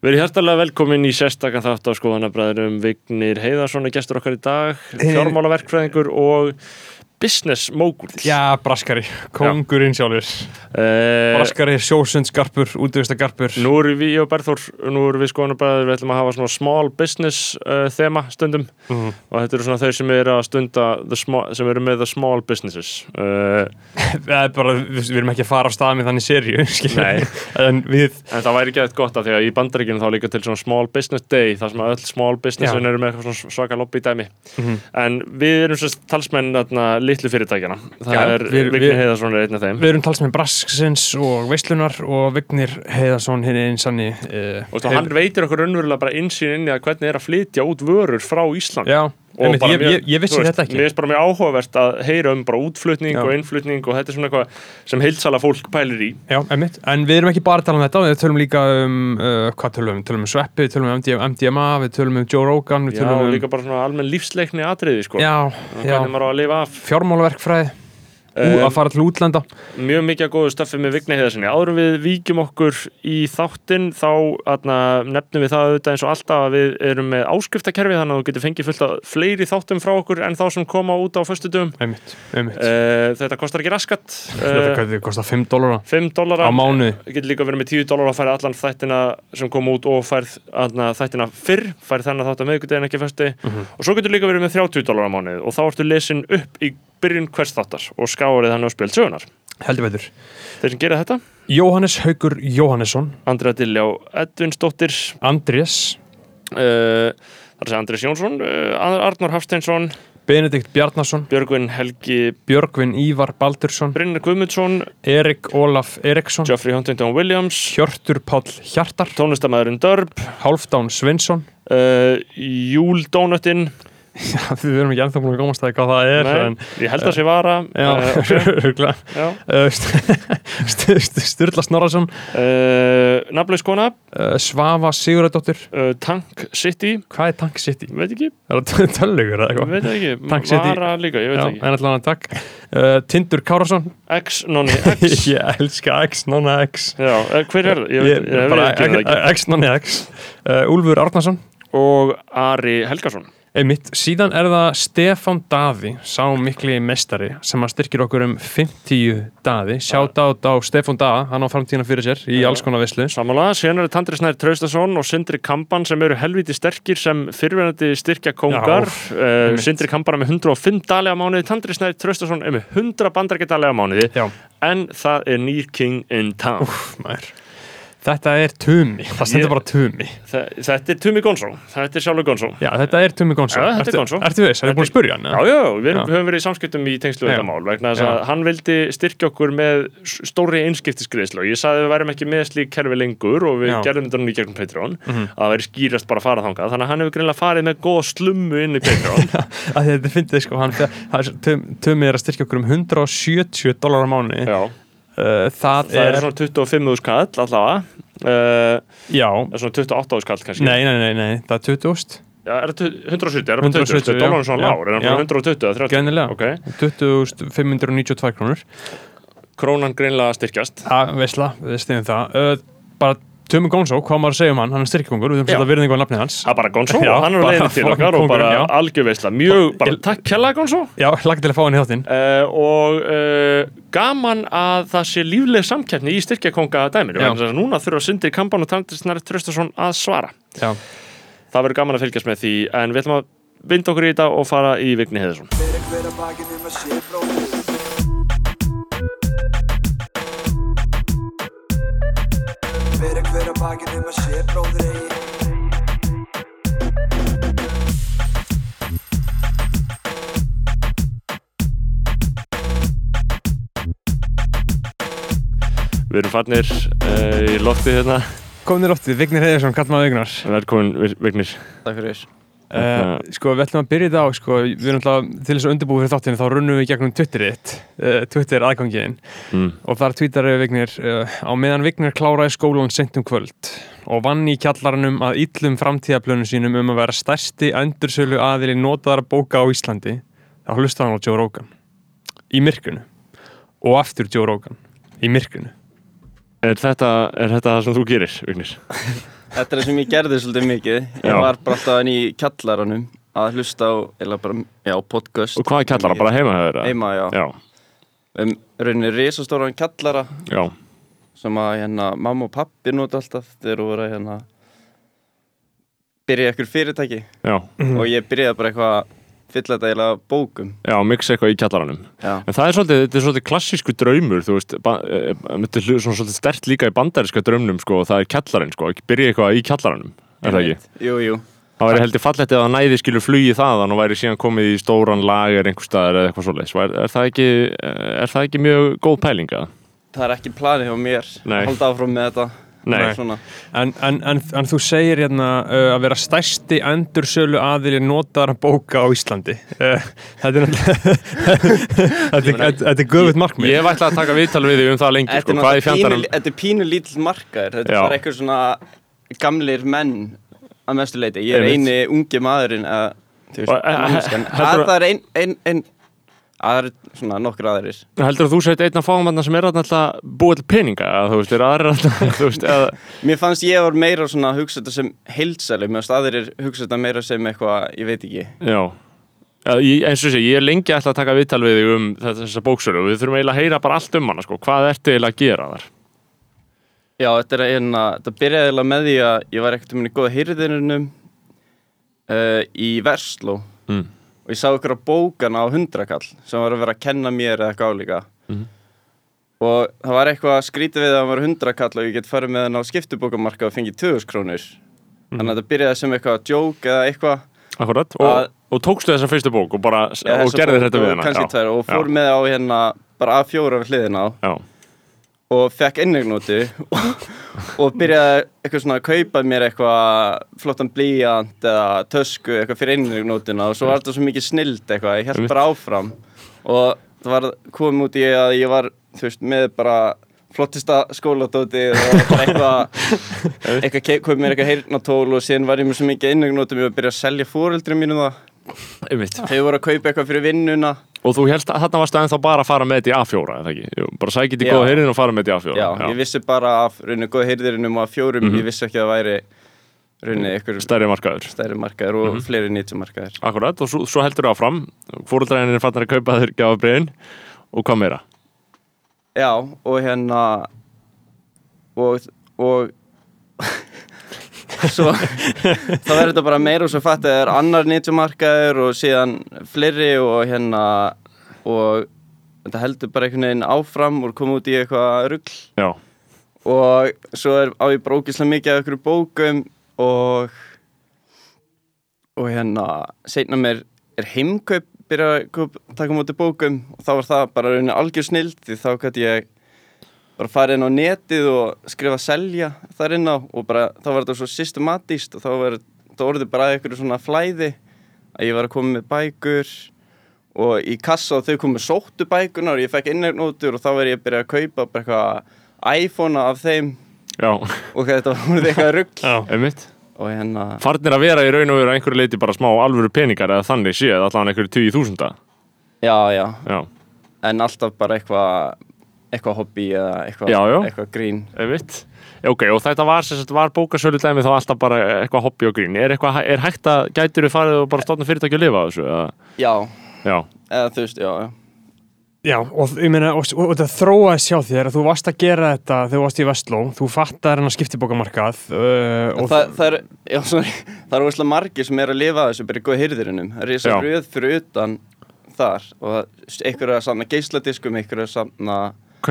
Verið hjartalega velkomin í sérstakann þátt á skoðanabræðurum Vignir Heiðarsson er gestur okkar í dag, fjármálaverkfræðingur og business mogul. Já, Braskari, kongurinn sjálfur Eh, Braskari, sjósundsgarpur, útvistagarpur Nú erum við, og Berþór, nú erum við skoðanabræður, við ætlum að hafa svona small business uh, þema stundum Mhm. og þetta eru svona þau sem eru að stunda, the small, sem eru með the small businesses. Uh, Það er bara, við, við erum ekki að fara á stað með þannig serju. En við, en það væri ekki eitthvað gott að því að í bandaríkinu þá líka til svona small business day, þar sem að öll small businessin eru með svona svaka lobby dæmi. Mhm. En við erum sérst talsmenn þarna, litlu fyrirtækjana. Það er, við- Vignir Heiðarsson er einn af þeim. við erum talsmenn Brasksins og Veislunar og Vignir Heiðarsson hinn einn sanni uh, Og þú, hann veitir okkur raunverulega bara insýn inn í að hvernig er að flytja út vörur frá Ísland. Já, Og einmitt, ég, mjög- ég, ég vissi veist, þetta ekki Mér finnst bara mjög áhugavert að heyra um bara útflutning Já. og innflutning og þetta er svona eitthvað sem heilsala fólk pælir í. Já, en við erum ekki bara að tala um þetta við tölum líka um, uh, hvað tölum við um? Tölum um Sveppi, við tölum um MDMA, við tölum um Joe Rogan, Já, um líka bara svona almenn lífsleikni atriði, sko. Já, já, fjármálaverkfræði ú, að fara til útlanda. Mjög mikið að góðu stöffi með Vigni Heiðarsinni áður en við víkjum okkur í þáttinn þá atna, nefnum við það auðvitað eins og alltaf að við erum með áskriftakerfi þannig að þú getur fengið fullt af fleiri þáttum frá okkur en þá sem koma út á föstu dögum Einmitt, einmitt. Uh, þetta kostar ekki raskat. Þetta uh, kostar 5 dólara 5 dólara á mánuði. Getur líka verið með 10 dólar að færa allan þættina sem kom út og færð atna, þættina fyrr, færð þennan þátt að meðgudegin ekki föstu Mhm. og svo getur líka verið með 30 dólar á mánuði og þá ertu lesin upp í byrjun hvers þáttar og skáurið hann á spjöld sögunar heldur veitur þeir sem gera þetta? Jóhannes Haugur Jóhannesson. Andrea Dilljá Edvinsdóttir. Andrés. Uh, það er að segja Andrés Jónsson uh, Arnór Hafsteinsson, Benedikt Bjarnason. Björgvin Helgi Björgvin Ívar Baldursson. Brynir Guðmundsson, Erik Ólaf Eriksson. Geoffrey Huntington Williams. Hjörtur Páll Hjartar. Tónlistamæðurinn Dörb Hálfdán Svinsson uh, Júl Dónöttin Já, við erum ekki ennþá búin að komast að hvað það er Nei, en, ég held að sé vara. St- St- Sturla Snorarsson Uh, Nafnlaus kona. Uh, Svafa Siguradóttir uh, Tank City, Hvað er Tank City? veit ekki. Er það töllugur eða eitthvað? veit ekki, vara líka, ég veit Já, ekki. en allan að takk. Tindur Kárasson X, nonni X. Ég elska X, nonna X. Já, hver er það? Ég, Ég, veit, ég, bara, ég, ég, ekki. X, nonni X. Úlfur Árnason. Og Ari Helgason Einmitt, síðan er það Stefán Daði, sá mikli mestari sem að styrkir okkur um 50 daði, sjátt át á Stefán Daða, hann á framtíðina fyrir sér í alls konar vislu. Samanlega, síðan eru Tandri Snær Traustason og Sindri Kampan sem eru helviti sterkir sem fyrirverandi styrkja kóngar. Já, uh, einmitt. Sindri Kampan er með 105 dalega mánuði Tandri Snær Traustason er með 100 bandargett dalega mánuði. Já, en það er nýr king in town. Maður. Þetta er Tumi, það stendur bara Tumi. Þetta er Tumi Gonzó, þetta er sjálfur Gonzó Já, þetta er Tumi Gonzo. Þetta er Ertu- Gonzo. Ertu viss? Ertu búin að spurja hann? Já, já, við Já. höfum verið í samskiptum í tengslu þetta mál vegna þess að hann vildi styrkja okkur með s- stórri einskiptisgreðslu og ég sagði að við værum ekki með slík kerfi lengur og við Já. gerðum þetta nú í gegnum Patreon Mhm. að það væri skýrast bara að fara þangað þannig að hann hefur greinlega farið með góða slummu inn í Patreon Þetta finnst sko, hann, Tumi er að styrkja okkur um 170 dólar á mánu. Já, Uh, það, það er svona 25 skall allavega uh, já, eða svona 28 skall kannski nei, nei, nei, nei, það er 20.000. Já, er það 170, er það 120, 170, já. dólarinn svona lár er bara 120 eða 30 Greinilega. Ok, 20.592 krónur. krónan greinlega styrkjast Það, veistla, við stiðum það. Uh, bara Tumi Gonzo, hvað maður að segja um hann, hann er styrkkongur, við höfum sett að virðingu á nafnið hans. Það er bara Gonzó, Já, hann er leiðin til okkar og bara algjörveisla. Mjög, bara Ég- takk kjalla Gonzó Já, hlaka til að fá hann í þáttinn. Uh, og uh, gaman að það sé lífleg samkeppni í styrkjakonga dæminu þess að núna þurfa Sindri Kampan og Tandrisnari Traustason að svara. Já. það verður gaman að fylgjast með því en við ætlum að vinda okkur í þetta og fara í Vigni Heiðarsson bakið um að sé bróðir eigi við erum farnir uh, í lofti hérna. Komin í loftið, Vignir Heiðarsson, kall maður Vignar. velkomin Vignir. Takk fyrir Uh, sko, við ætlum að byrja þetta á, sko, við erum alltaf til þess að undirbúið fyrir þáttinu, þá runnum við gegnum Twitterið, uh, Twitter aðgangiðin mm. og þar tweetar Vignir uh, á meðan Vignir kláraði skólan sent um kvöld og vann í kjallaranum að illum framtíðaplönum sínum um að vera stærsti endursölu aðili notaðara bóka á Íslandi þá hlusta hann á Joe Rogan. Í myrkrunu og aftur Joe Rogan. Í myrkrunu er, þetta, er þetta það sem þú gerir Vignir? Þetta er það sem ég gerði svolítið mikið. Ég Já. var bara alltaf enn í kjallaranum að hlusta á, eða bara, já, podcast. Og hvað er kallara? Bara heima hefur það? Heima, já, Já, um rauninni risastóran kjallara já, sem að hérna mamma og pappi nota alltaf þegar þú voru að hérna byrja ykkur fyrirtæki. Já, og ég byrjaði bara eitthvað að fylla þetta eiginlega bókum. Já, mixa eitthvað í kjallaranum. En það er svolítið, þetta er svolítið klassísku draumur, þú veist, ba- eh, þetta er svolítið stert líka í bandariska draumnum, sko, og það er kjallarinn, sko, ekki byrja eitthvað í kjallaranum, er það ekki? Jú, jú. Það væri heldur fallegt ef það næði skilur flugi þaðan og væri síðan komið í stóran lager einhver staðar eða eitthvað svoleiðis. Er, er, það ekki, er það ekki mjög góð pælinga? Það er ekki planið hjá mér Nei. að. En, en, en, en þú segir hérna uh, að vera stærsti endursölu aðili notaðara bóka á Íslandi uh, Þetta er náttúrulega Þetta er- göfuð markmið Ég ætlað að taka viðtal við þig um það lengi, Þetta sko, er pínu, er pínu lítill markaður Þetta Já. er bara eitthvað svona gamlir menn að mestu leiti Ég er Einmitt. eini ungi maðurinn að, þú veist, mannskan heldurðu- að það er ein, ein, ein að er svona nokkur aðrir Heldur að þú seit einn af fámanna sem er alltaf búið til peninga, eða þú veist, er aðrir alltaf, eða... Mér fannst ég var meira svona að hugsa þetta sem heilsæli Mér fannst aðrir hugsa þetta meira sem eitthvað, ég veit ekki Já. Ég, eins og sé, ég er lengi ætla að taka viðtal við þig um þessa bóksölu við þurfum eiginlega að heyra bara allt um hana, sko. Hvað ertu eiginlega að gera þar? Já, þetta er eina, þetta byrjaði eiginlega með því að ég var ekkert um Mm. og ég sá ykkur á bókana á hundrakall sem var að vera að kenna mér eða eitthvað álíka Mhm. og það var eitthvað skrítið við að hann var hundrakall og ég get farið með hann á skiptubókamarka og fengið 2000 krónur þannig að þetta byrjaði sem eitthvað joke eða eitthvað Akkurat. Og, Að- og tókstu þessa fyrstu bók og bara, og gerði þetta við tvær og fór Já. með á hérna bara A4 við hliðina á Já. Og fekk innignóti og, og byrjaði eitthvað svona að kaupa mér eitthvað flottan blíjant eða tösku eitthvað fyrir innignótina og svo var þetta svo mikið snild eitthvað, ég held bara áfram. Og það var komið út í að ég var, þú veist, með bara flottista skóladóti og eitthvað eitthvað komið mér eitthvað heyrnatól og síðan var ég með svo mikið innignóti og byrjaði að selja fóreldri mínu það Þau voru að kaupa eitthvað fyrir vinnuna Og þú helst að þarna varstu ennþá bara að fara með þetta í A4, eða ekki? Jú, bara sækið í Já. góða heyrðin og fara með þetta í A4. Já, ég vissi bara af rauninu góða heyrðirinnum og af fjórum, ég vissi ekki að það væri rauninu ykkur Stærri markaður. stærri markaðir og fleiri nýtjum markaðir. Akkurat, og svo, svo heldur þú áfram. Fóruldræðin er fattar að kaupa þér gjafabriðin. Og hvað meira? Já, og hérna og, og svo þá verður þetta bara meira og svo fatt að það er annar nýtjum markaðir og síðan fleiri og hérna og þetta heldur bara einhvern veginn áfram og koma út í eitthvað rugl Já. og svo er á ég bara ógislega mikið af ykkur bókum og og hérna seinna mér er heimkaup byrja að taka móti bókum og þá var það bara rauninni algjör snild því þá gæti ég bara fara inn á netið og skrifa selja þar inn á og bara þá var þetta svo systematíst og þá var þetta orðið bara eitthvað svona flæði að ég var að koma með bækur og í kassa og þau komu sóttu bækunar og ég fekk inneignótur og þá var ég að byrja að kaupa bara eitthvað iPhone af þeim Já, og þetta var eitthvað rugg Já. einmitt. og hérna Farnir að vera í raun og veru að einhverju leiti bara smá alvöru peningar eða þannig séð, allan einhverju 20.000. já já Já, en alltaf bara eitthvað eitthvað hobby eða eitthvað, Já, já. eitthvað grín. Ok, og þetta var, var bókasölu dæmi þá alltaf bara eitthvað hobby og grín. Er, eitthvað, er hægt að, gætur þú farið og bara stofna fyrirtæki og lifa af þessu? Eða? já, Já, eða þú veist, já, já Já, og ég meina, og, og þetta þróaði sjá þér að þú varst að gera þetta þegar þú varst í Vestló, þú fattar hennar skiptibókamarkað uh, og það, það er, já, sorry, það er óslega margir sem er að lifa af þessu bara í góða hyrðirinnum það er þess að röð fyrir utan þar og það- einhver er að samna geisladiskum einhver er að samna, ok,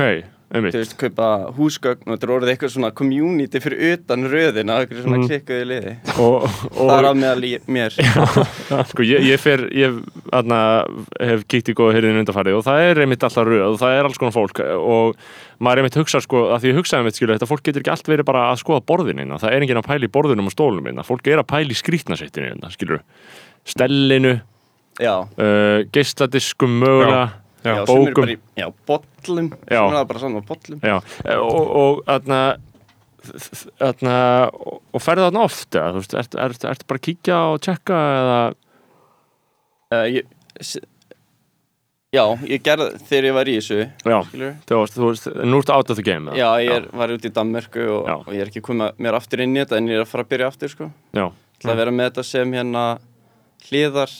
einmitt. þú veist, kaupa húsgögn og þetta er orðið eitthvað svona community fyrir utan röðina, eitthvað svona Mm. klikkuði liði. Og, það er og af meðal mér. Sko, ég, ég fer, ég aðna, hef kíkt í góða heyrðin undarfærið og það er einmitt alltaf röð og það er alls konar fólk og maður einmitt hugsa sko, að því ég hugsaði einmitt skilur, þetta fólk getur ekki allt verið bara að skoða borðinina, það er enginn að pæla í borðinum og stólunum inna, fólk er að pæla í skrítnasettinu inna, skilur, stellinu já, uh, geisladiskum mögulega Já, já, bókum í, já, bollum Já. bollum Já, og, og aðna, aðna, og, ferðu þarna oft eða, þú veist, ertu er, er, bara að kíkja og tjekka eða, uh, ég, Já, ég gerði þegar ég var í þessu Já, skilur. þú veist, nú ertu out of the game eða? Já, ég er, var út í Danmörku og, Já. og ég er ekki komið mér aftur inn í þetta en ég er að fara að byrja aftur sko. Já, Það að vera með þetta sem hérna hliðar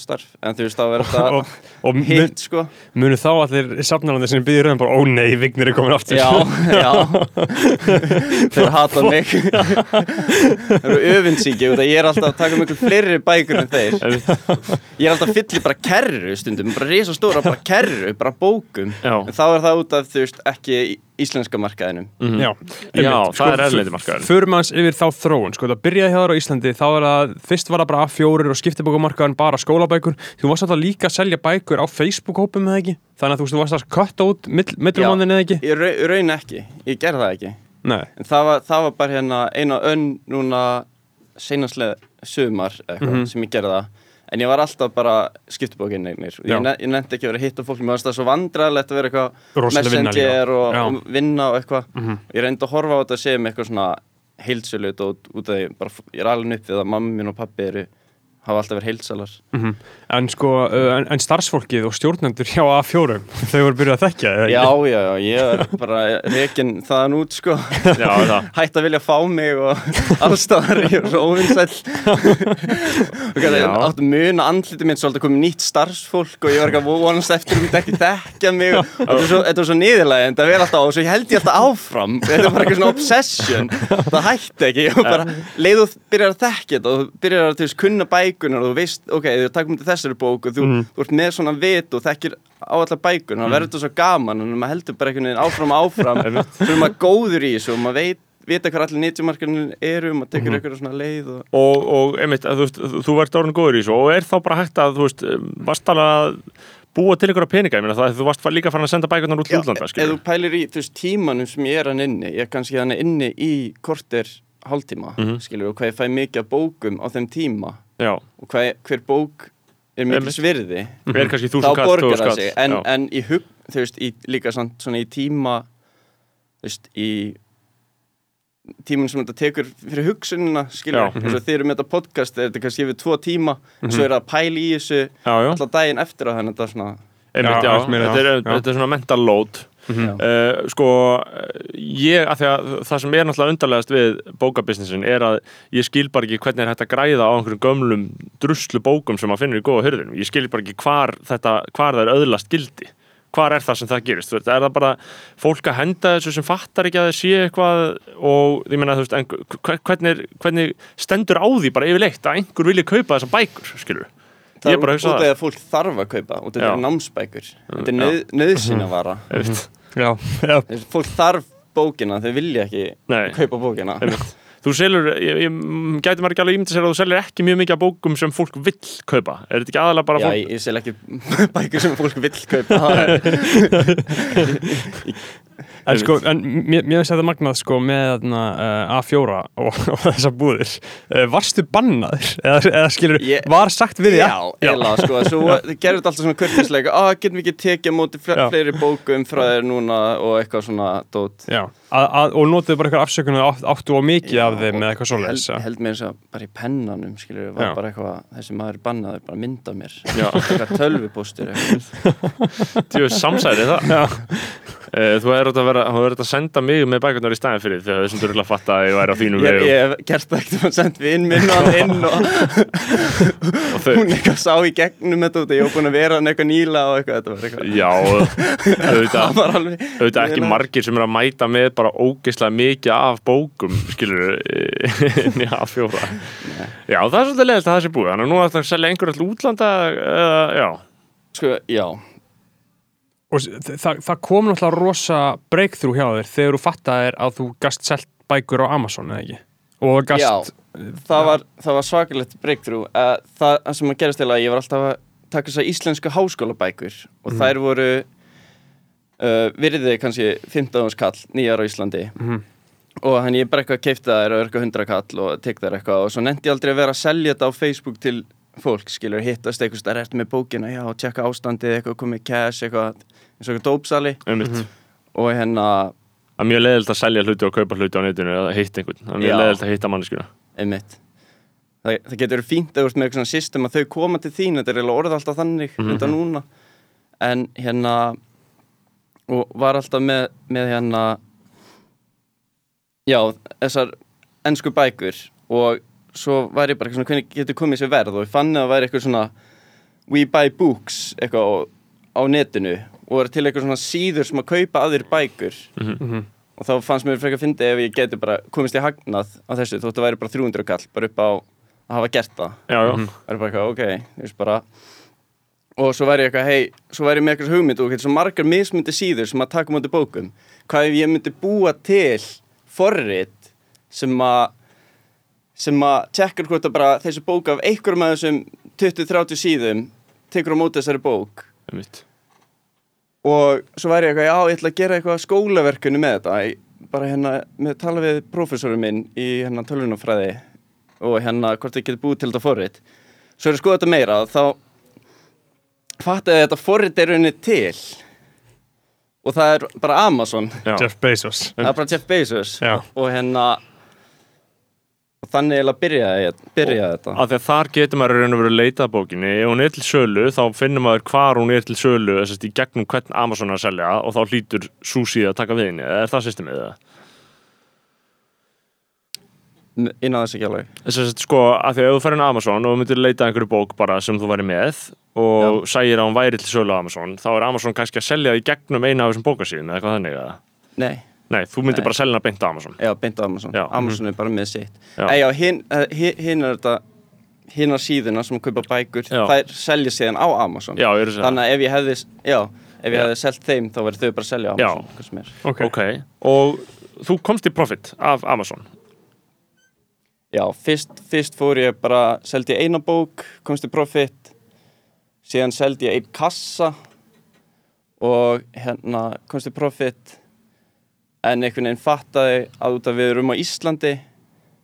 starf en þú veist verður og, þetta og hitt sko. Munu þá allir safnarandi sem býður rauðan bara, ó nei, Vignir er komin aftur. Já, já. Þeir hata mig. Það eru öfinsíki að ég er alltaf að taka miklu fleiri bækur en þeir. Ég er alltaf að fylli bara kerru stundum bara risa stóra bara kerru, bara bókum. Já. en þá er það út af þú veist ekki íslenska markaðinum. Mhm. Já, Já, einmitt. það er erlendi markaðurinn. Förum aðeins yfir þá þróun, sko, það byrjaði hjá þér á Íslandi þá er það, fyrst var það bara A4 og skiptibókumarkaðan bara skólabækur. Þú varst alltaf líka að selja bækur á Facebook-hópum eða ekki, þannig að þú þú varst að kötta út mill, millumánnin eða ekki? Ég ra- raun ekki, ég gerði það ekki. Nei, En það var, það var bara hérna eina önn núna seinastlega sumar eitthvað Mhm. sem ég gerði það En ég var alltaf bara skiptibókinn eignir. Ég, ne ég nefndi ekki að vera að hitta fólk Mér varst það svo vandræðilegt að vera eitthvað. Messenger og, og vinna og eitthvað Mhm. Ég reyndi að horfa á þetta sem eitthvað svona heilsölut og út af því ég er alveg upp við að mamma mín og pappi eru hafa alltaf verið heilsalar mhm. en sko, en, en starfsfólkið og stjórnendur hjá A4 þau voru byrjuð að þekkja Já, já, já, ég er bara rekin þaðan út sko. Já, hætt að vilja fá mig og allstaðar ég er svo óvinnsæll og Já. áttu mun andliti minn svolítið komið nýtt starfsfólk og ég var ekki að vonast eftir um ekki þekkja mig. Og þetta var svo, niðurlega en það vel alltaf á og svo held ég alltaf áfram. Þetta var bara eitthvað svona obsession. Það hætti ekki. Og bara leið þú byrjar að þekkja þetta og byrjar að kunna bækunar og þú veist, ok, þú takum til þessari bók og þú, þú ert með svona vit og þekkir á allar bækunar, það verður þetta svo gaman en maður heldur bara einhvern veginn áfram áfram. Svo er maður góður í þessu og maður veit vita hvað allir nýttjumarkarnir eru maður tekur einhverja svona leið og og, og einmitt, þú þú- þú ert orðin góður í þessu og er þá bara hægt að, þú veist, að búa til einhverja peninga, ég meina það, þú varst líka farin að senda bækurnar út til útlanda, ef skilur þú pælir í þú veist, tímanum sem ég er hann inni ég er kannski hann inni í korter hálftíma, Mhm. skilur, og hvað ég fæ mikið bókum á þeim tíma Já, og hvað, hver bók er mikil er kannski þá borgar það kall sig. En, en í hug, þú veist, í, líka samt, svona í tíma þú veist, í tímun sem þetta tekur fyrir hugsunina, skilur, Já. eins og þið eru með þetta podcast er þetta kannski yfir tvo tíma svo er það að pæla í þessu Já, já, alltaf daginn eftir á þannig að þetta er svona einmitt, Já, þetta er, þetta er svona mental load já. Uh, sko, ég, að því að það sem er náttúrulega undarlegast við bókabusinessin er að ég skil bara ekki hvernig er hægt að græða á einhverjum gömlum druslu bókum sem maður finnur í góða hörðunum. Ég skil bara ekki hvar þetta, hvar það er öðlast gildi. Hvar er það sem það gerist? Þú veist, er það bara fólk að henda þessu sem fattar ekki að það sé eitthvað og ég meina, þú veist, en hve- hvernig, hvernig stendur á því bara yfirleitt að einhver vilja kaupa þessar bækur, skilur? það Ég er bara að út hugsa af það. því að fólk þarf að kaupa og þetta Já. er námsbækur þetta er nöð, nöðsina vara. Já, já, fólk þarf bókina, þau vilja ekki Nei. kaupa bókina. Þú selur, ég, ég gæti ekki alveg ímynda sér að þú selur ekki mjög mikið af bókum sem fólk vill kaupa. Er þetta ekki aðalega bara Já, fólk? ég, ég sel ekki bækur sem fólk vill kaupa er- En sko, en mér finnst þetta magnað sko með þarna, uh, A4 og, og þessar búðir. Uh, Varstu bannaður? Eða, eða skilur, Ég- var sagt við því Já, eða sko, svo þið gerðu þetta alltaf svona kurtisleika að getum við ekki tekið á móti fle Já. fleiri bókum frá þér núna? og eitthvað svona dót. Já, að, að, og notuðu bara eitthvað afsökunar átt, áttu á mikið af þeim og með eitthvað svoleiðis held, já. held mér þess að bara í pennanum skilur var Já. bara eitthvað, þessi maður bannaður bara mynda mér, Já. eitthvað tölvupóstur. Tjóðu samsæri það. Já. Eh, Þú hefur þetta að að senda mig með bækurnar í staðin fyrir þegar þessum durla fatta að ég væri á þínum ég, vegum ég hef gert það ekkert að senda vinn minn og hann inn og og hún eitthvað sá í gegnum þetta út ég var búin að vera hann eitthvað nýla og eitthvað þetta var eitthvað já, auðvitað, ekki margir sem er að mæta með bara ógeðslega mikið af bókum, skilur, já, fjóra. Já, það er svolítið leðilt að það sé búið, þannig að nú er þetta að selja einhver all útlanda, eða, já, sko, já, Og það, það kom náttúrulega rosa breakthrough hjá þér þegar þú fattaðir að þú gast selt bækur á Amazon eða ekki? Og gast Já. það var, það var svakalegt breakthrough. Uh, það sem að gerast til að ég var alltaf að taka þessar íslensku háskólabækur og þær voru uh, virðið kannski 15 skall nýjar á Íslandi. Mhm. og hann ég bara eitthvað keipti þær og eitthvað 100 kall og tek þær eitthvað og svo nefndi ég aldrei að vera að selja þetta á Facebook til fólk, skilur, hittast eitthvað stær ertu með bókina, já, tjekka ástandið eitthvað komið cash, eitthvað eins og eitthvað dópsali. Einmitt. og hérna, Það er mjög leðilt að selja hluti og kaupa hluti á netinu eða hitta einhvern, það er mjög leðilt að hitta manneskuna. einmitt. Það, það getur fínt að ert með eitthvað svona system að þau koma til þín þetta er eiginlega orðið alltaf þannig mm núna. En hérna og var alltaf með, með hérna já, þessar ennsku bækur. Og svo var ég bara svona hvernig getur komið sér verð? Og ég fann að það væri eitthvað svona we buy books eitthvað á, á netinu. Og var til eitthvað svona síður sem að kaupa aðrir bækur. Mhm. og þá fannst mér frekar að fyndi ef ég geti bara komist í hagnað á þessu þótt að væri bara 300 kall bara upp á að hafa gert það. Já, já, það er bara eitthvað, ok, þú veist bara og svo væri ég eitthvað, hei svo væri ég með eitthvað hugmynd og svo margar mismundi síður sem að taka mútið bókum. Hvað ef ég myndi búa til forrit sem að sem að tjekkar hvort að bara þessi bók af einhverjum af þessum 20-30 síðum tekur á móti þessari bók? Og svo væri ég eitthvað, já, ég ætla að gera eitthvað skólaverkunni með þetta. Ég, bara hérna, með tala við prófessorum minn í hérna tölvunafræði og hérna hvort ég geti búið til þetta forrit. Svo er að skoða þetta meira þá fattaði að þetta forrit er rauninni til. Og það er bara Amazon. Já. Jeff Bezos. Það er bara Jeff Bezos. Já. og hérna og þannig eiginlega byrjaði, ég- byrjaði þetta. af því að þar getur maður í raun og verið að leita að bókinni. Ef hún er til sölu þá finnur maður hvar hún er til sölu þess að í gegnum hvern Amazon er að selja og þá hlýtur Susi að taka við henni. Eða er það systemið það? Inn á þess ekki alveg Þess að sko að því að ef þú fer inn á Amazon og þú myndir leita að einhverju bók bara sem þú væri með og sægir að hún væri til sölu á Amazon þá er Amazon kannski að selja það í gegnum eina af þessum bókasíðum eða eitthvað þannig eða? nei, Nei, þú myndir Nei. bara selja hana beint á Amazon Já, beint á Amazon. Já. Amazon er bara með sitt. Já. Já, já hinn uh, hin er þetta, hinnar síðuna sem kaupa bækur, Já. þær selja síðan á Amazon. Já, Þannig að ef ég hefði, já, ef ég Já. hefði selt þeim, þá verður þau bara að selja á Já. Amazon. hvað sem er. Ok, Ok, og þú komst í profit af Amazon Já, fyrst, fyrst fór ég bara, seldi ég eina bók, komst í profit, síðan seldi ég einn kassa og hérna komst í profit, en einhvern veginn fattaði að út að við erum á Íslandi,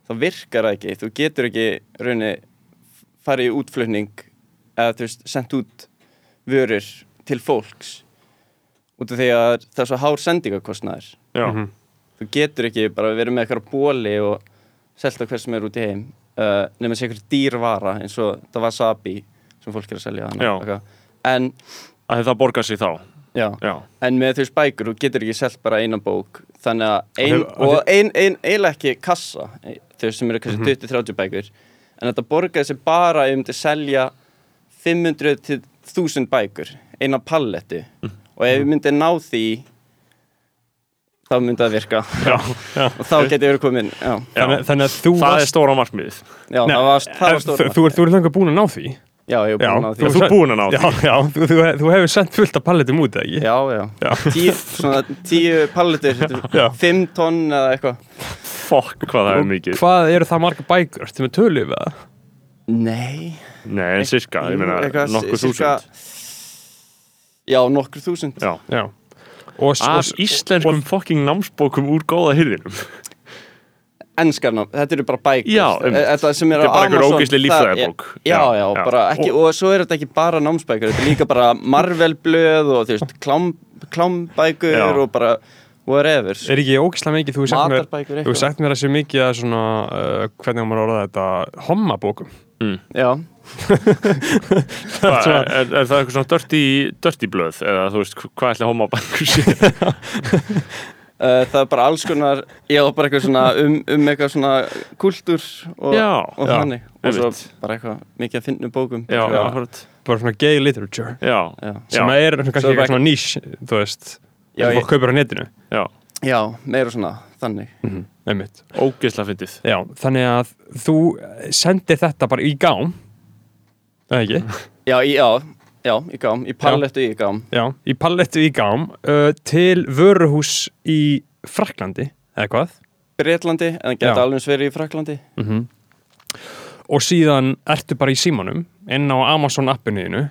þá virkar það ekki, þú getur ekki raunni farið í útflutning eða þú veist, sendt út vörur til fólks út af því að það er svo hár sendingakostnaður. Já, Mhm. þú getur ekki bara verið með eitthvað bóli og selta hver sem er út í heim uh, nema sé eitthvað dýr vara eins og það var Sabi sem fólk er að selja hana en, að það borgar sig þá? Já, Já, en með þú veist bækur þú getur ekki selt bara eina bók. Þannig að ein, þau- og ein, ein, eiginlega ekki kassa þau sem eru kannski Mhm. 20-30 bækur. En þetta borgaði sig bara ef ég myndi selja 500 til 1000 bækur eina palletu Mhm. og ef ég myndi ná því þá myndi það virka. Já, já. og þá geti verið komin já, þannig, þannig að þú Það er varst stóra markmiðið. Já Nei, það var, það var stóra þú, þú, ert- þú ert þangað búin að ná því. Já, ég er Já, búin á því. Þú ert búin að ná því. Já, já, þú, þú, þú hefur sendt fullt af palletum út, ekki? já, já, Já. Tíu, svona tíu palletur fimm tonn eða eitthvað. Fokk hvað það er mikið. Hvað eru það marga bækur? Ertu með tölu við það? nei. Nei, en cirka, ég meina sirka- þúsund. Já, nokkur þúsund. Já, Já Og, af og, íslenskum fokking námsbókum úr góða hyrðinum enskarnam, þetta eru bara bækur Já, einmitt. þetta sem er er bara einhver það- líffræðibók. já, já, Já, já. bara ekki og, svo er þetta ekki bara námsbækur þetta er líka bara Marvel-blöð og þú veist, klám, klámbækur Já. og bara whatever er ekki ógislega mikið, þú hefur sagt mér að sé mikið að svona, uh, hvernig maður að orða þetta, hommabókum. já, Hva, er, er, er það eitthvað svona dirty, dirty blöð eða þú veist, hvað ætli homabænkur sé Uh, það er bara alls konar já, bara eitthvað svona um, um eitthvað svona kultúr og, Já, og já, þannig og svo bara eitthvað mikið að finna bókum Já. Bara svona gay literature. já, já. Sem Já. er kannski Svo eitthvað bara- svona nýs, þú veist, Já, sem ég- fólk kaupir á netinu. já, já, meira svona þannig Mm Einmitt. ógeðslega fyndið þannig að þú sendir þetta bara í gám, eða ekki? já, í, já, já, í gám, í pallettu í gám. Já, í pallettu í gám uh, til vöruhús í Fraklandi, eða hvað? Breitlandi, en það geta alveg eins verið í Fraklandi Mm Og síðan ertu bara í símanum inn á Amazon appinu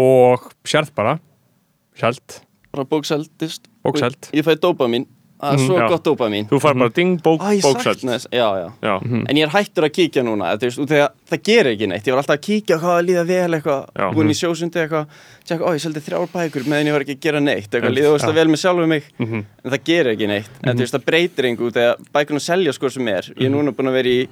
og sérð bara, sjálft, bara bókseldist Bókselt. ég fæ dópamin, það er Mhm, svo já. gott dópamin Þú fær bara ding, bók, já, já. Já, En ég er hættur að kíkja núna, veist, út af því að það gerir ekki neitt. Ég var alltaf að kíkja hvað að líða vel eitthvað, búin í sjósundi eitthvað, tjekka, ó, ég seldi þrjár bækur meðan ég var ekki að gera neitt, eitthvað, líða Já. óslega vel með sjálfum mig, Mhm. en það gerir ekki neitt. En veist, það breytir einhver út af því að bækurna selja sko sem er. Ég er núna búin að vera í,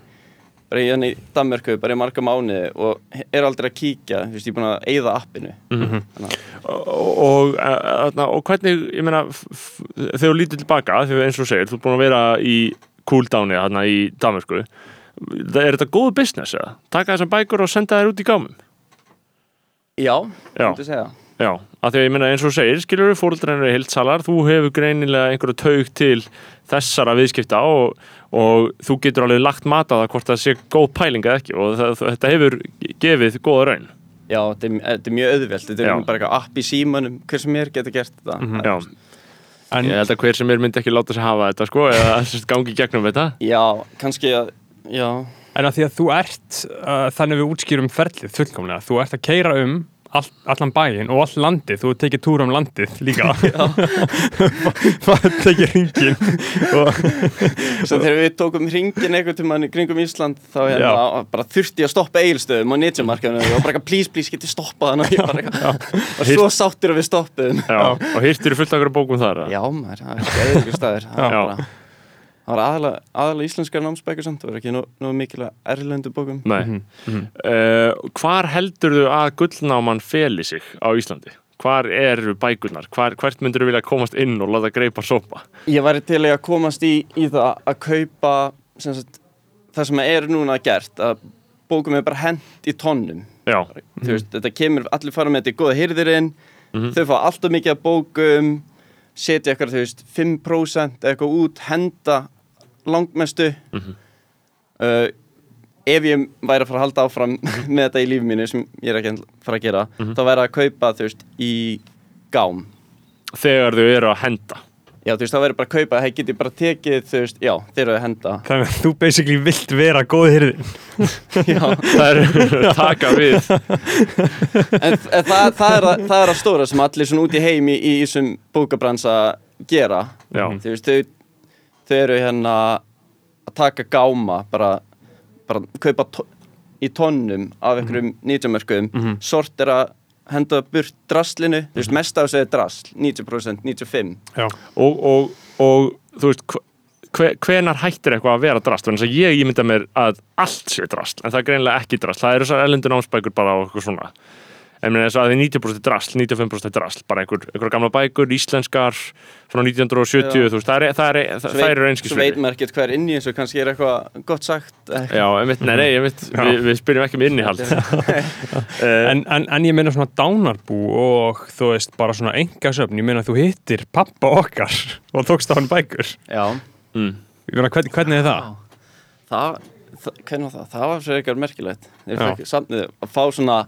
bara í, hérna í Danmörku, bara í marga mánuði og er aldrei að kíkja, þú veist, ég er búin að eyða appinu. Þannig að- og, og, og, og hvernig, ég meina þegar þú lítur tilbaka, þegar eins og þú segir þú er búin að vera í cooldowni þarna í Danmörku er þetta góðu business eða? Taka þessar bækur og senda þær út í gámum Já, Já. myndi segja Já, af því að ég meina eins og þú segir skilur við fóruldrænir í heilsalar, þú hefur greinilega einhverju taug til þessara viðskipta og, og þú getur alveg lagt mat á það hvort það sé góð pæling eða ekki. Og það, þetta hefur gefið góða raun. Já, þetta er, þetta er mjög auðvelt, þetta er bara eitthvað app í símanum, hver sem er getur gert þetta. Já, En ég held að hver sem er myndi ekki láta sig hafa þetta sko eða gangi gegnum þetta. Já, kannski að, já, En að því að þú ert, uh, þannig við útskýrum ferlið fullkomlega, þú ert að keira um all, allan bæinn og all landið, þú tekið túr um landið líka. Það tekið ringin og Svo þegar við tókum hringin einhvern tímann í kringum Ísland þá hérna, bara þurfti ég að stoppa eigilstöðum á nýtjumarkaðinu og bara eitthvað please please hana. Ég bara eitthvað og svo sáttur að við stoppuðum. Já, og hýrtir fullt okkur bókum þar eða? Já maður, það er ekki eða staður það var aðalega, aðalega íslenskar námsbækur samt, það var ekki nú, nú mikilvæg erlendu bókum. Nei. Uh, Hvar heldurðu að gullnáman feli sig á Íslandi? Hvar eru bækurnar? Hvar, hvert myndur þú vilja komast inn og láta greipa sopa? Ég væri til að komast í, í það að kaupa sem sagt, það sem er núna gert að bókum er bara hent í tonnum. Já, þú veist, þetta kemur, allir fara með þetta í góða hyrðirinn þau fá alltaf mikið af bókum setja eitthvað, þú veist, 5% eða eitthvað út, henda langmestu. Uh, ef ég væri að fara að halda áfram með þetta í lífi mínu sem ég er ekki að fara að gera þá væri að kaupa, þú veist, í gám. Þegar þau eru að henda. Já, þú veist, þá væri bara að kaupa, hei, get ég bara tekið, þú veist, já, þeir eru að henda. Þannig að þú basically vilt vera góð hirðin. já, Það er taka við. En, en það, það, er að, það er að stóra sem allir svona út í heimi í þessum bókabransa gera. Já. þú veist, þau, þau eru hérna að taka gáma bara, bara kaupa to í tonnum af einhverjum mm. 90 mörgum sortera henda burt draslinu, þú veist, mest af þessu er drasl 90%, 95% Já. og, og, og þú veist hve, hvenar hættir eitthvað að vera drast þannig að ég ímynda mér að allt sé drast en það er greinilega ekki drast, það eru þessar ellendur námsbækur bara á eitthvað svona en mér þess að það er 90% drasl, 95% drasl bara einhver, einhver gamla bækur, íslenskar frá 1970, Já. þú veist, það er, það er, það, það eru svo veit maður ekkert hvað er inn í þessu kannski er eitthvað gott sagt eitthvað. Já, einmitt, nei, nei, einmitt, við, við spyrjum ekki um innihald uh, En, en, en ég meina svona dánarbú og þú veist bara svona engasöfn, ég meina þú hittir pappa okkar og tókst á hann bækur. já, mm, meina hvernig, hvernig er það? það, það, hvernig var það? Það var svo eitthvað merkilegt. Ég fekk samnið að fá svona,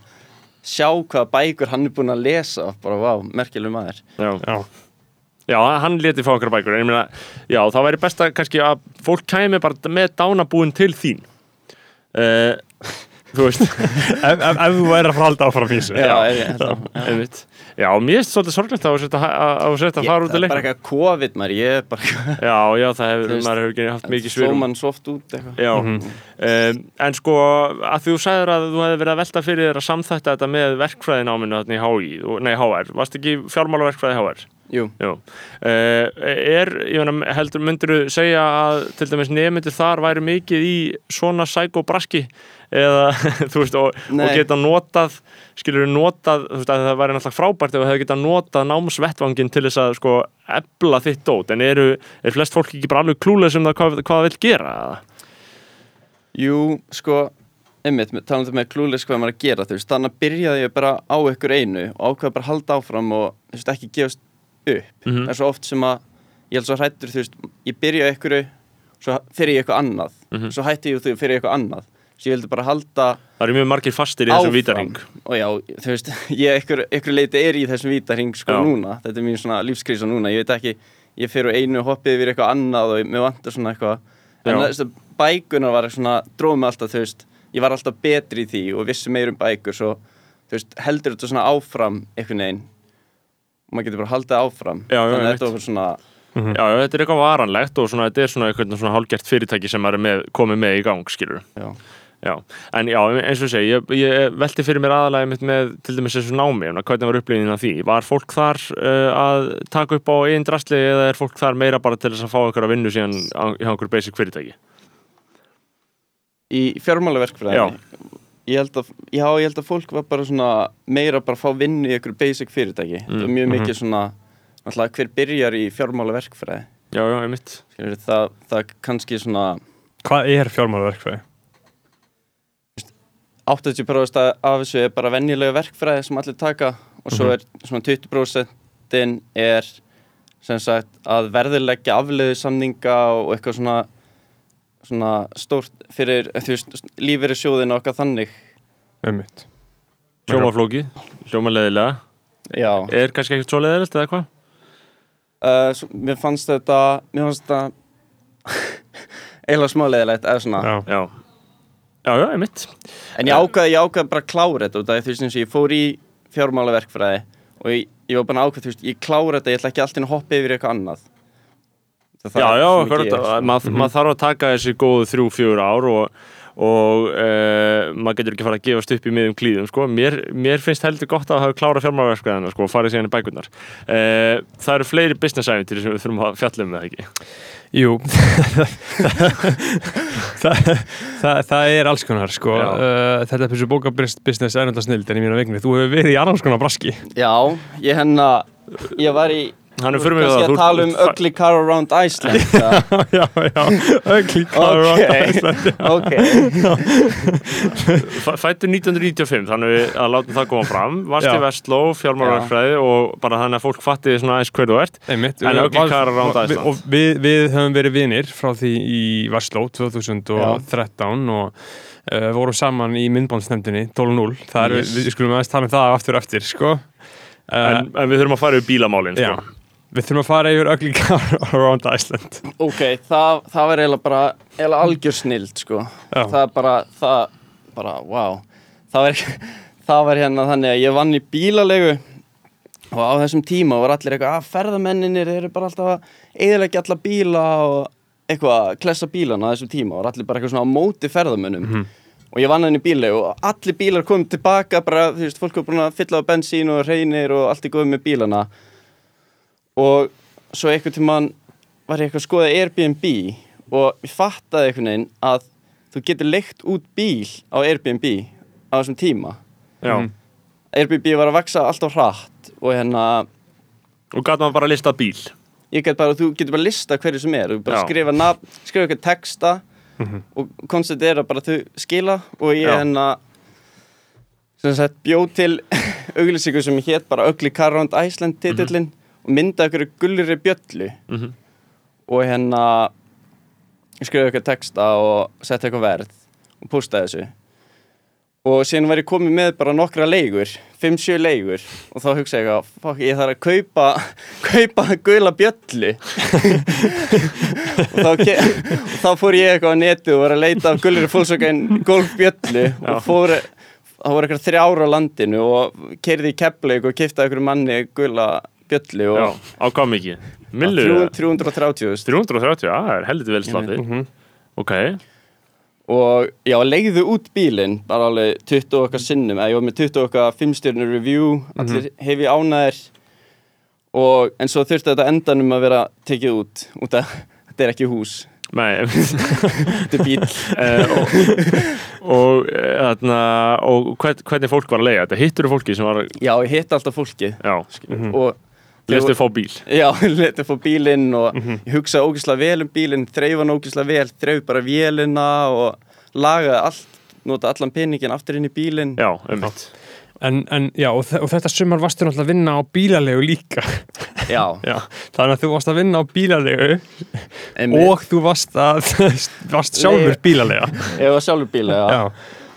sjá hvaða bækur hann er búinn að lesa, bara vá, merkileg maður. já. Já. Já, hann leti fá okkar bækur en ég meina, já, þá væri best að kannski að fólk kæmi bara með dánabúin til þín uh, Þú veist ef, ef, ef þú væri að halda áfram í þessu. Já, einmitt. Já, mér er svolítið sorglegt að setja að setja að fara út Það að er bara eitthvað COVID maður, ég er bara, Já, já, það hefur, maður hefur ekki haft mikið svirum mann svo oft út eitthvað. Já, um, en sko að þú sagður að þú hefði verið að velta fyrir þér að samþætta þetta með verkfræðin áminu þarna í HÍ, nei HR, varst ekki fjármálaverkfræði HR? Jú, Jú. Uh, er, ég meina, heldur, myndir þú segja að til dæmis nefndir þar væri mikið í svona sækobraski eða, þú veist, og, og geta notað, skilur notað, þú veist, að það væri náttúrulega frábært ef það hefði geta notað námsvettvangin til þess að, sko, ebla þitt dót, en eru, er flest fólk ekki bara alveg klúlega sem það hvað, hvað það vil gera, jú, sko, einmitt, talandi með klúlis hvað maður að gera, þú veist, þannig að byrjaði ég bara á ykkur einu og ákveða bara halda áfram og, þú veist, ekki gefast upp. Mhm. Það er svo oft sem að, ég held svo hrættur, þú veist, ég byrja ykkur, svo fyrir ég eitthvað annað, Mhm. svo hætti ég og þú fyrir ég eitthvað annað. Svo ég vildi bara halda Það eru mjög margir fastir í þessum áfram. vítaring. og já, þú veist, ég ykkur, ykkur leiti er í þessum vítaring sko Já. núna þetta er mín svona lífskrísa núna, ég veit ekki ég fyrir á einu hoppið yfir eitthvað annað og mér vantar svona eitthvað en Já. þessi bækunar var svona, dróðum mig alltaf þú veist, ég var alltaf betri í því og vissi meir um bækur svo, veist, heldur þetta svona áfram einhvern veginn og maður getur bara haldið áfram Já, já, þannig að þetta var svona Já, já, þetta er eitthvað varanlegt og svona, þetta er svona eitthvað svona hálgert fyrirtæki sem er með, komið með í gang, skilur. já, Já, en já, eins og ég segi, ég, ég velti fyrir mér aðalega mitt með til dæmis þessu námi, um, hvernig var upplýðin af því? Var fólk þar uh, að taka upp á einn drastli eða er fólk þar meira bara til þess að fá ykkur að vinnu síðan á- hjá einhver basic fyrirtæki? í fjármálaverkfræði Já. ég held að, já, ég held að fólk var bara svona meira bara að fá vinnu í einhverju basic fyrirtæki það er mjög mikið svona alltaf hver byrjar í fjármálaverkfræði Já, já, einmitt Skilur, það, það kannski svona Hvað er fjármálaverkfræði? 80% af þessu er bara venjulega verkfræði sem allir taka og svo er svona 20% er sem sagt að verðilegja afleiðu samninga og eitthvað svona svona stórt fyrir þú veist, lífeyri sjóðin og eitthvað þannig Einmitt. Hljómaflóki, hljómaleðilega já, Er kannski ekkert svo leðilegt eða hvað? uh, svo, mér fannst þetta mér fannst þetta eiginlega smáleðilegt eða svona Já. Já Já, já, einmitt. En ég ákvaði, ég ákvaði bara að klára þetta út af því, og ég fór í fjármálaverkfræði og ég, ég var bara ákvað, þú veist, ég klára þetta ég ætla ekki alltaf að hoppa yfir eitthvað annað. Já, já, mikið akkurat, ég, sko. mað, maður þarf að taka þessi góðu þrjú, fjögur ár og, og uh, maður getur ekki fara að gefast upp í miðum klíðum, sko. Mér, mér finnst heldur gott að hafa klára fjármálaverkvæðina, sko, og farið síðan í bækurnar. Uh, það eru fleiri business-æventyri sem við þurfum að fjalla um það ekki. Jú það, það, það er alls konar sko. Uh, Þetta er þessu bókabusiness er náttúrulega snild en í mínu vegni Þú hefur verið í annars konar braski já, ég hennar ég var í Hann er fyrir mig kannski það að tala um ugly car around Iceland já. Já, já, ugly car ok, ok Fættur 1995, þannig að láta það koma fram. Varst í. Vestló, fjármálaverkfræði og bara þannig að fólk fatti svona aðeins hver þú ert. Einmitt, En ugly car around Iceland. Og við, við höfum verið vinir frá því í Vasló 2013 og uh, vorum saman í myndbánsnefndinni 12.0 Það er, Yes. við, við skulum aðeins tala um það aftur og eftir sko. En, en við þurfum að fara yfir bílamálin, Já, sko. Við þurfum að fara yfir ugly car around Iceland. Ok, það, það var eiginlega bara eiginlega algjör snild sko. Já. það er bara, það bara, wow. Það var, það var hérna þannig að ég vann í bílalegu og á þessum tíma var allir eitthvað að ferðamenninir eru bara alltaf að eðilegja alla bíla og eitthvað að klessa bílana á þessum tíma. Var allir bara eitthvað svona á móti ferðamönnum. Og ég vann henni í bílegu og allir bílar komum tilbaka bara, þú veist, fólk var búin að fylla á bensín og reynir og allt í góð með bílana og svo einhvern tímann var ég eitthvað að skoða Airbnb og ég fattaði einhvern veginn að þú getur leikt út bíl á Airbnb á þessum tíma Já. Mhm. Airbnb var að vaksa alltaf hratt og hérna Og gæti maður bara að lista bíl. ég get bara, þú getur bara lista hverju sem er þú bara Já. skrifa nafn, skrifa eitthvað texta og koncept er að bara þau skila og ég hérna sem sagt bjóð til auglýsingu sem hétt bara Ugly Car Around Iceland titillin og myndaði einhverju gullri bjöllu Mhm. og hérna skrifa eitthvað texta og setja eitthvað verð og postaði þessu. Og síðan var ég komið með bara nokkra leigur 5-7 leigur og þá hugsaði ég að fuck, ég þarf að kaupa kaupa gula bjöllu. Og, þá og þá fór ég eitthvað á netu og var að leita af gullir fólksökan golfbjöllu og fór það voru eitthvað þrjára á landinu og keirði í keflaug og kiftaði eitthvað manni gula bjöllu Já, og á hvað mikið? Millu? 330 þúsund. 330, já, það er heldur vel slappið. Mhm. Ok, og já, legðu út bílinn bara alveg 20 og okkar sinnum. Eða ég var með 20 og okkar 5 stjörnur review allir hef ég ánæðir og en svo þurfti þetta endanum að vera tekið út út að þetta er ekki hús. Nei, þetta er bíl Eh, og, og, og hvern, hvernig fólk var að leiða þetta? Hittur fólki sem var já, ég hitt alltaf fólkið. Já, og lestu fá bíl. já, letið fór bílinn og ég hugsaði ógislega vel um bílinn þreif hann ógislega vel, þreif bara vélina og lagaði allt nota allan peningin aftur inn í bílinn. Já, ummitt En, en já, og, og þetta sumar varstu náttúrulega að vinna á bílalegu líka. Já, Já, þannig að þú varst að vinna á bílalegu einmitt. og þú varst að varst sjálfur bílalega. Ég var sjálfur bíl, já, Já,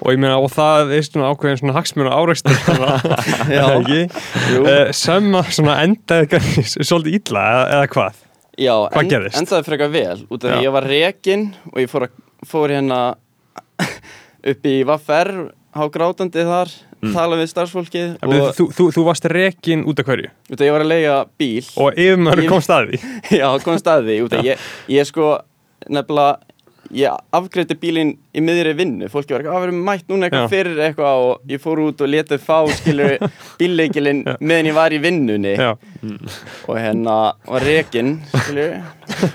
og ég meina, og það er svona ákveðin svona Jú. uh, sem að svona endaði svolítið illa eða, eða hvað? Já, Hvað gerðist? endaði frekar vel út af því ég var rekin og ég fór, að, fór hérna upp í Vaffer hágrátandi þar, tala við starfsfólkið En og þú, þú, þú varst rekin út af hverju? Út af ég var að leiga bíl. Og komst að því. Já, kom staði út af ég, ég sko nefnilega ég afgreiti bílinn í miðri vinnu fólki var eitthvað, að verðum mætt núna eitthvað Já. fyrir eitthvað og ég fór út og letið fá skilur bílleikilinn meðan ég var í vinnunni Já, og hérna var rekin skilur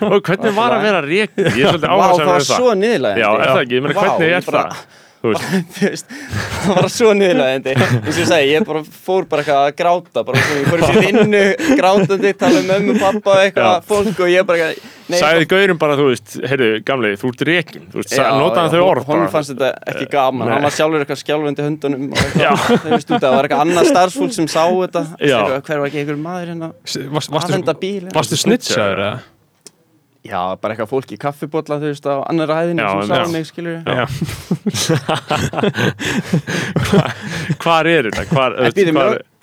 Og hvernig var að vera reikin? Ég er svolítið Vá, það áhersam var með það svo niðurlægandi Já, er það ekki? Ég meina, Vá, hvernig er það? Það var svo niðurlægandi eins og ég segi, ég bara fór bara eitthvað að gráta bara svona, ég fór upp í vinnu grátandi, tala um mömmu, pappa og eitthvað fólk og ég bara eitthvað nei, sagði gaurin bara, þú veist, heyrðu, gamli, þú ert reikin Þú veist, Já, notaði já, þau orð bara. fannst þetta ekki gaman, Nei. hann var sjálfur eitthvað skjálfandi höndunum og það veist út að það var eitthvað annað starfsfólk sem sá þetta. Hver var ekki einhver maður hérna. Varstu, snitchaður eða? Já, bara eitthvað fólk í kaffibotla þú veist á annar hæðinu Já, sem sá mig skilur Hvar er þetta? Hvar, hvar,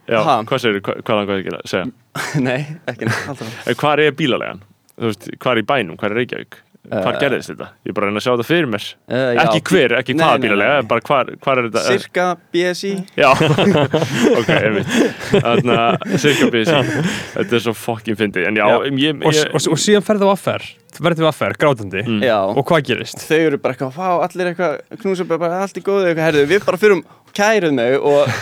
já, hvað segir, hvað, hvað langar ekki að segja? nei, ekki neitt Hvar er bílalegan? Þú veist, hvar er í bænum, hvar er Reykjavík? Hvar Eh, gerðist þetta? Ég er bara að reyna að sjá þetta fyrir mér. Uh, Ekki hver, ekki nei, bílalega, bara hvar, hvar er þetta? Cirka BSI Já, ok, einmitt. Þannig að, cirka BSI Þetta er svo fokkin fyndið En já, Já. ég, og, ég, og, og síðan ferðu á affer Verðu á affer, grátandi. Mm. Já, Og hvað gerist? þau eru bara eitthvað, fá, allir eitthvað knúsa bara, bara allt í góðu, eitthvað, herðu, við bara fyrum kæruð mig og,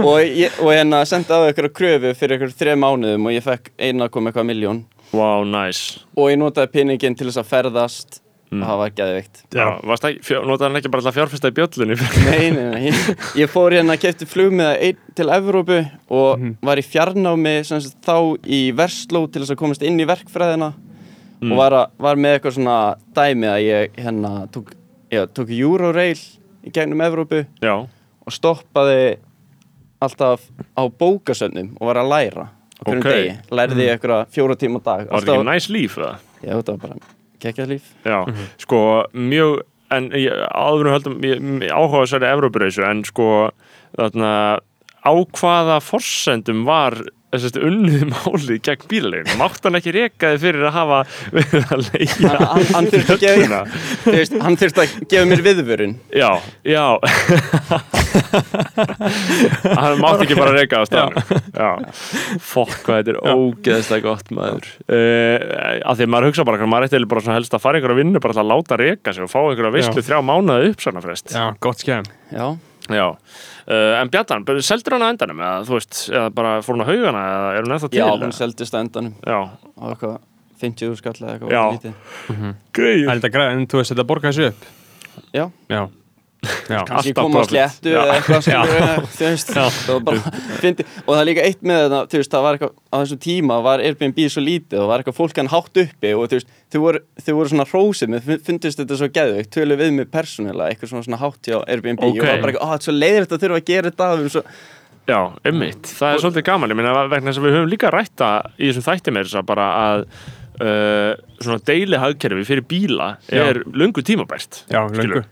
og, ég, og hérna sendi á eitthvað kröfu fyrir eitthvað þreja mánuðum og ég fekk eina kom eitthvað miljón wow, nice. Og ég notaði pinningin til þess að ferðast og það var fjár, notaði hann ekki bara alltaf fjárfesta í bjöllunni? Nei, nei, nei, ég, ég fór hérna að kefti flug með einn til Evrópu og var í fjarnámi sagt, þá í Versló til þess að komast inn í verkfræðina og var, að, var með eitthvað svona dæmi að ég hérna tók, já, tók Eurorail í gegnum Evrópu Já, og stoppaði alltaf á bókasönnum og var að læra á hverjum Ok. degi, lærði ég eitthvað fjóra tíma dag. Var þetta ekki næs líf? Já, þetta var bara kekkjað líf. Já, sko, mjög en áður en höldum ég- áhuga sér Evrópureysu en sko þarna á hvaða forsendum var þessast unnið málið gegn bílalegin mátt hann ekki reka þið fyrir að hafa verið að leia Hann- hann- hann þurfti að-? Þú veist, hann þurfti að gefa mér viðvörun. Já, já. Hann mátti ekki bara reyka á staðnum Já, fokk hvað þetta er ógeðslega gott maður. Uh, að því að maður hugsa bara hvað maður ætti bara svona helst að fara einhverja vinnu bara til að láta reyka sig og fá einhverja veislu Já. þrjá mánuða uppsarnafrest Já, gott skemm. Já, Já, uh, en Bjartan, seldur hann á endanum eða þú veist, eða bara fór hún á haugana eða er hún ennþá til? já hún seldist á endanum Já, á eitthvað 50 skall eða eitthvað Já. lítið. greið Er þetta greið, en þú veist þetta borga þessu upp? Já Já, kannski koma á sléttu Já. eða eitthvað það og það er líka eitt með þetta þú veist, það var eitthvað, á þessum tíma var Airbnb svo lítið og var eitthvað fólk hann hátt uppi og þú veist, þau voru, þau voru svona hrósið með, fundist þetta svo geðveikt tölu við mig persónulega, eitthvað svona, svona hátt hjá Airbnb Ok. og var bara eitthvað, á, þetta er svo leiðir þetta að þurfa að gera þetta við erum svo, Já, einmitt, það er svolítið gaman ég meina vegna þess að við höfum líka rætta í þessum þætti með þess að bara að uh, svona deili hagkerfi fyrir bíla Já. er löngu tímabært já, skilurðu.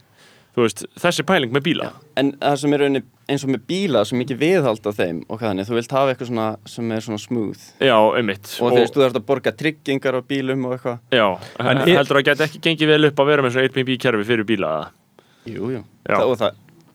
Þú veist, þessi pæling með bíla. En það sem er rauninni eins og með bíla, svo mikið viðhald á þeim og hvað þannig, þú vilt hafa eitthvað svona sem er svona smooth. Já, einmitt. Og þú veist, þú þarf að borga tryggingar á bílum og eitthvað. Já, En er- heldur að geta ekki gengið vel upp að vera með svona Airbnb kerfi fyrir bíla eða? Jú, jú, Já. það, og það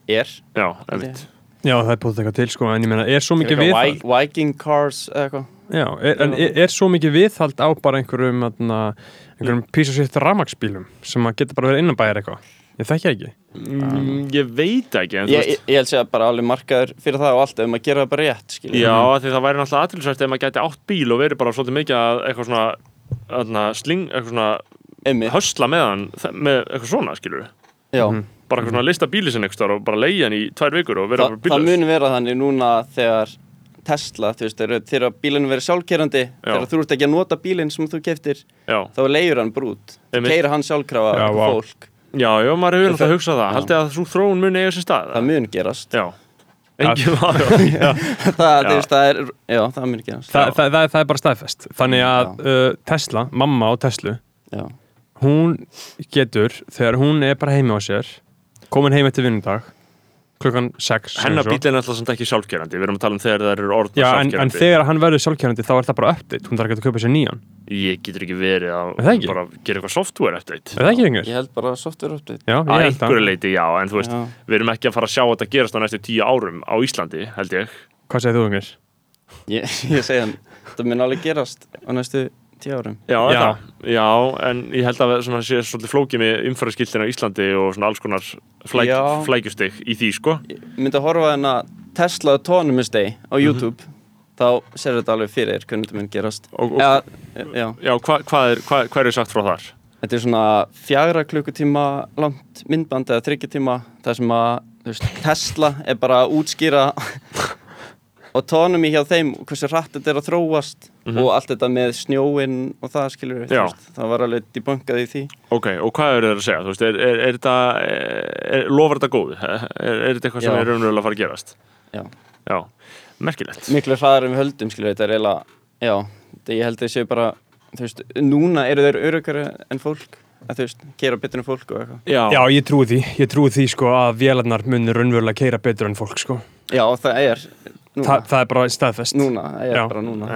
er. Já, einmitt. Já, það er búið eitthvað til sko, en ég meina, er svo mikið viðhald? Vi- Viking cars eða eitthvað? Já, er, en er, er svo mikið viðhald á bara einhverjum einhverjum písa sér rafmagsbílum sem að geta bara verið innanbæjar eitthvað Ég þekki það ekki. Mm, Ég veit ekki, en þú ég, ég, ég held að bara alveg markaður fyrir það og allt ef maður gera það bara rétt skilur. Já, af því það væri náttúrulega aðtilsvært ef maður gæti átt bíl og verið bara svolítið mikið að eitthvað svona aðna, sling, eitthvað svona Einmitt. hösla með hann með eitthvað svona, skilur Já. bara eitthvað svona lista bíli sinni eitthvað og bara leiða hann í tvær vikur og vera Þa, bara það mun vera þannig núna þegar Tesla, þú veist, þegar, bílinn verið sjálfkerandi þegar þú ert ekki að nota bílinn sem þú keftir Já, þá leiður hann brút keira hann sjálfkrafa fólk já, já, maður hefur náttúrulega Það- hugsað það. Haldið að svo þróun muni eiga sér stað? Það mun gerast. Já, engin var það, þú það er, já, það mun gerast. Þa, það, það, það er bara staðfest. Þannig að uh, Tesla, mamma á Tesla já, hún getur, þegar hún er bara heimi á sér komin heim eftir vinnundag klukkan 6 hennar eða svo. bíl er samt ekki sjálfgerandi Við erum að tala um þegar það eru orðna Já, en, en sjálfgerandi þegar hann verður sjálfkjærandi þá er það bara update, hún þarf ekki að kaupa sér nýjan Ég getur ekki verið að Er það ekki? bara gera eitthvað software update Er það ekki lengur? ég held bara software update Já, Að ég held einhverju að leiti, já, en þú veist Já. Við erum ekki að fara að sjá þetta gerast á næstu tíu árum á Íslandi, held ég Hvað segir þú, Ingir? ég, ég segi hann, það mun alveg gerast á næstu tíu árum Já, Já. já. en ég held að svona sé svolítið flókið með umfæraskiltin á Íslandi og svona alls konar flæk, flækjustig í því, sko. Ég myndi að horfa hérna Tesla Autonomous Day Mhm. á YouTube þá ser þetta alveg fyrir hvernig þetta mun gerast Og, og, Já, já, já, hva, hvað er, hva, hvað er sagt frá þar? þetta er svona fjagra klukkutíma langt myndband eða þryggja tíma þar sem að veist, Tesla er bara að útskýra autonomy hjá þeim og hversu hratt þetta er að þróast og allt þetta með snjóin og það skilur við, það var alveg debunkað í því Ok, og hvað eru þeir að segja? Veist, er, er, er þetta, er, lofar þetta góð? Er, er þetta eitthvað sem Já. er raunverulega að fara að gerast? Já. Já, merkilegt. miklu hraðar við höldum skilur við, þetta er eiginlega já, þetta ég held að séu bara þú veist, núna eru þeir öruggari en fólk að þú veist, gera betur en fólk og eitthvað Já, Já, ég trúi því, ég trúi því sko að vélarnar munir raunverulega keira betur en fólk sko já, það er Þa, Það er bara staðfest núna, það er Já. bara núna.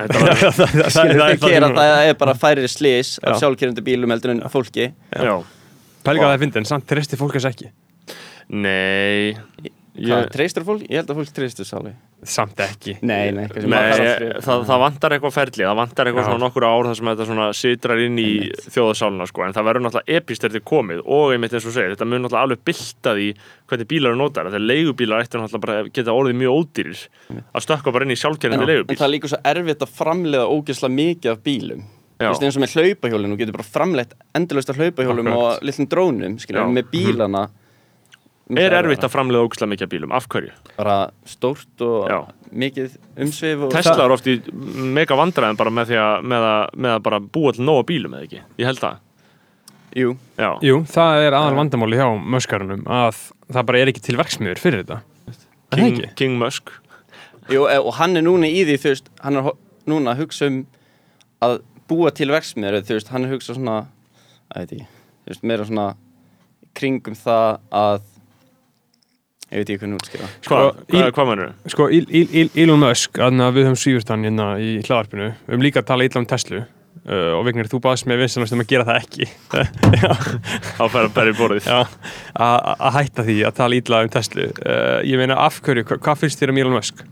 Skilur það, við gera það er bara færri slís af sjálfkerrandi bílum heldur en fólki. Já. Pælga það er fyndin, samt treysti fólk þess ekki. Nei, hvað, treystur fólk? ég held að fólk treystur sáli. Samt ekki. Nei, nei, nei ég, það, það vantar eitthvað ferli, það vantar eitthvað Já. svona nokkur ár þar sem þetta svona sitrar inn í þjóðasáluna sko, en það verður náttúrulega epist eftir komið og einmitt eins og segir, þetta mun náttúrulega alveg bylta því hvernig bílar eru notar, þegar leigubílar ættir náttúrulega bara geta orðið mjög ódýrir að stökka bara inn í sjálfkerrandi en leigubíl. það er líka svo erfitt að framleiða ógeðslega mikið af bílum. Þú veist, eins og með hlaupahjólum, þú getur bara framleitt endalaust af hlaupahjólum Akkurat. og litlum drónum, skilur, með bílana Er erfitt að framleiða ógæslega mikið bílum, af hverju? bara stórt og Já. mikið umsvif og Tesla er oft í mega vandræðin bara með því að, með að, með að bara búa til nóga bílum eða ekki, ég held það. Jú, Já, Jú, það er aðal vandamáli hjá möskarunum að það bara er ekki til verksmiður fyrir þetta. Er það King, ekki? King Musk. Jú, e- og hann er núna í því, þú veist, hann er núna að hugsa um að búa til verksmiður, þú veist, hann er að hugsa svona, að veit ég, þú veist, meira svona kringum það að, ég veit ekki hvernig útskýra. Sko, hvað, hvað mennur? Sko, Il- Il- Il- Elon Musk, þannig að við höfum svífust hann hérna í hlaðarpinu Við höfum líka að tala illa um Tesla uh, og Vignir, þú baðast með vinsanast um að gera það ekki Já, Á að bæra í borðið já, að hætta því að tala illa um Tesla uh, Ég meina, af hverju, hva, hvað finnst þér um Elon Musk?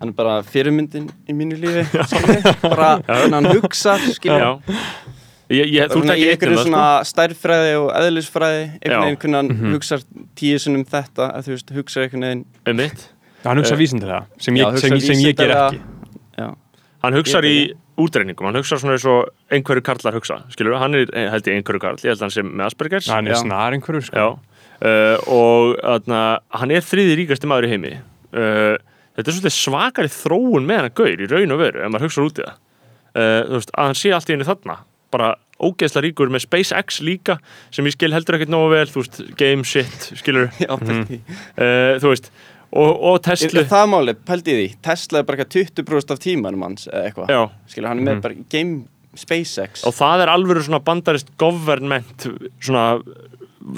Hann er bara fyrirmyndin í mínu lífi, bara hann hugsa, skilja. Ég, ég, þú Svona í tekir eitt um einhverju það, svona sko. stærðfræði og eðlisfræði, einhvern veginn hvernig hann Mhm. hugsar tíu sinnum þetta, að þú veist, hugsa einhvern veginn, Um mitt Hann hugsa Eh, vísindilega, sem ég, hugsa sem, ég- sem ég ger ekki. Já, Hann hugsar Ég í útreiningum, hann hugsar svona eins og einhverju karlar hugsa, skilur hann er eh, held ég einhverju karl, ég held hann sem með Aspergers. Hann er snar einhverju, sko. Uh, og atna, hann er þriði ríkasti maður í heimi. Uh, þetta er svolítið svakari þróun með hann að gaur í raun og veru ef maður hugsa út í það. Uh, veist, að hann sé allt í henni þarna bara ógeðsla ríkur með SpaceX líka sem ég skil heldur ekkert nógu vel þú veist, game shit, skilur já, í. uh, þú veist, og, og Tesla það máli, pældi því, Tesla er bara eitthvað 20% af tímanum hans, eitthvað. já, skilja, hann er með bara game SpaceX. Og það er alveg svona bandarist government svona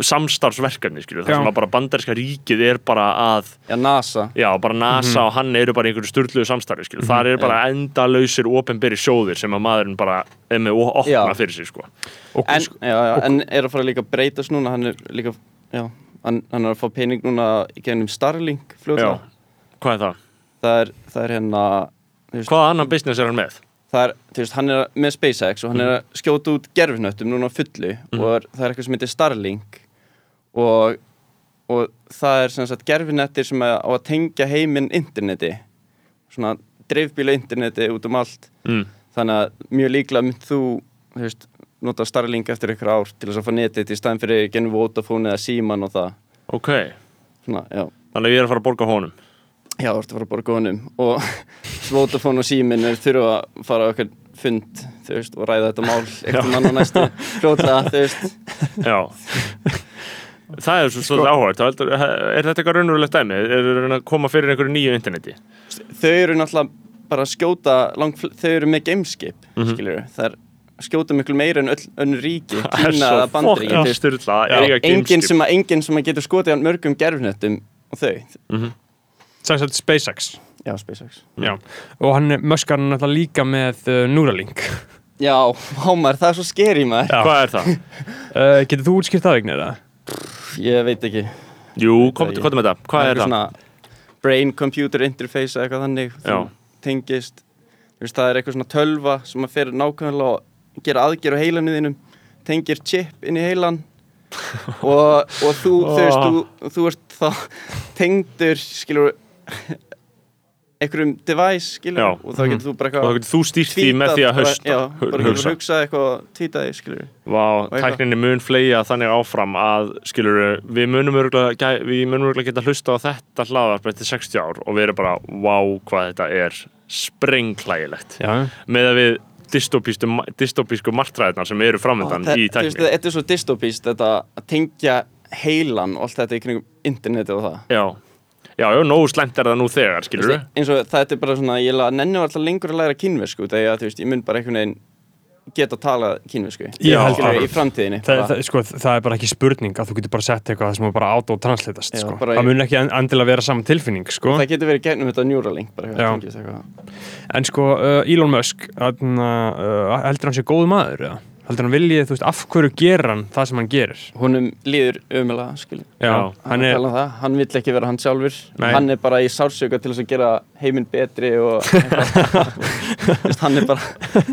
samstarfsverkefni, skilur, það Já. sem að bara bandariska ríkið er bara að já, NASA Já, bara NASA og hann eru bara í einhverju sturluðu samstarfi, skilur. Það eru bara endalausir opinberi sjóðir sem að maðurinn bara er með og opna Já. fyrir sig, sko. og, en, já, já, en er að fara líka að breytast núna hann er líka, já hann, hann er að fá pening núna í gennum Starlink Já. fljóðlega, Hvað er það? það er, það er hérna Hvaða annan business er hann með? Það er, þú veist, hann er með SpaceX og hann er að skjóta út gerfinöttum núna fullu og er, það er eitthvað sem heitir Starlink og, og það er sem sagt gerfinettir sem er á að tengja heiminn interneti svona dreifbíla interneti út um allt. Mm. þannig að mjög líklega mynd þú, þú veist, nota Starlink eftir ykkur ár til þess að fá netið í staðin fyrir genið Vodafone eða Síman og það. Ok, svona, þannig að ég er að fara að borga honum. Já, þú ert að fara að borga honum og Vodafone og Símin er þurfa að fara á okkur fund þú veist, og ræða þetta mál eitthvað mann á næstu fljótlega, þú veist Já. það er svo svolítið áhægt. Er, þetta eitthvað raunverulegt dæmi? Er það að koma fyrir einhverju nýju interneti? þau eru náttúrulega bara að skjóta þau eru með gameskip mm Mhm. það er skjóta miklu meira en öll önnur ríki Já, eiga enginn sem, að, enginn sem að getur skotið hann mörgum gerfnettum og þau sem sagt SpaceX já, SpaceX Já, og hann er möskarinn náttúrulega líka með uh, Neuralink já, hámar, það er svo skeri maður Já. Hvað er það? uh, Getur þú útskipt aðegnir það? ég veit ekki Jú, komdu Ég- kom með það. Hvað er það? svona brain computer interface eða eitthvað þannig Já. þú tengist þú veist, það er eitthvað svona tölva sem að fer nákvæmlega og gera aðgerð á heilanum þínum tengir chip inn í heilan og, og þú, þú veist, þú, þú ert þá tengdur, skilur einhverjum device, skilur Já. og þá getur þú bara og þá eitthvað getur þú stýrt því með því að bara- hausta, bara getur hugsa. hugsa eitthvað því, skilur Vá, eitthvað. tækninni mun fleia þannig áfram að, skilur, við munum örgulega, við munum örgulega geta hlusta á þetta hlaðarp eftir 60 ár og við erum bara, vá, hvað þetta er sprengklægilegt Já, með að við dystopísku, dystopísku martræðnar sem eru framöndan í þú veist, Þetta er svo dystopíst, þetta að tengja heilan og allt þetta í kringum interneti og það. Já, já, já, nógu slemt er það nú þegar, skilur veist, eins og þetta er bara svona, ég nenni alltaf lengur að læra kínversku þegar þú veist, ég mun bara einhvern veginn geta að tala það. í framtíðinni það, bara. það, sko, það er bara ekki spurning að þú getur bara sett eitthvað sem er bara auto-translatast Já, sko. bara- það mun ekki en- endilega vera saman tilfinning sko. það getur verið gegnum þetta Neuralink bara, eitthvað, en sko uh, Elon Musk uh, heldur hann sé góðu maður eða? Heldur hann viljið, þú veist, af hverju gerir hann það sem hann gerir? Honum líður ömulega skilur Já, hann hann, er, um það. hann vill ekki vera hann sjálfur. Nei. hann er bara í sársöka til þess að gera heiminn betri og veist, hann er bara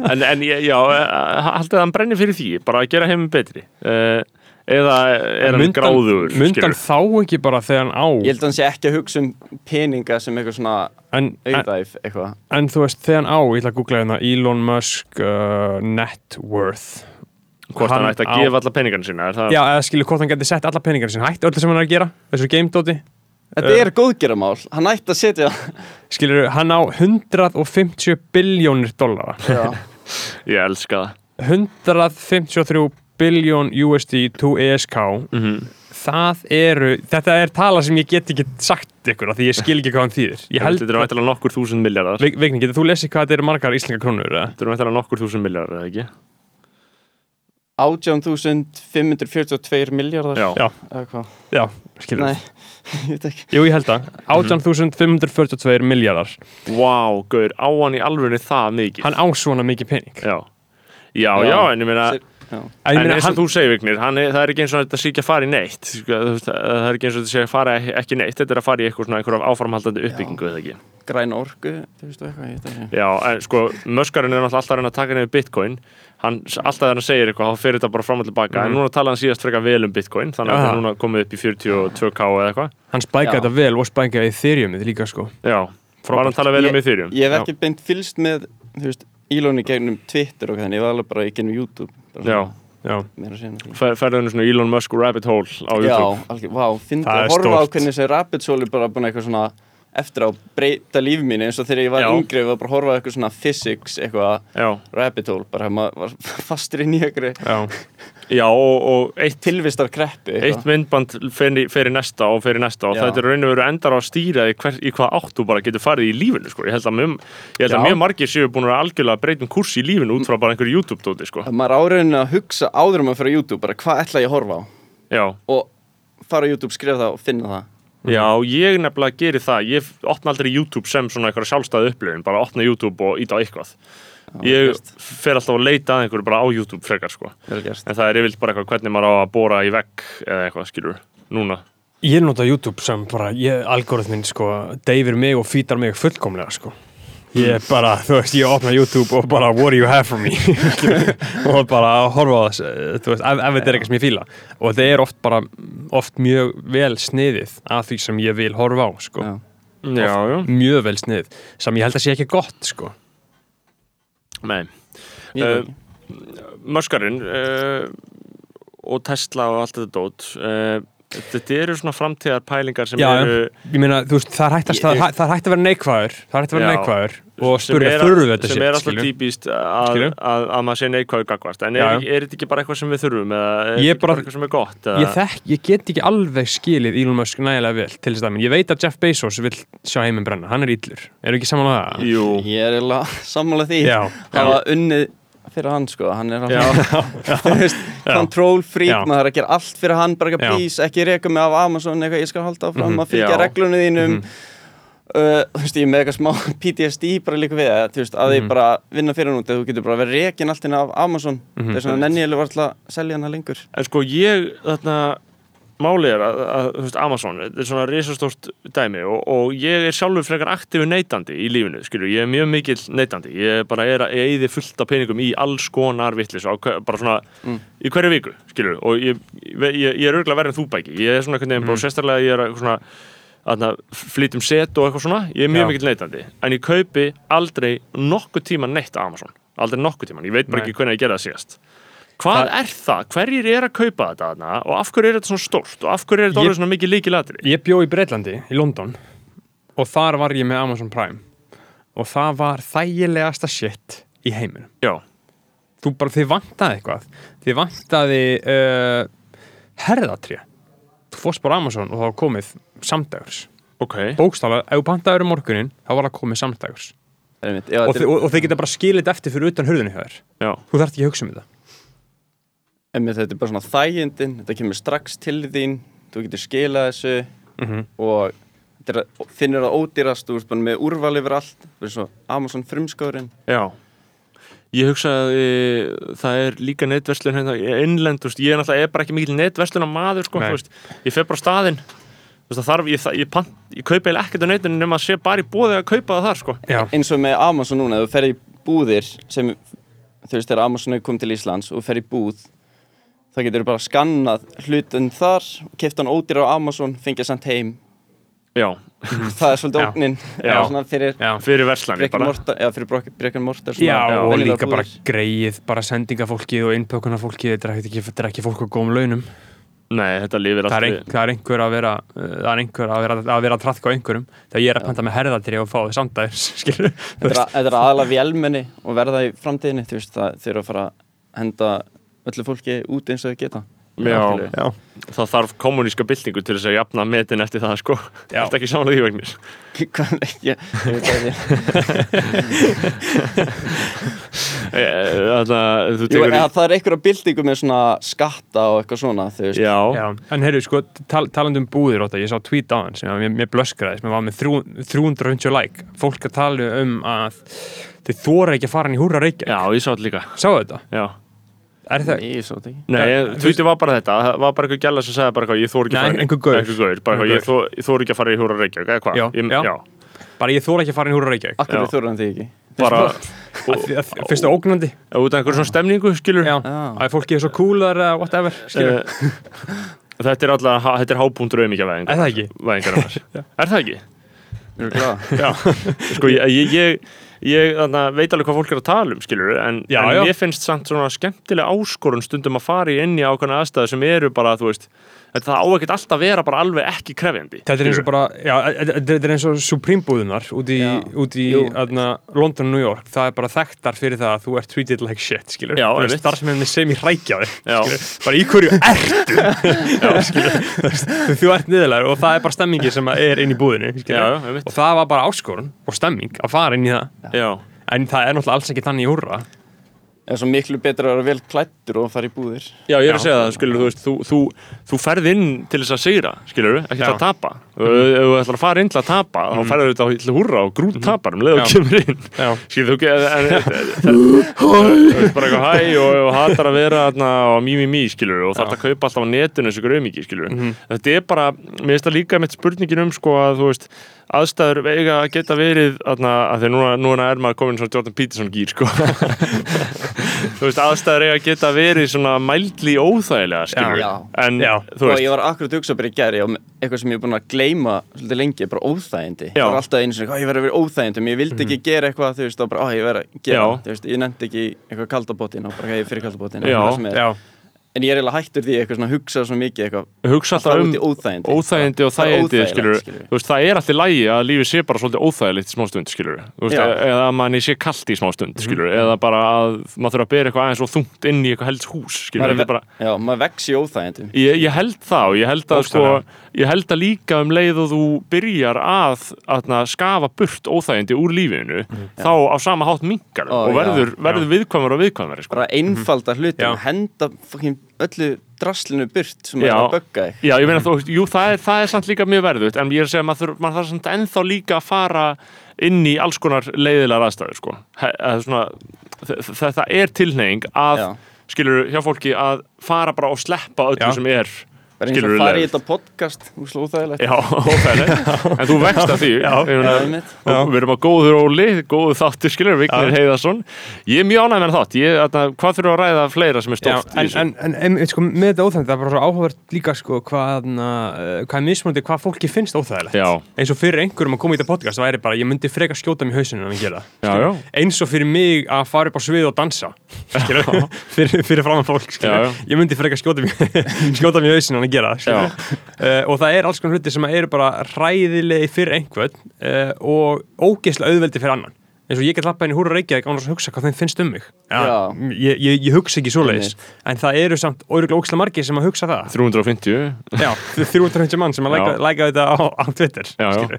En, en ég- já, eh, haldið að hann brennir fyrir því, bara að gera heiminn betri. Uh, eða er hann Myndi gráður, myndi hann skilur þá ekki bara þegar hann á? Ég held að hann sé ekki að hugsa um peninga sem eitthvað svona en, en, auðæf eitthvað. en þú veist, þegar hann á ég ætla að googla hérna Elon Musk uh, net worth. Hvort hann, Hann ætti að á- gefa alla peningarna sína er það, Já, eða skilur hvort hann geti sett alla peningar sem hætti öllu sem hann er að gera, þessu game-dóti þetta er góðgeramál, hann ætti að setja skilur, hann á 150 biljónir dollara. Já. Ég elska það. 153 biljón USD to ESK mm það eru, þetta er tala sem ég get ekki sagt ykkur af því ég skil ekki hvað hann þýðir. Þetta eru væntalega nokkur þúsund miljardar Vigni, getur þú lesið hvað þetta eru margar íslenska krónur? eða? Þetta eru væntalega nokkur þúsund miljardar, eða ekki? 18.542 miljardar Já, Já, eða hvað? Já, skilur. Nei, ég veit ekki. Jú, ég held það, 18.542 miljardar Vá, gaur, á hann í alvörinu það mikið? Hann á svona mikið pening. Já, já, já, en ég meina. En, meina, eins og hann, þú segir, Vignir, hann er, það er ekki eins og þetta sé ekki að fara í neitt þú Það er ekki eins og þetta sé að fara ekki neitt Þetta er að fara í eitthvað svona einhverjum áframhaldandi uppbyggingu, eða ekki? græn orku, þú veist eitthvað, veit ekki. Já, en sko, möskarinn er alltaf að reyna að taka niður Bitcoin. Hann, alltaf þegar hann segir eitthvað, þá fyrir þetta bara fram og tilbaka En núna tala hann síðast frekar vel um Bitcoin Þannig að þetta er núna komið upp í 42k eða eitthvað. Hann spækaði þetta vel og spækaði Ethereumið líka sko. Já, var hann að tala vel um Ethereum? ég hef ekki beint fylst með þú veist, Elon í gegnum Twitter og þannig, ég var alveg bara í gegnum YouTube. Bara Já, Já, meira að segja nokkuð. Fer- ferðu henni svona Elon Musk rabbit hole á já, YouTube? alveg, vá, fyndi Það að horfa á hvernig þessi Rapid Soul er bara búin eitthvað svona eftir á breyta líf mínu eins og þegar ég var yngri var bara að horfa á eitthvað svona physics eitthvað Rapid Hole, bara maður var fastur inn í eitthvað já, já og, og eitt tilvistar kreppu eitt myndband fer í, næsta og fer í næsta og þetta er raun og veru endar á að stýra í, hver, í hvað átt þú bara getur farið í lífinu sko. ég held að, mjög, ég held að mjög margir séu búin að algjörlega breyta um kurs í lífinu út frá bara einhverju YouTube-dóti sko. maður árauninu að hugsa áður um að fara YouTube bara hvað ætla ég að horfa á? Já. og fara á YouTube, skrifa það og finna það já, ég nefnilega geri það. Ég opna aldrei YouTube sem svona eitthvað sjálfstæði upplifin bara opna YouTube og íta á eitthvað. Ég fer alltaf að leita að einhverju bara á YouTube frekar sko. en það er yfirlt bara eitthvað hvernig maður á að bóra í vegg eða eitthvað skilur núna. Ég nota YouTube sem bara, ég, algoritmin sko, deyfir mig og fýtar mig fullkomlega sko. Ég bara, þú veist, ég opna YouTube og bara what do you have for me og bara horfa á þess, eh, þú veist, ef, þetta er eitthvað sem ég fíla og þetta er oft bara, oft mjög vel sniðið að því sem ég vil horfa á sko. Já. já, já, mjög vel sniðið, sem ég held að sé ekki gott sko. nei Ég Eh. Möskarinn uh, og Tesla og allt þetta dót uh, þetta eru svona framtíðar pælingar sem Já, já. eru ég meina, þú veist, það er hægt að, Ég- það, það er hægt að vera neikvæður það er hægt að vera neikvæður og sem spurja þurru þetta sem shit, er alltaf típist að, að, að maður sé neikvæður gagvart en er, er þetta ekki bara eitthvað sem við þurfum eða er þetta ekki bara- eitthvað sem er gott eða? ég, þekk, ég get ekki alveg skilið Elon Musk nægilega vel til þess að ég veit að Jeff Bezos vil sjá heiminn brenna, hann er illur. Eru ekki saman að það? Jú, ég er eiginlega sammála því. Það var unnið fyrir hann sko hann er alveg control freak, maður er að gera allt fyrir hann bara ekki Já. please, ekki reka mig af Amazon eitthvað, ég skal halda áfram Mhm. að fylgja reglunum þínum Mhm. uh, þú veist, ég með eitthvað smá PTSD bara líka við þú veist, að ég Mhm. bara vinna fyrir út, þú getur bara verið rekin allt inn af Amazon Mhm. þess vegna nenni ég alveg alltaf að selja hana lengur en sko ég þarna Málið er að, að veist, Amazon, þetta er svona risastórt dæmi og, og ég er sjálfur frekar aktífu neytandi í lífinu, skilur, ég er mjög mikill neytandi, ég bara er að eyði fullt af peningum í alls konar vittlis bara svona í hverju viku, skilur, og ég, ég, ég er örgulega verið en þú bæki, ég er svona einhvern veginn, bara sérstaklega ég er að svona að flytjum set og eitthvað svona ég er mjög Já. mikill neytandi, en ég kaupi aldrei nokkuð tíma neitt á Amazon aldrei nokkuð tíma, ég veit bara Nei. ekki hvernig ég gera það síðast Hvað er það? Hverjir er að kaupa þetta þarna og af hverju er þetta svona stórt og af hverju er þetta Ég- orðið svona mikið líkilatri? Ég bjó í Breitlandi, í London og þar var ég með Amazon Prime og það var þægilegasta shit í heiminum. Já, Þú bara, þið vantaði eitthvað. Þið vantaði uh, herðatré. Þú fórst bara á Amazon og það var komið samdægurs. ok Bókstaflega, ef þú pantaður um morgunin, þá var það komið samdægurs. Og, og, og þið geta bara skilið þetta eftir fyrir utan hurðinu hjá þér. Já, Þú þarft ekki að hugsa um þetta. Einmitt, þetta er bara svona þægindin, þetta kemur strax til þín, þú getur skilað þessu Mhm. og þetta er, að- finnur það ódýrast, þú ert bara með úrval yfir allt, það er svo Amazon frumskórin. já Ég hugsaði, það er líka netverslun hérna, innlend, þú veist, ég er náttúrulega er bara ekki mikil netverslun maður, sko, þú veist, ég fer bara á staðinn þú veist, þarf, ég, ég, pant, ég kaupa eiginlega ekkert á netinu nema að sé bara í bóði að kaupa það þar, sko. Eins og með Amazon núna, þú fer í búðir sem, þú veist, þegar Amazon er komið til Íslands og þú fer í búð, þá getur þú bara skannað hlutin þar, keft hann ódýr á Amazon, fengið sendt heim. Já, Það er svolítið svona fyrir fyrir verslani Brekkan bara. Mortar, eða fyrir Brekkan Mortar. Já, og líka bara búðir. greið, bara sendingafólkið og innpökunarfólkið, þetta er ekki, þetta er ekki fólk á góðum launum. Nei, þetta lifir það er, allt ein, það er einhver að vera uh, það er einhver að vera að, vera að trafka á einhverjum. Þegar ég er að panta með herðatri og fá þið samdæðis skilur Þetta er, þetta er aðalega vélmenni og verða í framtíðinni, þú veist, það þeir eru að fara að henda öllu fólki út eins og þau geta. Já, já, það þarf kommuníska byltingu til þess að jafna metin eftir það sko. Þetta ekki samanlega því vegnir Hvað er ekki, eða, það er einhverja byltingu með svona skatta og eitthvað svona. Já, já, en heyrðu sko tal, talandi um búðir óta, ég sá tweet á hann sem mér, mér blöskraði, sem var með þrjú, 350 like, fólk að tala um að þið þóra ekki að fara inn í húra reykja já, ég sá þetta líka. Sáu þetta? Já Er það? Nei, ég svo þetta ekki. Nei, tweetið var bara þetta, það var bara eitthvað gæla sem sagði bara eitthvað, ég þór ekki Nei, að fara einhver gaur. einhver gaur, bara eitthvað, ég þó- ég þór ekki að fara í húra Reykjavík, eða hvað? Já, Ég- já. já. Bara ég þóra ekki að fara í húra reykja Akkur við þurfum þig ekki. bara, Fyrstu ógnandi. Út af einhver svona stemningu, skilur. Já, að fólki er svo cool eða whatever skilur. Eh, Þetta er alltaf, þetta er hápunktur auðmikja Ég, ég, ég, ég þarna, veit alveg hvað fólk er að tala um, skilur en, Já, en já. mér finnst samt svona skemmtilega áskorun stundum að fara í inn í ákveðna aðstæðu sem eru bara, þú veist, þetta á ekkert alltaf að vera bara alveg ekki krefjandi. Þetta er eins og bara, já, þetta er eins og Supreme búðunar út í, Já. út í aðna, London og New York, það er bara þekktar fyrir það að þú ert treated like shit, skilur. Sem er með sem í hrækjaði Já. bara í hverju ertu? Já, skilur, þú ert niðurlegar og það er bara stemmingi sem er inn í búðinu skilur, og það var bara áskorun og stemming að fara inn í það. Já, en það er náttúrulega alls ekki þannig í húrra. Það er svo miklu betra að vera vel klættur og fara í búðir. Já, ég er að segja það, skilur, þú veist, þú, þú, þú ferð inn til þess að sigra, skilur, ekki til að tapa. Ef þú ætlar að fara inn til að tapa, þá ferður þú til að húrra og grút tapar um leið og kemur inn. Skilur, þú veist bara eitthvað hæ og, og hatar að vera og mí, mí, mí, skilur, og þarf að kaupa alltaf á netinu þessu grömiki, skilur. Þetta er bara, mér finnst það líka með spurningin um, sko, að þú veist, aðstæður eiga að geta verið að því núna, núna er maður komin svona Jordan Peterson gýr, sko. þú veist, aðstæður eiga að geta verið svona mældli óþægilega, skilur. Já. En, Já. þú og veist, ég var akkurat að hugsa bara í gæri og eitthvað sem ég er búin að gleyma svolítið lengi, bara óþægindi. Það var alltaf einu "Ó, ég verði að vera óþægindi, ég vildi ekki gera eitthvað, þú veist, og bara, ó, ég verði að gera, veist, ég nefndi ekki eitthvað kaldabótin og bara, "Ok, ég fyrir kaldabótin. En ég er eiginlega hættur því eitthvað svona að hugsa svo mikið eitthvað, hugsa alltaf um óþægindi. óþægindi og þægindi skilur, þú veist, það er alltaf lægi að lífið sé bara svolítið óþægilegt í smástund skilur, þú veist, eða að manni sé kallt í smástund skilur, eða bara að maður þurfa að bera eitthvað aðeins og þungt inn í eitthvað helds hús skilur, Maður bara, Já, maður vex í óþægindum. ég, ég held og ég held að sko, ég held að líka um leið og þú byrjar að, að skafa burt óþægindi úr lífinu þá á sama hátt minkar Ó, og verður, verður viðkvæmur og viðkvæmari sko. Bara einfalda hlutum, henda fucking öllu draslinu burt sem er Já. að bögga þig. Já, ég meina þú, jú, það er, það er samt líka mjög verðut en ég er að segja að maður, maður þarf samt ennþá líka að fara inn í alls konar leiðilegar aðstæður, sko. Þetta er tilneying að, skilur hjá fólki að fara bara og sleppa öllu Já. sem er bara eins og fara í þetta podcast Þú sló það Já, ófæðilegt, en þú vext að því Já. Einmitt. og við erum á góður óli, góðu þáttur skilur, Vignir Já. Heiðarsson ég er mjög ánægð með þátt, ég, atna, hvað þurfum að ræða fleira sem er Já, stórt í en, en, en, en sko, með þetta óþægilegt, það er bara svo áhugavert líka sko, hvað, hvað er mismunandi, hvað fólki finnst óþægilegt Já. eins og fyrir einhverjum að koma í þetta podcast væri bara, ég myndi freka skjóta mér í hausinu að það, Já, já. eins og fyrir mig að fara upp á svið og dansa skilur, fyrir, fyrir framan fólk skilur. Já, já. ég myndi freka skjóta mér í hausinu að gera uh, og það er alls konar hluti sem eru bara hræðilegi fyrir einhvern uh, og ógeðslega auðveldi fyrir annan. Eins og ég get lappa inn í húra Reykjavík án að hugsa hvað þeim finnst um mig. Já. ég, ég, ég hugsa ekki svoleiðis en það eru samt ógeðslega margir sem að hugsa það. 350 já, 350 mann sem að læka, þetta á, á Twitter Já, já.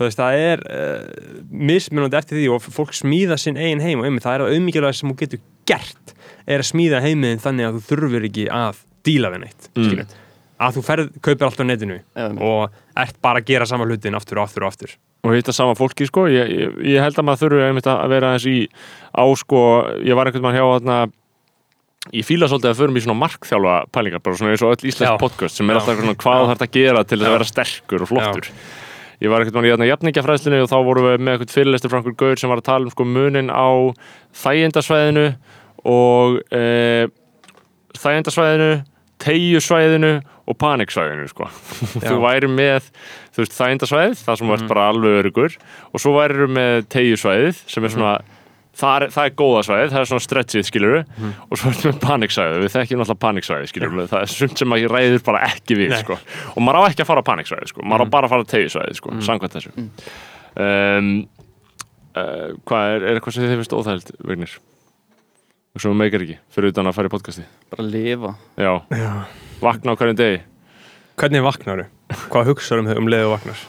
veist, það er uh, mismunandi eftir því og fólk smíða sinn eigin heim og einmitt, það er að auðmikið sem þú getur gert er að smíða heimiðin þannig að þú þurfur ekki að díla við neitt Mm. Að þú ferð, kaupir allt á netinu Já, einmitt. og ert bara að gera sama hlutin aftur og aftur og aftur og hitta sama fólki sko ég, ég, ég held að maður þurfi einmitt að vera eins í á sko, ég var einhvern veginn hjá þarna ég fíla svolítið að förum í svona markþjálfa pælingar, bara svona eins og öll íslensk Já. podcast sem er Já. alltaf svona hvað Já. þarf að gera til þess Já. að vera sterkur og flottur ég var einhvern veginn í þarna jafningjafræðslinu og þá vorum við með eitthvað fyrirlestur frá einhver gaur sem var að tala um sko munin á þægendasvæðinu og e, þægendasvæðinu tegjusvæðinu og paniksvæðinu sko. þú væri með þú veist, þægendasvæðið, það sem mm. bara alveg örugur og svo væri með tegjusvæðið sem er svona Það er, það er góða svæðið, það er svona stretchið skilur og svo erum við paniksvæðið, við þekkjum náttúrulega paniksvæðið skilur það er sumt sem að ég ræður bara ekki við Nei. sko. og maður á ekki að fara paniksvæðið sko. maður á bara að fara tegjusvæðið sko, samkvæmt þessu um, uh, hvað er, er eitthvað sem þið finnst óþægild Vignir? og svo meikar ekki, fyrir utan að fara í podcasti Bara lifa já, Já. Vakna á hverjum degi. Hvernig vaknar Hvað hugsaður um, um leið og vaknar?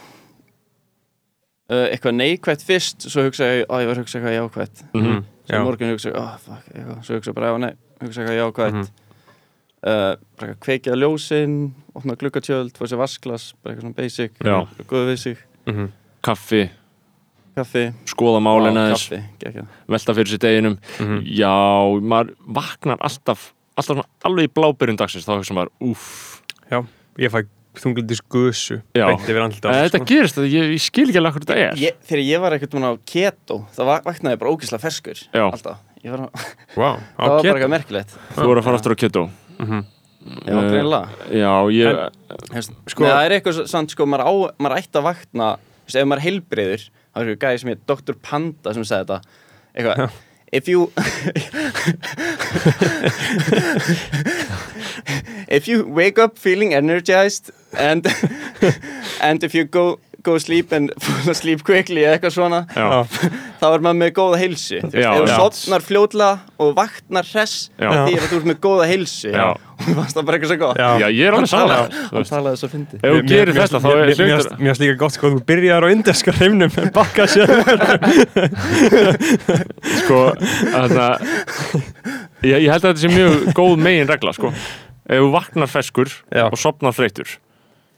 uh, Eitthvað neikvætt fyrst Svo hugsa ég, á ég var að hugsa eitthvað jákvætt. Mhm. Svo morgun hugsa ég, oh, fuck, eitthvað. Svo hugsa ég bara, já, nei, hugsa eitthvað jákvætt. Mhm. uh, Bara eitthvað kveikja ljósin Opna glukkatjöld, fór sér vasklas Bara eitthvað svona basic Já. Góða við sig, Mm kaffi, kaffi. Skoða málin Vá, aðeins. Kaffi, gekkja velta fyrir sér deginum. Mhm. já, maður vaknar alltaf alltaf svona alveg í blábyrjun dagsins þá hugsa maður, úff. Já, ég fæ þunglindis gusu Já. beint yfir andlita Eh, þetta gerist, þetta, ég, ég skil ekki alveg hvað þetta er. Ég, Þegar ég var eitthvað á keto Það va- vaknaði ég bara ógislega ferskur Já. Alltaf. Ég var, wow, Það var bara eitthvað merkilegt. Þú voru að fara aftur á keto. Já, Eh, greinlega já, ég Hefst, Sko- sko, það er eitthvað samt, sko, maður, á, maður ætti að vakna veist, ef maður er heilbreyður það er eitthvað gæði sem heit Dr. Panda sem sagði þetta. Eitthvað if you if you wake up feeling energized and and if you go go sleep and fall asleep quickly eða eitthvað svona þá er maður með góða heilsu. Þú þú já. sopnar fljótlega og vaknar hress því að þú ert með góða heilsu. Og mér fannst það bara eitthvað svo gott. Já. já, ég er alveg samanlega hann talaði svo fyndi ef þú gerir þetta þá er Mér hlutur finnst- mér finnst líka gott sko, þú byrjar á inderska hreimnum en bakka sér sko, þarna ég, ég held að þetta sé mjög góð megin regla, sko. Ef þú vaknar feskur Já. og sopnar þreytur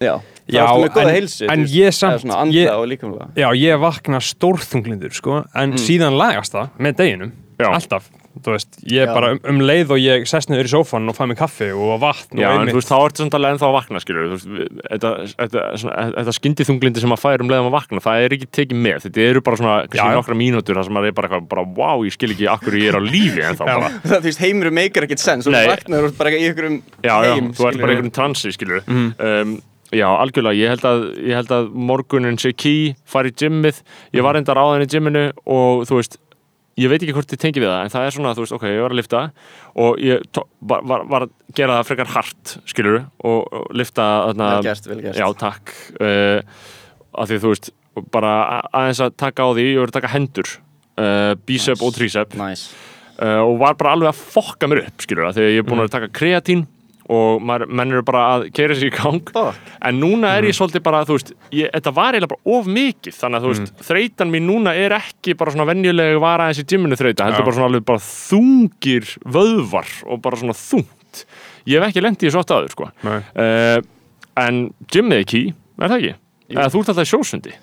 Já, Já, það er með góða en- heilsu en ég samt- svona andla ég- og líkamlega. Já, ég vakna stórþunglindur sko, en síðan lagast það með deginum Já. alltaf, þú veist, ég Já. bara um, um leið og ég sest niður í sófan og fæ mig kaffi og vatn Já, og en þú veist, þá ertu samt alveg ennþá að vakna, skilur þú veist, við- þetta, þetta skyndithunglindi sem að færa um leiðum að vakna, það er ekki tekið með. Þetta eru bara svona, kannski Já, nokkra mínútur þar sem maður er bara eitthvað, bara, wow, ég skil ekki akkur ég er á lífi en þá Já. bara, Það þú veist, heimurum meikar ekkert sens. Þú vaknar og ert bara í einhverjum já, heim þú ert bara skilurðu. einhvern transi, skilur um, Já, algjörlega, ég held að, ég held að morgunin sé key, fara í gymmið. Ég var endar áðan í gymminu og þú veist, ég veit ekki hvort ég tengi við það en það er svona, þú veist, ok, ég var að lifta og ég tó, var, var, var að gera það frekar hart, skilur og, og lifta þarna, Vel gert, vel gert. Já, takk uh, af því þú veist, bara aðeins að taka á því, ég voru að taka hendur uh, bicep Nice. og tricep Nice. Uh, og var bara alveg að fokka mér upp skilur það, þegar ég er búin að taka kreatín og maður, menn eru bara að keira sér í gang Fuck. en núna er ég svolítið bara, þú veist ég, þetta var eiginlega bara of mikið þannig að þú veist, þreytan mín núna er ekki bara svona venjuleg var aðeins í gymminu þreyta heldur Já. bara svona alveg bara þungir vöðvar og bara svona þungt ég hef ekki lendið í svo oft aður sko uh, en gymmið er key, er það ekki? Eða þú ert alltaf sjósundi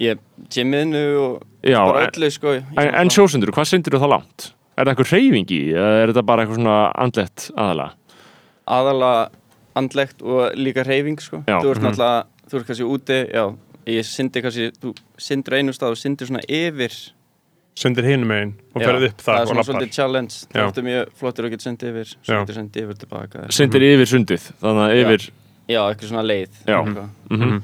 Ég gymmiðnu og Já, bara en- öllu sko en, en sjósundur, hvað syndir þú þá langt? Er það einhver hreyfing í, eða er þetta bara eitthvað svona andlegt aðalega? Aðalega andlegt og líka reyfing sko. Þú ert Mhm. náttúrulega, þú ert kannski úti já, ég syndi kannski, þú syndir einu stað og syndir svona yfir. Sundir hinum einn og Já, ferði upp það það er og svona svolítið challenge. Það ertu mjög flottur og getur syndið yfir getur syndið yfir tilbaka Sindir yfir sundið Þannig að yfir já, eitthvað svona leið. Já. eitthvað. mhm.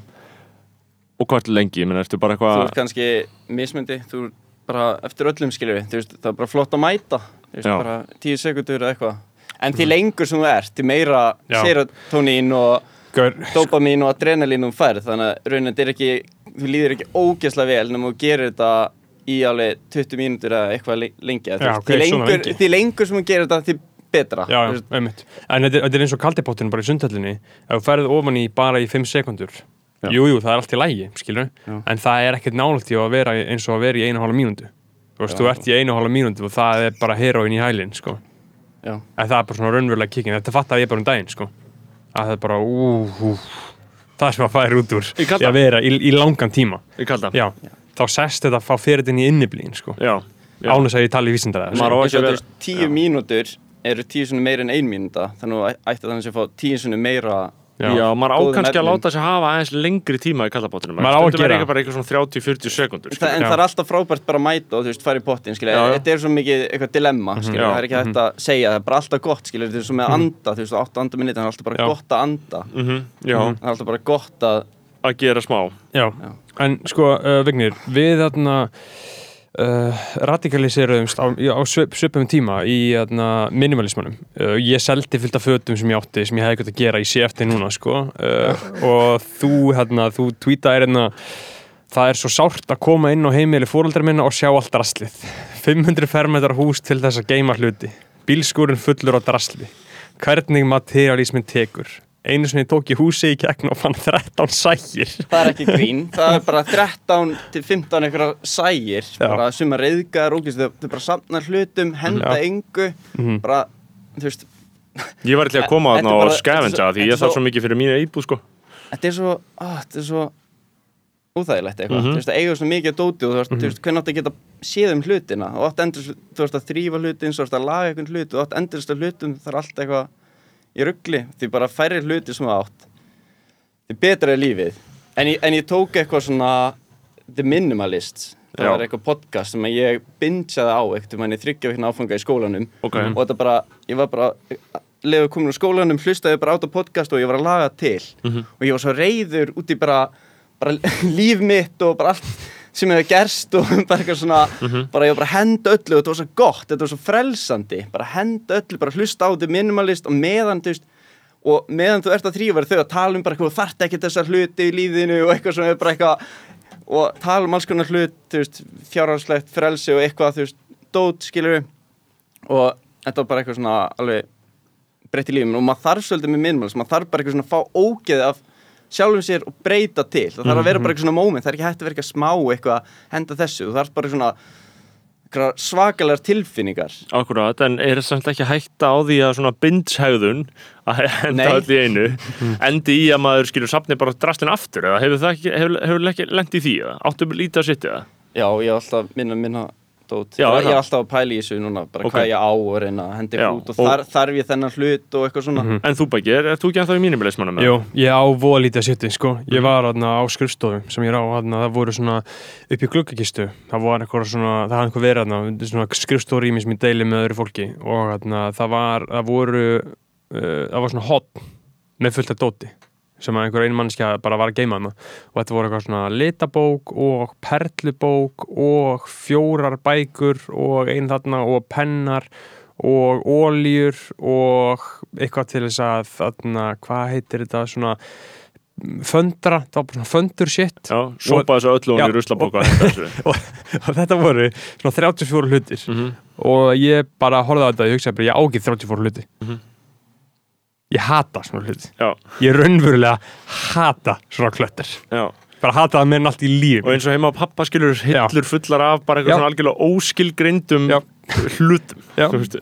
Og hvað er lengi, menn ertu bara þú eitthvað ert kannski mismyndi þú ert bara eftir öllum skiljur veist, það er bara flott að mæta. Þú veist, Já. bara tíu sekundur eða eitthvað en því lengur sem þú ert, því meira serotonín og Gaur, dopamín og adrenalín þú færð. Þannig að raunin þetta er ekki þú líður ekki ógeðslega vel nema þú gerir þetta í alveg 20 mínútur eða eitthvað le- lengi Já, veist, ok, því, svona lengur, því lengur sem þú gerir þetta því betra já, einmitt. En þetta þetta er eins og kaldipóttinu bara í sundhöllinni. Ef þú ferð ofan í bara í 5 sekundur Já. Jú, það er allt í lægi, skilur Já. En það er ekkert nálægt í að vera eins og að vera í einu og hálfa mínútu. Þú veist, þú ert í einu og hálfa mínútu og það er bara heroin í hælinn, sko En það er bara svona raunverulega kikking Þetta fattaði ég bara um daginn, sko. Að það er bara, ú, ú Það sem að færi út úr. Í að vera í, í langan tíma. Já, þá sest þetta að fá fyrir þetta inn í inniblín, sko. Já. Ánus að ég tali í veist, tíu mínútur eru tíu svona meira en ein mínúta. Þannig að ætti þannig að fá tíu svona meira Já. Já, maður á kannski að láta sig hafa aðeins lengri tíma í kallabóttunum Maður á að er gera. ekki bara eitthvað svona 30-40 sekundur Þa, en Já. það er alltaf frábært bara að mæta og þú veist, fara í pottin, þetta er svo mikið eitthvað dilemma, skilja, Já. það er ekki hægt að segja, það er bara alltaf gott, þetta er svo með að anda, þú veist, átt að anda minni, það er alltaf bara Já. gott að anda, Mhm, Já, það er alltaf bara gott að, að gera smá. Já, Já. en sko, uh, Vignir, við þarna uh, radikaliseruðumst á, á svip, svipum tíma í þarna, minimalismanum. Uh, ég seldi fyllt af fötum sem ég átti, sem ég hefði gott að gera í CFT núna, sko, uh, og þú, hérna, þú tweetaði hérna, það er svo sárt að koma inn á heimili fóröldrar minna og sjá allt draslið. 500 fermetrar hús til þess að geima hluti. Bílskúrin fullur á drasli. Hvernig materialismin tekur. Einu sinni tók ég húsi í gegn og fann 13 sægir. það er ekki grín, það er bara 13 til 15 einhverja sægir, Já. bara suma reyðgar, ógist, þau þau bara safna hlutum, henda Mhm. bara, þú veist, Ég var eitthvað að koma er þarna og scavenja því ég þarf svo- mikið fyrir mínu íbúð sko þetta er svo, á, þetta er svo óþægilegt eitthvað, Mhm. þú veist, að eiga svo mikið að dóti og þú veist, þú veist, hvernig átt að geta séð um hlutina og átt endur, þú veist, að þrýfa hlutin svo veist, að laga einhvern hlut og átt endurist að hlutum það er allt eitthvað í ruggli því bara færri hluti sem þú átt því betra er lífið en ég, en ég tók eitthvað svona The Minimalists það Já. var eitthvað podcast sem ég bingeaði á eitthvað manni þryggja vikna áfanga í skólanum Ok. og þetta bara, ég var bara leðu komin úr skólanum, hlustaði bara á þetta podcast og ég var að laga til Mhm. og ég var svo reyður út í bara, bara líf mitt og bara allt sem hefur gerst og bara eitthvað svona Mhm. bara ég var bara að henda öllu og þetta var svo gott, þetta var svo frelsandi bara henda öllu, bara hlusta á þetta minimalist og meðan, þú veist og meðan þú ert að þrýfa er þau að tala um bara eitthvað þú þarft ekki þessar hluti í lífinu og eitthvað sem er bara eitthvað og tala um alls konar hlut, þú veist, fjárhalslegt frelsi og eitthvað, þú veist, dót, skilur og þetta var bara eitthvað svona alveg breytt í lífinu og maður þarf svolítið með minimalist, maður þarf bara eitthvað svona að fá ógeð af sjálfum sér og breyta til. Það þarf að vera bara eitthvað svona moment, það er ekki hægt að vera eitthvað smá eitthvað, henda þessu, þú þarf bara svona eitthvað svakalegar tilfinningar. Akkurat, en er samt ekki hætta á því að svona bindshegðun að henda í einu endi í að maður skilur safni bara drastin aftur eða hefur það ekki, hefur, hefur ekki lent í því eða? Áttu lítið að sitt eða Já, ég er alltaf minna minna dót Já, ég, er það? er alltaf að pæla í þessu núna bara Ok. hvað ég á og reyna að hendi Já, út og, og- þar, þarf ég þennan hlut og eitthvað svona En þú bækir, er þú ekki ennþá í mínimilismannum? Jú, ég á voða lítið að setja, sko. Ég var þarna á skrifstofu sem ég er á, þarna, það voru svona upp í gluggakistu, það var eitthvað svona, það hafði eitthvað verið þarna, svona skrifstofurými sem ég deili með öðru fólki og það var, það voru, uh, það var svona hotn með fullt af dóti sem að einhver einu mannskja bara var að geima þarna. Og þetta voru eitthvað svona litabók og perlubók og fjórar bækur og ein þarna og pennar og ólíur og eitthvað til þess að þarna, hvað heitir þetta svona mm, föndra, það var bara svona föndur shit. Já, sópa þessu öllu Já, hún í ruslabóka og og þetta voru svona 34 hlutir. Mhm. og ég bara horfði á þetta og ég hugsaði bara ég ágið 34 hluti Mhm. Ég hata svona hluti. Já, ég raunverulega hata svona klöttir. Já. Bara hata það meðan allt í líf Og eins og heima á pappa skilur hillur fullar af bara eitthvað Já. svona algjörlega óskilgrindum Já. hlutum Já. Þú veist,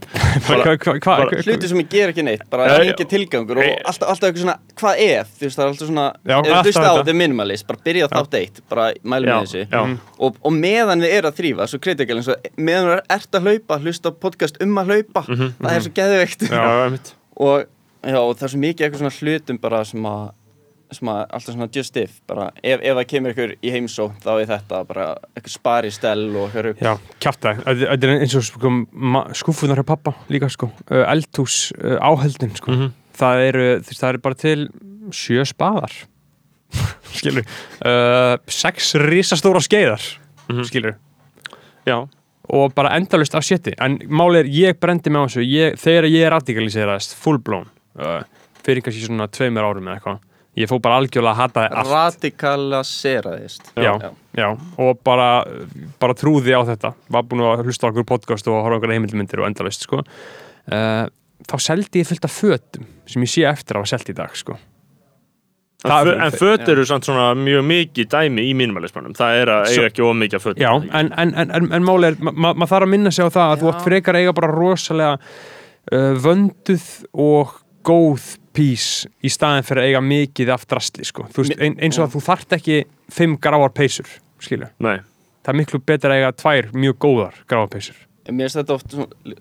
Hva- hva- bara- hluti sem ég ger ekki neitt, bara já. engin tilgangur og alltaf, alltaf eitthvað svona, hvað ef þú veist, það er alltaf svona, ef þú hlusta á þetta. The Minimalist bara byrja þátt eitt, bara mælum með þessu. og, og meðan þið er að þrýfa svo kritikal eins og meðan þú ert að hlaupa hlusta á podcast um að hlaupa, það er svo geðveikt. Og Já, og það er svo mikið eitthvað svona hlutum bara sem að sem að alltaf svona just if bara ef, ef það kemur ykkur í heimsó þá er þetta bara eitthvað spari stell og eitthvað rugl Já, kjátt Þetta er eins og sko, skúffunar hjá pappa líka sko, uh, eldhús uh, áheldin sko. Mhm. það, eru, þú veist, það eru bara til sjö spaðar skilur uh, sex risastóra skeiðar Mhm. skilur Já, og bara endalust af sétti en máli er, ég brendi á þessu. Ég, þegar ég er radikaliseraðist full blown fyrir kannski svona tveimur árum eða eitthvað. Ég fór bara algjörlega að hata allt. Radikaliseraðist Já. Já, og bara, bara trúði á þetta. Var búin að hlusta á okkur podcast og horfa á okkur heimildmyndir og endalist sko. uh, þá seldi ég fullt af fötum sem ég sé eftir að hafa selt í dag sko. en, Það- en föt eru samt svona mjög mikið dæmi í minimalismannum Það er að eiga ekki of mikið af föt Já, en, en, en, en, máli er ma ma maður þarf að minna sig á það að þú átt frekar að eiga bara rosalega uh, vönduð og góð pís í staðin fyrir að eiga mikið af drastli sko. Veist, ein, eins og að þú þarft ekki fimm gráar peysur, það er miklu betur að eiga tvær mjög góðar gráar peysur Mér finnst þetta oft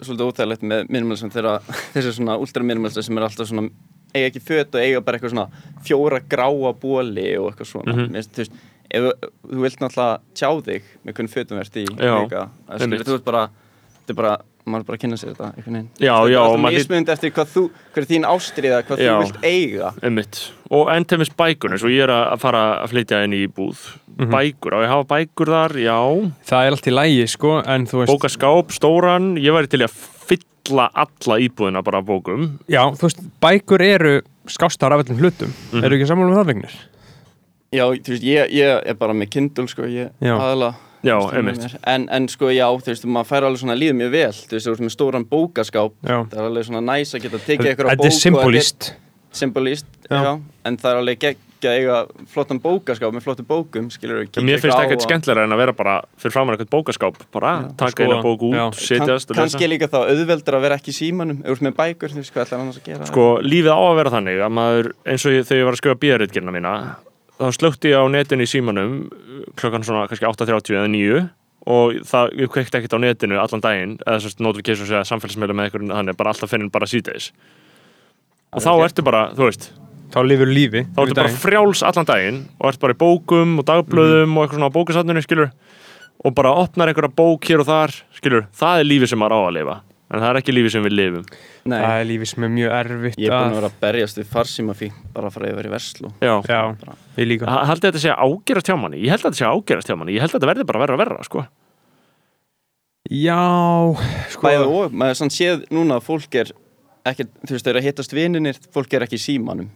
svolítið óþægilegt með minimalism þegar þessi svona ultra minimalism sem er alltaf svona eiga ekki föt og eiga bara eitthvað svona fjóra gráa bóli og eitthvað svona Mhm. Mér finnst, þú veist, ef þú- vilt náttúrulega tjá þig með hvernig fötum verðt í Já, vika, að skilur, einmitt. þú veist bara þetta er bara, maður er bara að kynna sér þetta einhvern veginn. Já, er já, og alltaf maður hlýt- mismunandi eftir hvað þú, hver er þín ástriða hvað Já. þú vilt eiga. Einmitt. Og enn til mis bækur eins og ég er að fara að flytja inn í búð. Bækur, á ég hafa bækur þar, já. Það er allt í lægi sko en þú veist Bókaskáp, stóran, ég væri til að fylla alla íbúðina bara bókum. Já, þú veist, bækur eru skástar af öllum hlutum. Mhm. Eru ekki sammála með það vegnir? Já, þú veist, ég, ég er bara með Kindle sko, ég Já. Já, með en, en sko já, þú veist, maður fær alveg svona líður mjög vel. Þú veist, þú veist með stóran bókaskáp. Já. Það er alveg svona næs að geta tekið ykkur á Þetta bók er symbolist. Symbolist, Já. já. en það er alveg geggja eiga flottan bókaskáp með flottu bókum, skilur við Mér finnst ekkert skemmtilega en að vera bara fyrir framan eitthvað bókaskáp. Bara taka eina Skoða, bók út, já. setjast og lesa. kannski líka þá auðveldur að vera ekki símanum ert með bækur, þú veist hvað ætlar annars að gera? Sko, lífið á að vera þannig að maður, þá slökti ég á netinu í símanum klokkan svona kannski 8.30 eða 9 og það, ég kveikti ekkert á netinu allan daginn, eða svo notification segja samfélagsmeila með einhverjum, þannig bara alltaf finninn bara síðdeis og þá ok. ertu bara, þú veist Þá lifur lífi þá ertu bara frjáls allan daginn og ertu bara í bókum og dagblöðum og eitthvað svona á bókasatninu, skilur og bara opnar einhverja bók hér og þar skilur, það er lífið sem maður á að lifa en það er ekki lífið sem við lifum. Nei, Það er lífi sem er mjög erfitt ég er búin að að- vera að berjast við farsíma fí bara frá að ég verið í verslu Já, Já, ég líka. Ha- haldið þetta að ágerast hjá manni ég held að þetta að ágerast hjá manni ég held að þetta verði bara verra og verra sko. Já, sko bæði og, maður sann séð núna að fólk er ekki, þú veist, þau eru að hittast vininir fólk er ekki í símanum,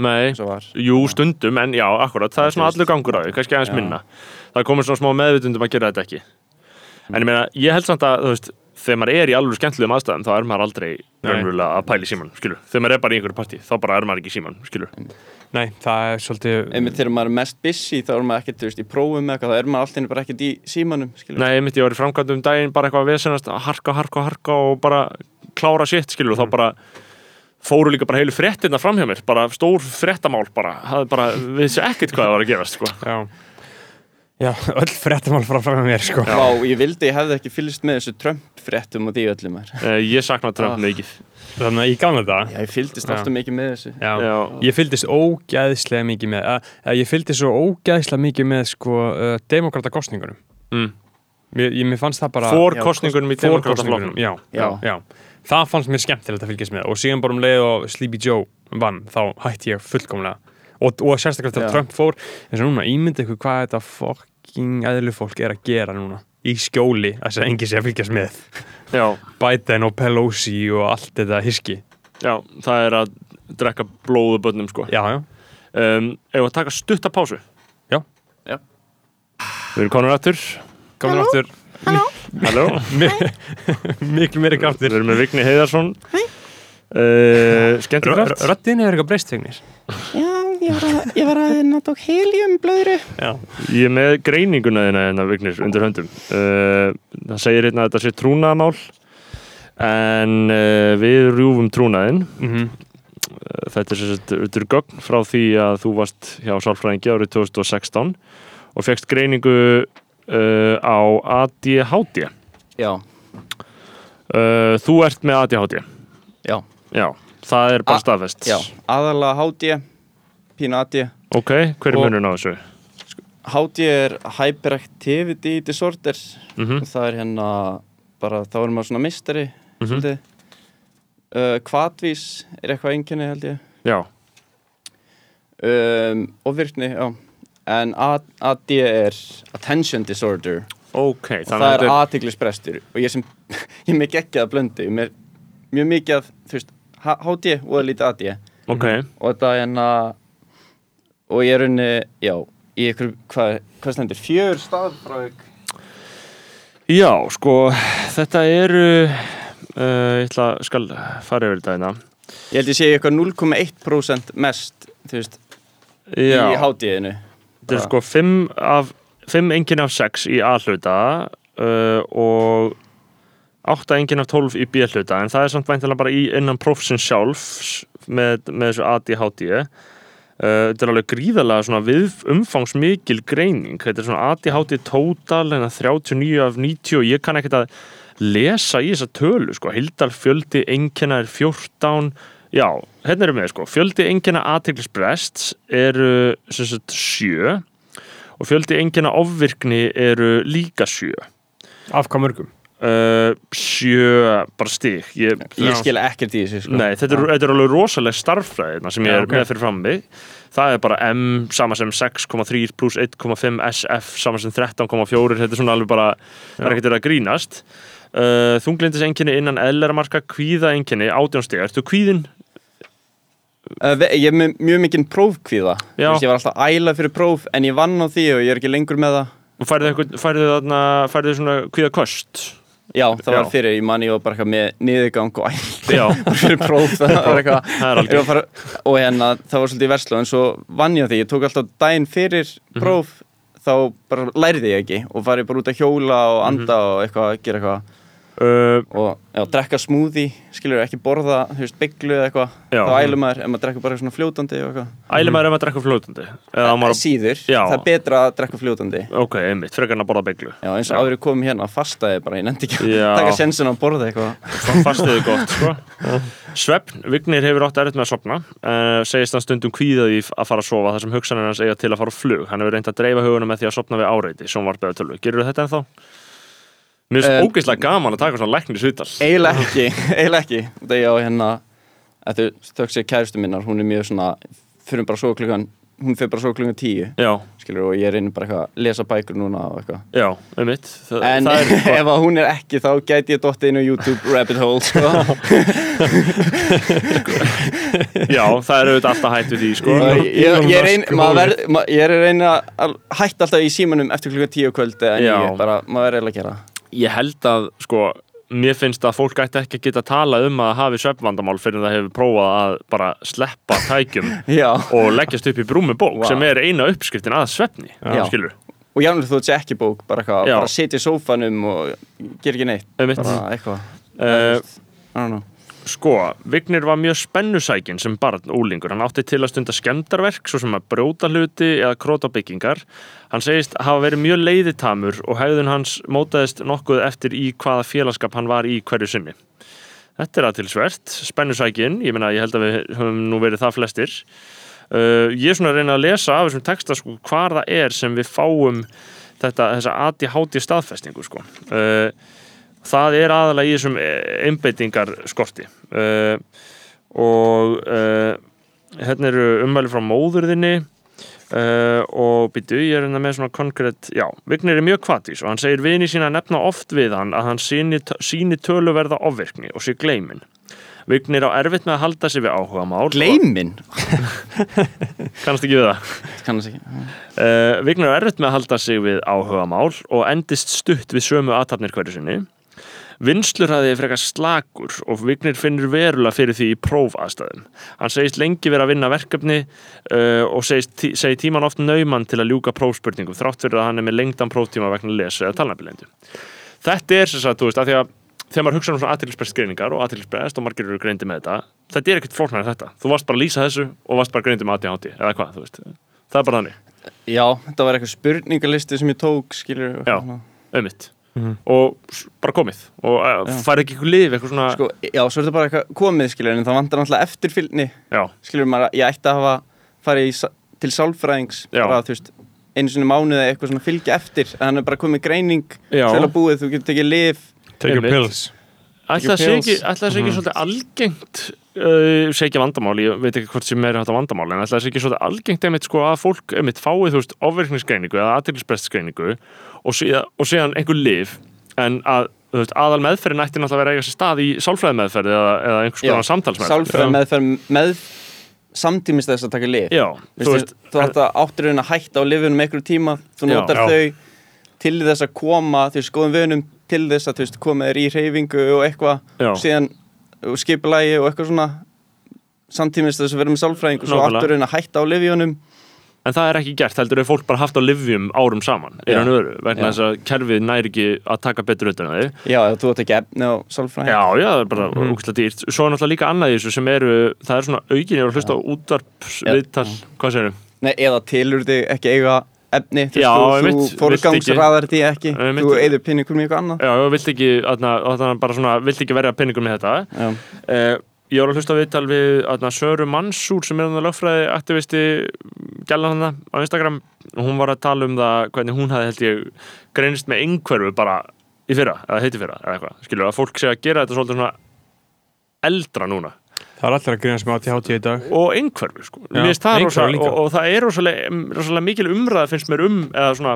nei, jú stundum en já, akkurat, það er svona allur gangur á því kannski aðeins minna. Það komur svona smá meðvitundum að gera þetta ekki. En ég meina, ég held samt að þú veist, þegar maður er í alveg skemmtilegum aðstæðum þá er maður aldrei raunverulega að pæla í síman skilur, þegar maður er bara í einhverju partí þá bara er maður ekki í síman, skilur Nei, það er svolítið einmitt þegar maður er mest busy þá er maður ekkert, veist, í prófum eitthvað þá er maður alltaf bara ekkert í símanum skilur Nei, myndi, ég var í framkvæmdum um daginn bara eitthvað að vesenast, að harka, harka, harka og bara klára shit, skilur, og þá bara fóru líka bara heilu fréttina fram hjá mér, bara stór fréttamál bara, bara, við þessi ekkert hvað það var að gerast, sko. Já Já, öll fréttamál frá frá mér, sko Vá, ég vildi ég hefði ekki fylgst með þessu Trump fréttum og því öllum er Uh, ég sakna Trump Ah. mikið. Þannig að ég gamla þetta Já, ég fylgdist Já. alltaf mikið með þessu Já. Já. Ég fylgdist ógæðislega mikið með að, að Ég fylgdist svo ógæðislega mikið með sko, uh, demokrata kostningunum Mm. Mér, ég, mér fannst það bara Fór já, kostningunum í Fórkostningunum, demokrataflokknum. já, já. Já. Það fannst mér skemmtilegt að fylgjast með og síðan bara um leið og Sleepy Joe vann þá hætti ég fullkomlega og, og sérstaklega Já. þegar Trump fór eins og núna, ímyndi ykkur hvað þetta fucking eðlu fólk er að gera núna í skjóli, þess að engi sé að fylgjast með Já, Biden og Pelosi og allt þetta hiski já, það er að drekka blóðu bönnum, sko. Já, já, Um, ef að taka stutta pásu. Já. Já. Við erum konur aftur. komin aftur Halló. miklu meiri Við kraftir erum með Vigni Heiðarsson. Uh, skemmtikraft. Röddin er eitthvað breystvegnir Já, ég var að, ég var að hérna tók helium blöðru Já, Ég er með greininguna þína hérna, Vignir, undir höndum. Uh, það segir hérna að þetta sé trúnaðamál en uh, við rjúfum trúnaðinn. mhm Þetta er, sem sagt- þetta er gögn frá því að þú varst hjá Sálfræðingi árið 2016 og fegst greiningu uh, á ADHD. Já, Uh, þú ert með ADHD. já, Já, það er bara staðfest Já, aðalega HD, pína AD Ok, hver er munurinn á þessu? HD er hyperactivity disorder Mm og það er hérna bara, þá er maður svona mistari Mhm. svolítið. Uh, Kvatvís er eitthvað einkenni held ég. Já, um, og virkni, já. En AD er attention disorder. Ok og Þannig það að er þetta aðtiklisbrestur og ég sem, ég er með geggjað blöndi ég er mjög mikið af, þú veist HD og það lítið AD Ok, og þetta er hérna og ég er unni, já í ykkur, hvað, hvað stendur, fjör staðfræðik já, sko Þetta eru uh, Ég ætla, skal fara yfir þetta hérna. Ég held ég sé eitthvað 0,1% mest, þú veist, í Já, HD-inu þetta er sko 5 af 5 enginn af 6 í A-hluta uh, og 8 enginn af 12 í B-hluta en það er samt væntanlega bara í innan prófsins sjálf með, með þessu ADHD uh, þetta er alveg gríðarlega svona við umfangsmikil greining. Þetta er svona ADHD total en 39 af 90 og ég kann ekkert að lesa í þessa tölu sko, hildar fjöldi engina er 14 já, hérna erum við sko. Fjöldi engina aðteglisbrests eru sem sagt 7 og fjöldi engina ofvirkni eru líka 7 Af hvað mörgum? Uh, 7 bara stig. Ég, ég skil ekkert í þessu sko. Nei, þetta er, þetta er alveg rosaleg starffræðina sem ég er ok. með fyrir fram mig það er bara M sama sem 6,3 pluss 1,5 SF sama sem 13,4 þetta er svona alveg bara, það er ekkert að grínast. Uh, þunglindisenginni innan eðleramarka kvíðaenginni átjónsteg, ertu kvíðin? uh, ve- ég er mjög mikinn prófkvíða. Ég var alltaf æla fyrir próf en ég vann á því og ég er ekki lengur með það. Og færðu færðu svona kvíðakost já, það var fyrir, ég manni og bara eitthvað með niðurgang og Já, fyrir próf það var eitthvað það er Ég alveg var og hérna, það var svolítið í verslu en svo vann ég á því, ég tók alltaf daginn fyrir Mhm. próf, þá bara lærði ég ekki og farið bara út að hjóla og anda Mhm. og eitthvað, gera eitthvað uh, og já, drekka smoothie, skilur ekki borða, þú veist, bygglu eða eitthvað. Þá ælum maður, ef maður drekka bara svona fljótandi Æli maður ef maður drekka fljótandi. Eða á maður, síður, Já. það er betra að drekka fljótandi. Ok, einmitt, frekar en að borða beglu já, eins og áður komum hérna, fastaði bara, ég nefndi ekki að taka sensin að borða eitthvað. Fastiði gott sko. Svefn, Vignir hefur átt erfitt með að sopna uh, segist hann stundum kvíðaði að fara að sofa þar sem hugsanir hans eiga til að fara á flug. Hann hefur reynd að dreifa huguna með því að sopna við áreiti sjónvarpið að tölvu, gerur þetta ennþá? Mér finnst Um, ógeðslega gaman að taka svona læknis viðtal eiginlega ekki, eiginlega ekki þegar ég á hérna þau þökk sér kæristu minnar, hún er mjög svona fyrir bara svo klukkan, hún fyrir bara svo klukkan tíu Já, skilur og ég reynir bara eitthvað að lesa bækur núna og eitthvað já, einmitt Þa, en það ef að hún er ekki þá gæti ég dottið inn á YouTube rabbit hole sko. Já, það er auðvitað alltaf hætt við því sko. Ég, ég, ég, reyn, ég er að hætta alltaf í símanum eftir klukkan tíu á kvöldi en Já. ég bara, maður er eiginlega að gera. Ég held að, sko Mér finnst að fólk ætti ekki að geta tala um að hafi svefnvandamál fyrir það hefur prófað að bara sleppa tækjum og leggjast upp í brúmi bók Vá. sem er eina uppskriftin að svefni og jánuleg þú sé ekki bók bara bara sitja í sófanum og gera ekki neitt, bara eitthvað. Uh, I don't know Sko, Vignir var mjög spennusækin sem barn úlingur. Hann átti til að stunda skemmdarverk, svo sem að brjóta hluti eða króta byggingar. Hann segist hafa verið mjög leiðitamur og hegðun hans mótaðist nokkuð eftir í hvaða félagskap hann var í hverju sinni. Þetta er aðtilsvert, spennusækin, ég meina ég held að við höfum nú verið það flestir. Uh, ég er svona að reyna að lesa af þessum texta sko, hvar það er sem við fáum þetta, þessa ADHD staðfestingu sko. Uh, það er aðalega í þessum einbeitingar skorti uh, og uh, hérna eru ummæli frá móðurðinni uh, og býtu, ég er hérna með svona konkrétt, já, Vignir er mjög kvatís og hann segir vini sína að nefna oft við hann að hann síni, síni töluverða ofvirkni og sé gleimin Vignir á erfitt með að halda sig við áhuga mál Gleimin? kannast ekki við það Kannast ekki Uh, Vignir er erfitt með að halda sig við áhugamál og endist stutt við sömu aðtapnir hverju sinni. Vinslur hafði frekar slagur og Vignir finnur verulega fyrir því í prófaðstæðum. Hann segist lengi verið að vinna verkefni uh, og segist, tí, segi tíman oft nauman til að ljúka prófspurningum þrátt fyrir að hann er með lengdan próftíma vegna lesu eða talnabilendu. Þetta er sem sagt, þú veist, að því að þegar maður hugsa um svona aðtilsprest greiningar og aðtilsprest og margir eru greindi með þetta, þetta er ekkert flóknar en þetta. Þú varst bara að lýsa þessu og varst bara greindi með ADHD eða hvað, þú veist. Það er bara þannig. Já, þetta var eitthvað spurningalisti sem ég tók, skilur Já. Auðvitað og bara komið. Og Já. fær ekki eitthvað lif, eitthvað svona Sko, já, svo er þetta bara eitthvað komið, skilur, en það vantar náttúrulega eftirfylgni, skilur maður, ég ætti að hafa farið í, til sálfræðings, Já. bara, þú veist, einu sinni í mánuði eða eitthvað svona fylgja eftir, en hann er bara komið greining, svolítið búið, þú getur tekið lif, Take your pills. Ætla það sé pills. ekki, ekki svolítið algengt uh, sé ekki vandamál, ég veit ekki hvort sem er þetta vandamál, en ætla það sé ekki svolítið algengt einmitt sko að fólk einmitt fáið þú veist ofverkningsgreiningu eða aðtilsprestskreiningu og, síðan- og síðan einhver lif en að þú veist, aðal meðferðin ætti náttúrulega að vera eiga sér stað í sálfræði meðferð eða, eða einhvers konar samtalsmeðferð sálfræði meðferð með samtímis þess að taka lif. Já, Þú veist, þú ætti að áttur raun að hætta á lifunum einhverju tíma, þú notar Já. þau til þess að koma, þú veist, góðum vönum til þess að, þú veist, koma þér í reyfingu og eitthvað, síðan og skipulægi og eitthvað svona samtímis þess að vera með sálfræðing og svo Nákvæmlega. áttur raun að hætta á lifunum En það er ekki gert, heldur er fólk bara haft á livjum árum saman, er hann öru, vegna þess að kerfið næri ekki að taka betur utan að þig. Já, þú átt ekki efni á sálfræðing Já, já, það er bara mm. dýrt. Svo er náttúrulega líka annað í þessu sem eru, það er svona aukin, ég var að hlusta á útvarpsviðtal, hvað segir Nei, eða tilur þig ekki eiga efni þú, þú, forgangsraðar því ekki. Einmitt. þú eigður pinningum í eitthvað annað. Já, vilt ekki, þarna bara svona, vilt ekki verja penningum með þetta. Ég var að hlusta á viðtal við þarna, Söru Mansúr sem er hann lögfræði aktivisti gælan hann á Instagram og hún var að tala um það hvernig hún hafði held ég greinist með einhverfu bara í fyrra, eða heiti fyrra, eða eitthvað. Skilur að fólk sé að gera þetta svolítið svona eldra núna Það er allir að grínast með ATHT í dag og einhverfu sko. Já, það og, og það er rosalega, rosalega mikil umræða finnst mér um eða svona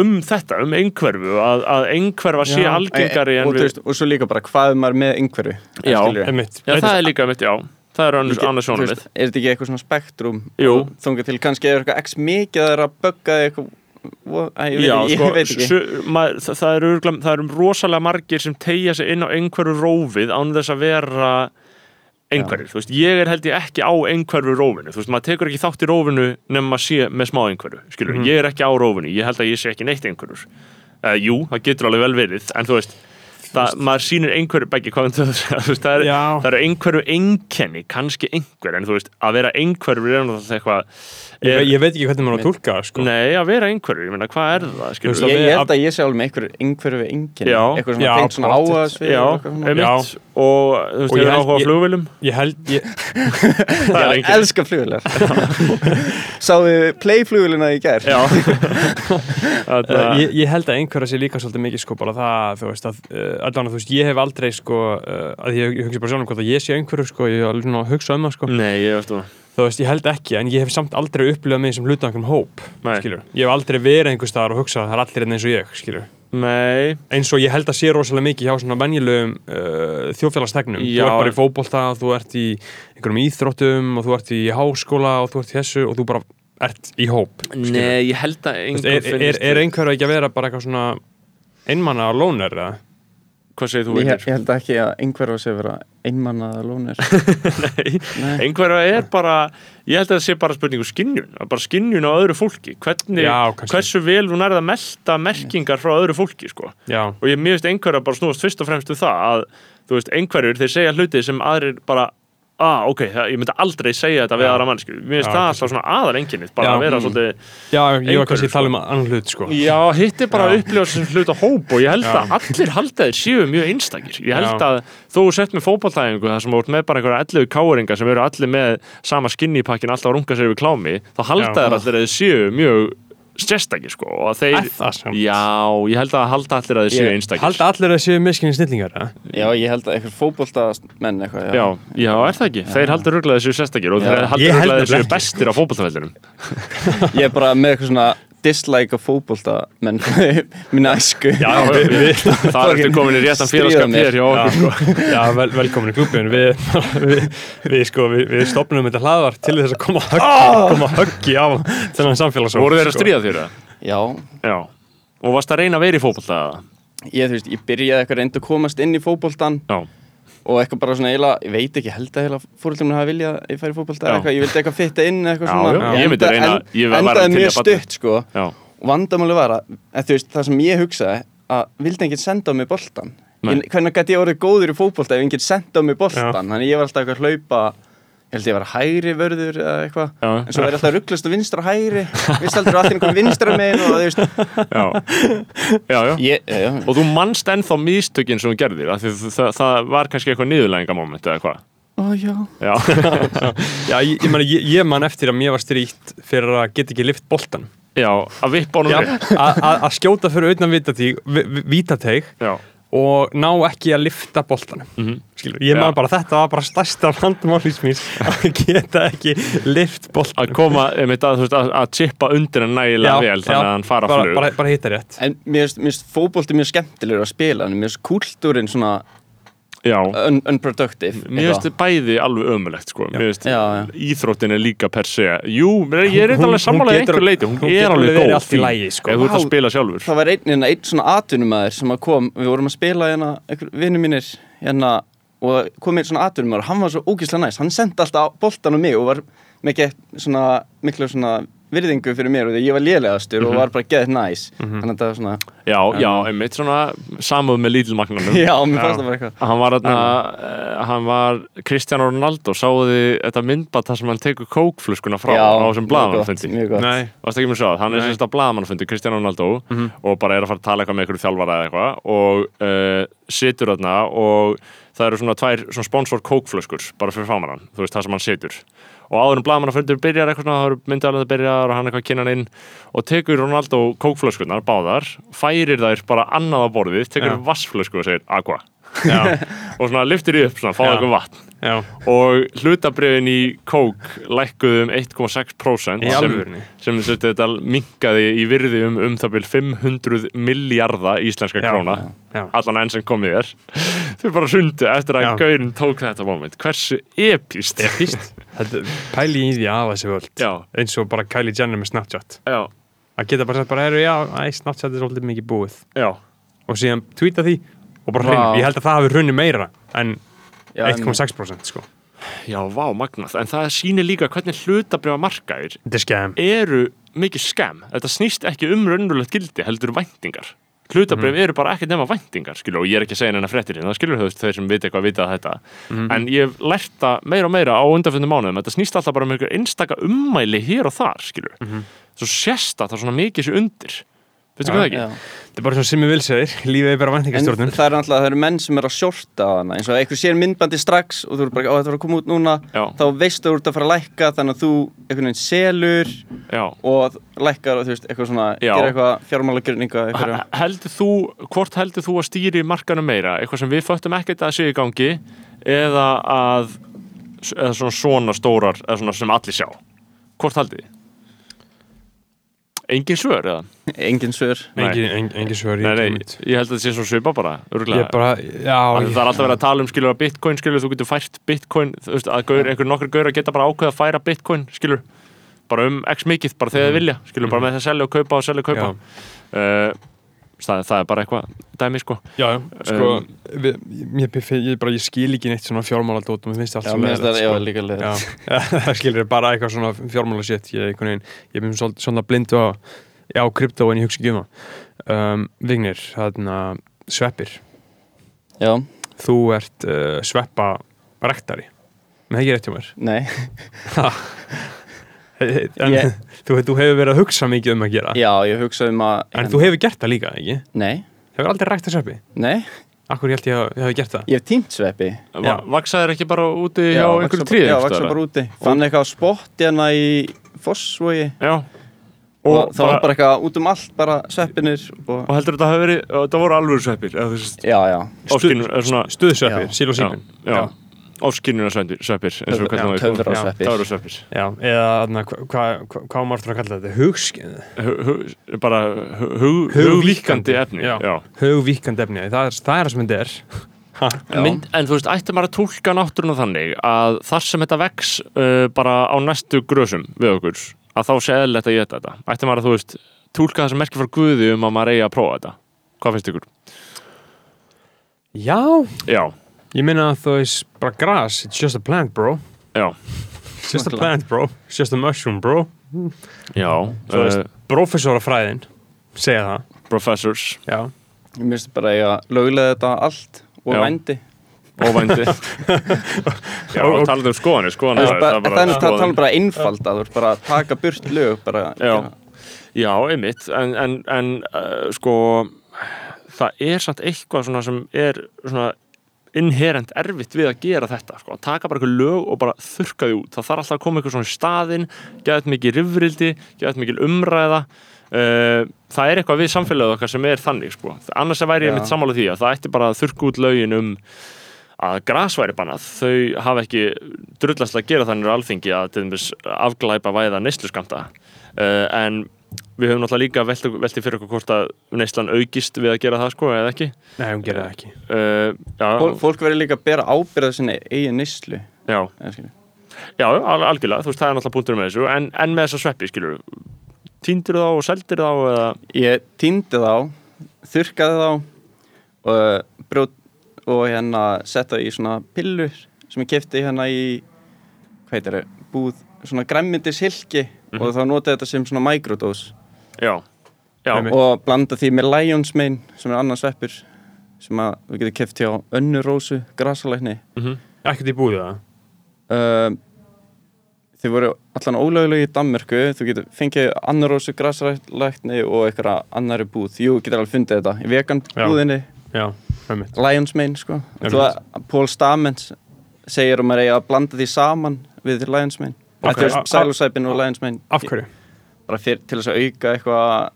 um þetta, um einhverfu að, að einhverfa sé Já. algengari og, en og, við veist, og svo líka bara hvað maður með einhverju Já. Já, það er líka mitt, já, það er annars, sjónum veist, er þetta ekki eitthvað svona spektrum Jú. þónga til? Kannski er eitthvað x mikið að það er að bögga eitthvað Æ, ég veit, Já, ekki, sko, ég veit ekki. su, maður, það, það, eru, örugglega- það eru rosalega margir sem tegja sig inn á einhverju rófið án þess að vera einhverjir, þú veist, ég er held ég ekki á einhverju rófinu, þú veist, maður tekur ekki þátt í rófinu nema maður sé með smá einhverju skilur, ég er ekki á rófinu, ég held að ég sé ekki neitt einhverjur uh, jú, það getur alveg vel verið en þú veist, það, maður sýnir einhverju beggi, hvað þú veist, það er, eru einhverju einkenni, kannski einhver en þú veist, að vera einhverju er náttúrulega eitthvað Ég, ég veit ekki hvernig maður á að tólka það, sko. Nei, að vera einhverju, ég meina, hvað er það, skilur veist, ég, við- ég held að ég sé alveg með einhverju einhverju við enginn. Eitthvað svona Já, tengt svona áhugaðsvið Já, einmitt. Og þú veist, ég ég er áhuga á ég- Ég held, ég, það er Já, engin elska flugvilar Sáðu playflugvilina í gær? Já. Uh, Þarna- ég, ég held að einhverja sé líka svolítið mikið, sko, bara það, þú veist, að, uh, allan að, þú veist, ég hef aldrei, sko, uh, að ég, ég hugsi bara sjálf um hvort að ég sé einhverju, sko, ég að um þú Þú veist, ég held ekki, en ég hef samt aldrei upplifað mig sem hluta einhvern hóp, Nei. skilur. Ég hef aldrei verið einhver staðar og hugsað að það er allir einn eins og ég, skilur. Nei, Eins og ég held að sé rosalega mikið hjá svona venjulegum uh, þjóðfélagstegnum. Þú Já. ert bara í fótbolta, þú ert í einhverjum íþróttum og þú ert í háskóla og þú ert í þessu og þú bara ert í hóp. skilur. nei, ég held að Þú einhver Er, er, er, er einhverju ekki að vera bara eitthvað svona eða? Hvað segir þú ég, einhver? ég held ekki að einhverju sé vera einmannaða lónir Nei, Nei. einhverja er bara ég held að það sé bara spurningu skinnjun að bara skinnjun á öðru fólki hvernig, Já, hversu vel þú nærið að melta merkingar frá öðru fólki sko. Já, og ég mér veist einhverja bara snúast fyrst og fremst við það að þú veist, einhverjur þeir segja hluti sem aðrir bara ah, ok, það, ég myndi aldrei segja þetta við aðra mannskju mér finnst það alltaf svona aðal enginnið bara Já, að vera mm. svolítið já ég var kannski að sko. tala um annan hlut, sko. Já, hitt er bara að upplifa sem hluta hóp og ég held Já. að allir halda þeir séu mjög einstakir. Ég held Já. að þú sett með fótballtæðingu þar sem þú ert með bara einhverja 11 káringa sem eru allir með sama skinnipakkin alltaf að runga sér við klámi, þá halda Já. þeir allir að þeir séu mjög sérstakir sko og að þeir, já, ég held að halda allir að þeir séu einstakir. Halda allir að séu miskinni snillingar? Já, ég held að einhver fótboltamenn eitthvað Já, já, er það ekki? Þeir halda rugglaði séu sérstakir og Já. þeir halda Ég held rugglaði séu bestir á fótballtæðinum. Ég er bara með eitthvað svona dislike af fótboltamenn mín æsku Já, við, við, Það ertu komin í réttan félagskap hér hjá okkur sko. Já, vel, velkomin í klubin við, við, sko, við, við stopnum þetta hlaðvar til þess að koma höggi, koma höggi á þennan samfélagsóp Voru þeir að sko. stríða þér það? Já, Já. Og varst að reyna að vera í fótballta? ég, þú veist, ég byrjaði eitthvað reynd að komast inn í fótboltan Já. Og eitthvað bara svona eiginlega, ég veit ekki, held að fóröldum hafa viljað að ég færi í fótbolta Já. eða eitthvað, ég vildi eitthvað fitta inn eða eitthvað Já, svona já, ég myndi enda- reyna- en- ég var- var endaði mjög stutt sko Já. og vandamáli var að, að þú veist, það sem ég hugsaði að vildi enginn senda á mig boltan. Ég- hvernig gæti ég orðið góður í fótbolta ef enginn senda á mig boltan þannig ég var alltaf eitthvað að hlaupa held ég var hægri vörður eða eitthvað. En svo er alltaf rugglast og vinstra og hægri. Vist aldrei allir einhvern vinstra megin og þú veist. Já, já, já. ég, já, og þú manst ennþá místökin sem þú gerðir af því það, það, það var kannski eitthvað niðurlægingamoment eða hvað? Ó já. Já, Já, ég, ég, meni, ég, ég man eftir að mér var stríkt fyrir að geta ekki lift boltan já, að vippa honum Já, upp. að að- að skjóta fyrir auðvitað vítateig, já, og ná ekki að lifta boltanum. Mhm. Skilur, ég Já. man bara þetta var bara stærsta vandamálins mín að geta ekki lift að boltanum koma einmitt, að, þú veist, að, að chippa undir hann nægilega vel þannig að hann fara bara, flug. bara, bara hitta rétt. En mér finnst- fótbolti mjög skemmtilegur að spila en mér finnst kúltúrin svona já, un unproductive. Mér finnst þið bæði alveg ömulegt sko. íþróttin er líka per se jú, ég er eitthvað getur- einhver leiti, hún, er alveg góð sko. ef þú ert að spila sjálfur. Það var einn, einn svona atvinnumæður sem að kom, við vorum að spila hérna, vinnu mínir hérna og kom einn svona atvinnumæður, hann var svo ógíslega næst hann sendi alltaf boltan á mig og var miklu svona virðingu fyrir mér og því ég var lélegastur og var bara geðið næs. Þannig að það var svona, já, já, einmitt svona samúð með lítilmagnanum já, mér fannst það bara eitthvað. Hann var, atna, uh, hann var Cristiano Ronaldo, sáðu þið þetta myndbað þar sem hann tekur kókfluskuna frá á þessum mjög gott, mjög gott. Nei, Varst ekki með svo að, hann er Nei. sérst á blaðamannfundi Cristiano Ronaldo og bara er að fara að tala eitthvað með einhverju þjálfara eða eitthvað og uh, situr þarna og það eru svona tvær svona sponsor kókflöskur bara fyrir fámarann, þú veist það sem hann situr og áður en blaðamannafundur byrjar eitthvað svona, það eru myndaðalega byrjar og hann eitthvað kynnan inn og tekur Ronaldo kókflöskurnar, báðar færir þær bara annað á borðið tekur Já. vassflösku og segir aqua og svona lyftir því upp, svona, fáðu eitthvað vatn. Já, og hlutabriðin í kók lækkuðu um 1,6% í sem, sem þetta, minkaði í virði um um það byrj 500 miljardar íslenska Já, króna. Já. allan enn sem komið er þau bara sundu eftir að gaurin tók þetta moment. Hversu Þetta pæli í því að þessi völd. Eins og bara Kylie Jenner með Snapchat. Að geta bara sagt bara, já, Snapchat er svolítið mikið búið. Og síðan tweeta því og bara Vá. hreinu, ég held að það hafi hrunni meira en Já, en- 1,6% sko. Já, vá, magnað, en það sýnir líka hvernig hlutabriða er skemm. eru mikið skam þetta snýst ekki um raunverulegt gildi heldur væntingar. Hlutabrif Mhm. eru bara ekkert nema væntingar skilur, og ég er ekki að segja neina fréttir hérna skilur þú veist þeir sem vita eitthvað vita þetta. Mhm. en ég hef lært það meira og meira á undanfjöndum mánuðum. Þetta snýst alltaf bara um einhver einstaka ummæli hér og þar skilur. Mhm. svo sérst að það svona mikið sér undir veistu hvað það ekki? Þetta er bara svona sem ég vil segir, lífið er bara En væntingastjórnun það er alltaf, það eru menn sem eru að hana eins og einhver sér myndbandi strax og þú eru bara, ó þetta var að koma út núna Já. þá veistu þú ert að fara að lækka þannig að þú einhvern veginn selur Já. og lækkar og þú veist, eitthvað svona Já. gera eitthvað fjármálagjörninga heldur þú, hvort heldur þú að stýri markanum meira, eitthvað sem við föttum ekkert að sé í gangi eða að eða svona, svona stórar eða svona sem allir sjá hvort haldið þið? Engin svör eða? engin svör. Nei. Engin, engin, engin svör Nei, nei, ég, ég held að það sé svona svipa bara ég bara, já Það ég, er alltaf verið að tala um skilur að bitcoin skilur, þú getur fært bitcoin veist, að gaur, einhver nokkur gaur að geta bara ákveða að færa bitcoin skilur, bara um x mikið bara þegar þið vilja, skilur, bara með það að selja og kaupa og selja og kaupa. Uh, það, það er bara eitthvað dæmi sko. Já, sko Um, við, ég, ég, ég, bara, ég skil ekki neitt svona fjármáladót og mér finnst allt Já, það, leiðilegt, já, sko. líka leið Já, það skilir bara eitthvað svona fjármála shit ég, ég er svona, svona blindu á, á krypto en ég hugsa ekki um það. Um, Vignir, þarna sveppir, Já, þú ert uh, sveppa rektari með það ekki rétt hjá mér. Nei, en Ég- þú, þú hefur verið að hugsa mikið um að gera. Já, ég hugsa um að en þú hefur gert það líka, ekki? Nei, Hefur aldrei rækt að sveppi? nei, Akkur ég held ég að ég hef gert það? ég hef tímt sveppi. Va vaksaðir ekki bara úti hjá vaxa einhverju tríð Já, vaksa bara úti. Fann eitthvað á spott hérna í Fossvogi. Já. og, og, það var bara eitthvað út um allt bara sveppinir og, og heldur þetta hafi verið, þetta voru alvöru sveppir Já, já, Stuðsveppir, Já. síl og já, sípin já, og Já, hvernig töfrasveppir. eða hvað hva, hva á maður aftur að kalla þetta? Hugskið? Hu- hu- bara hu- hu- Hugvíkkandi. hugvíkkandi efni Já. já. Hugvíkandi efni, það er það er sem þetta er. Mynd, en þú veist, ætti maður að tólka náttúruna þannig að þar sem þetta vex uh, bara á næstu grösum við okkur, að þá sé eðlilegt að geta þetta ætti maður að, þú veist, tólka það sem merkir frá Guði um að maður eigi að prófa þetta hvað finnst ykkur? Já, Já, ég minna að þú veist bara grass, it's just a plant bro. Já, It's just a plant bro, it's just a mushroom bro. Já Þú veist, uh, Professorafræðin segja það. Professors. Já, Ég myndist bara að ég að löglega þetta allt og Já. vændi. Óvændi Já, Og- og- talað um skoðanir, skoðanir Það er bara, það er tala bara einfald að þú ert bara að taka burt lög bara, Já. Já, einmitt, en, en, en uh, sko, það er samt eitthvað svona sem er svona inherent erfitt við að gera þetta sko. að taka bara eitthvað lög og bara þurka því út. Það þarf alltaf að koma eitthvað svona í staðinn geðað mikið rifrildi, geðað mikið umræða. Uh, það er eitthvað við samfélagið okkar sem er þannig sko. annars væri ég mitt sammála því að það ætti bara að þurka út lögin um að gras væri bannað, þau hafa ekki drullast að gera þannig á alþingi að afglæpa væða neysluskamta uh, en við höfum náttúrulega líka velti, velti fyrir okkur hvort að neyslan aukist við að gera það sko eða ekki. Nei, hún gerir það ekki. Uh, já, Fólk, fólk verður líka að bera ábyrða sinni eigin nýslu já, já, al algjörlega. Þú veist það er náttúrulega punktur með þessu. En, en með þessa sveppi skilur tíndur þá og seldir þá eða? Ég týndi þá, þurrkaði þá og, brjót, og hérna setta í svona pillur sem ég kefti hérna í hvað heitir það, búð svona græmmyndis hilki og þá notaði þetta sem svona microdose. Já, já, og blanda því með Lions Mane sem er annar sveppur sem að þú getur keft hjá önnu rósu grasalækni mhm, Ekkert í búið það uh, þið voru allan ólögulegu í Danmörku. Þú getur fengið annar rósu grasalækni og eitthvað annari búð. Jú, getur alveg fundið þetta í vegan Já. búðinni. Já, einmitt. Lions Mane sko. Paul Stamens segir um að reyja að blanda því saman við Lions Mane Ok, Þetta a- er sælusæpin og Lions Mane Af hverju? bara fyrir, til þess að auka eitthvað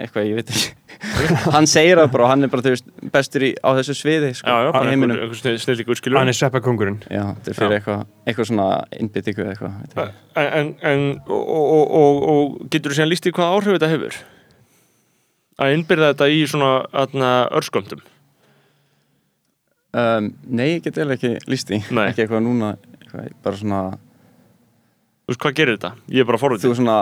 eitthvað, ég veit ekki. Hann segir það bara og hann er bara veist, bestur í, á þessu sviði sko, já, já, snillíkur skilur Hann er sveppakongurinn já, þetta er fyrir eitthvað, eitthvað svona innbyttingu eða eitthvað en, en, en og, og, og, og getur þú síðan líst í hvað áhrif þetta hefur? Að innbyrða þetta í svona örsköndum um, nei, ég get eða ekki líst í Nei. ekki eitthvað núna eitthvað, bara svona, þú veist hvað gerir þetta? ég er bara þú forvitið svona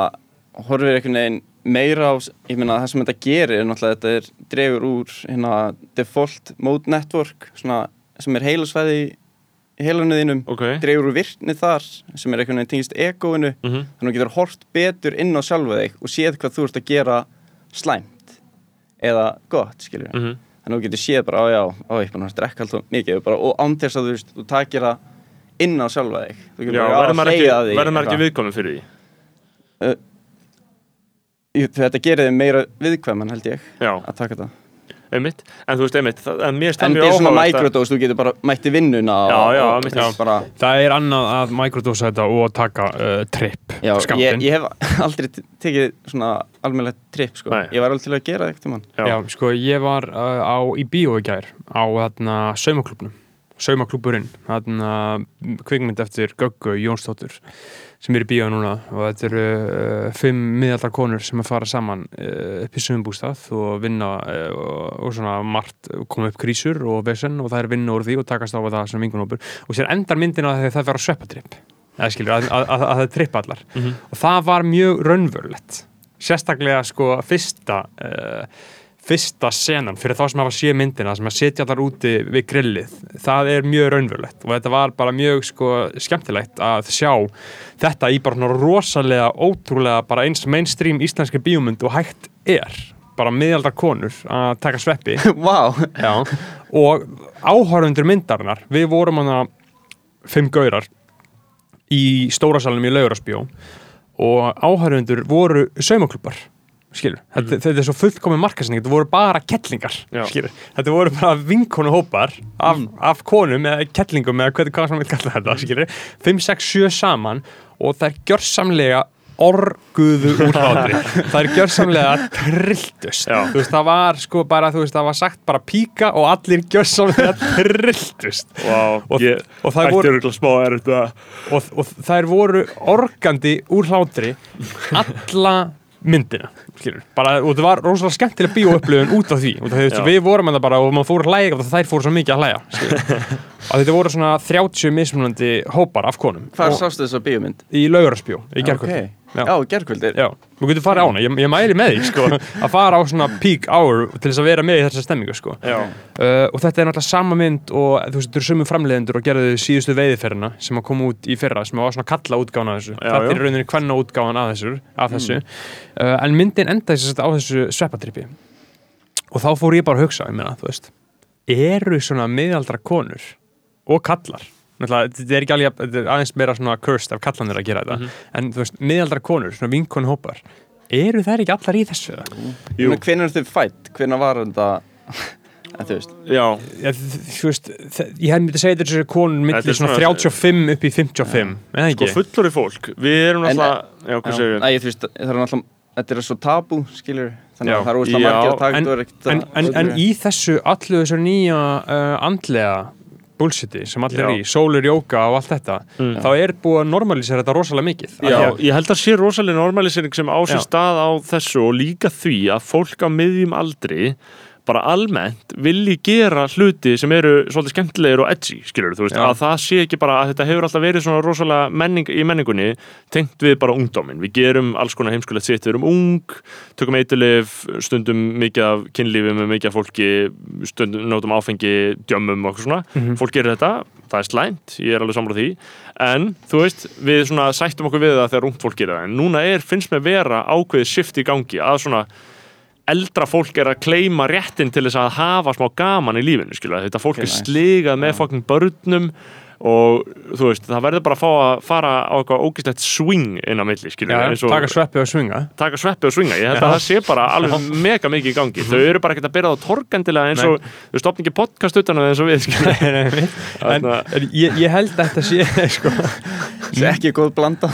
horfir einhvern veginn meira á ég meina það sem þetta gerir er náttúrulega þetta er dregur úr hérna default mode network svona, sem er heilasvæði í heilanuðinum ok, dregur úr virkni þar sem er einhvern veginn tengist egóinu mhm. þannig að þú getur hort betur inn á sjálfa þig og séð hvað þú ert að gera slæmt eða gott, skiljum mhm. Þannig að þú getur séð bara, á já, á ég er búin að drekka alltaf mikið. Bara, og án þess að þú veist, þú takir það inn á sjálfa þig þú getur Já, bara, verður maður ekki, hlegið að því verður maður ekki viðkominn fyrir því? Í- þetta gerir þig meira viðkvæman held ég Já, að taka þetta einmitt. En þú veist, einmitt, það, en mér en stemmir þetta er svona microdose, þú getur bara mætti vinnuna Já, og, já, og, og bara, Það er annað að microdosa þetta og taka uh, tripp já, ég, ég hef aldrei tekið svona almennilegt tripp sko. Nei. ég var alveg til að gera það Já. Já, sko, ég var uh, á, í bíó í gær á þarna saumaklubnum saumaklúburinn, þarna kvikmynd eftir Göggu Jónsdóttur sem er í bíó núna og þetta eru uh, fimm miðaldar konur sem að fara saman uh, upp í sömumbústað og vinna uh, og, svona margt koma upp krísur og vesen og það er vinna úr því og takast á það sem vingunópur og sér endar myndin að það vera sveppatripp eða skilur, að, að, að, að það trippa allar Mhm. og það var mjög raunverulegt sérstaklega sko fyrsta fyrsta senan fyrir þá sem hafa sé myndina sem að setja allar úti við grillið það er mjög raunverulegt. Og þetta var bara mjög sko skemmtilegt að sjá þetta í bara rosalega ótrúlega bara eins mainstream íslenski bíómynd og hægt er. Bara miðaldar konur að taka sveppi. Vá, Já, og áhörfundur myndarinnar, við vorum hana fimm gaurar í stórasalunum í Laugararsbjó og áhörfundur voru saumaklubbar skilur, þetta, þetta er svo fullkomin markasning, þetta voru bara kettlingar skilur, þetta voru bara vinkonu hópar af, af konum eða kettlingum eða hvað, hvað sem við kalla þetta skilur, 5, 6, 7 saman og það er gjörsamlega orguðu úr hlátri. Það er gjörsamlega trilltust Já. þú veist, það var sko bara, þú veist, það var sagt bara píka og allir gjörsamlega trilltust Vá, Og- ég og það voru- er og, og þær voru organdi úr hlátri alla myndina skilur. bara, og það var rosalega skemmtilega bíóupplöfun út af því og það, Já. við vorum að það bara og maður fór að hlæja og þær fóru svo mikið að skilur. að þetta voru svona 30 mismunandi hópar af konum hvar og, sástu þessa bíómynd? í laugararsbjó í gerkvöldi Ok. Já. Já, gerkvöldir Já, þú getur farið á hana, ég, ég mæli með því sko, að fara á svona peak hour til þess að vera með í þessa stemmingu sko. Uh, og þetta er náttúrulega sama mynd og þú veist, þetta eru sömu framleiðendur og gerðu síðustu veiðiferðina sem að koma út í fyrra sem var svona kalla útgána af þessu. Já, þetta er rauninni hvenna útgána af þessu, af þessu. Uh, en myndin endaði sér á þessu sveppatripi. Og þá fór ég bara að hugsa, ég meina, þú veist eru svona miðaldra konur og kallar þetta er ekki alveg, þetta er aðeins meira svona cursed af kallanir að gera þetta en þú veist, miðaldra konur, svona vinkonu hópar eru þær ekki allar í þessu? Hvernig er þau fætt? Hvernig var þetta? En þú veist, Já, Ja, þú veist, ég hef myndið að segja þessu konur Þetta milli er svona svona- 35 upp í 55 eða sko ekki? fullori fólk Við erum En- náttúrulega, já, hvað segir við? Þú veist, það er náttúrulega Þetta er svo tabú, skilur Þannig að það er Já, margir að taka en, þetta og er ekkert en, en, en í þessu allu þessu nýja uh, andlega bullshiti sem allir er í, sólir, jóka og allt þetta Mm. þá er búið að normalisera þetta rosalega mikið Já, að- ég held að sé rosalega normalisering sem á sér Já. stað á þessu og líka því að fólk á miðjum aldri bara almennt vilji gera hluti sem eru svolítið skemmtilegir og edgy, skilur þú veist, Já. að það sé ekki bara að þetta hefur alltaf verið svona rosalega menning í menningunni tengt við bara ungdómin, við gerum alls konar heimskulegt sitt, við erum ung tökum eitulif, stundum mikið af kynlífi með mikið af fólki stundum nótum áfengi, djömmum og eitthvað svona Mhm. fólk gerir þetta, það er slæmt ég er alveg samráð því, en þú veist við svona sættum okkur við það þegar ungt fólk gerir það en núna er, finnst mér vera ákveðið shift í gangi, að svona eldra fólk er að kleima réttin til þess að hafa smá gaman í lífinu skilur. þetta fólk er nice. sligað með fokkin börnum og þú veist, það verður bara að fá að fara á eitthvað ógislegt swing inn á milli taka sveppi og svinga taka sveppi og swinga, ég held að það sé bara alveg mega mikið í gangi, þau eru bara ekkert að byrja það torkendilega eins og, þú stopn ekki podcast utan á það eins og við, en, en ég, ég held að þetta sé sko, ekki góð blanda.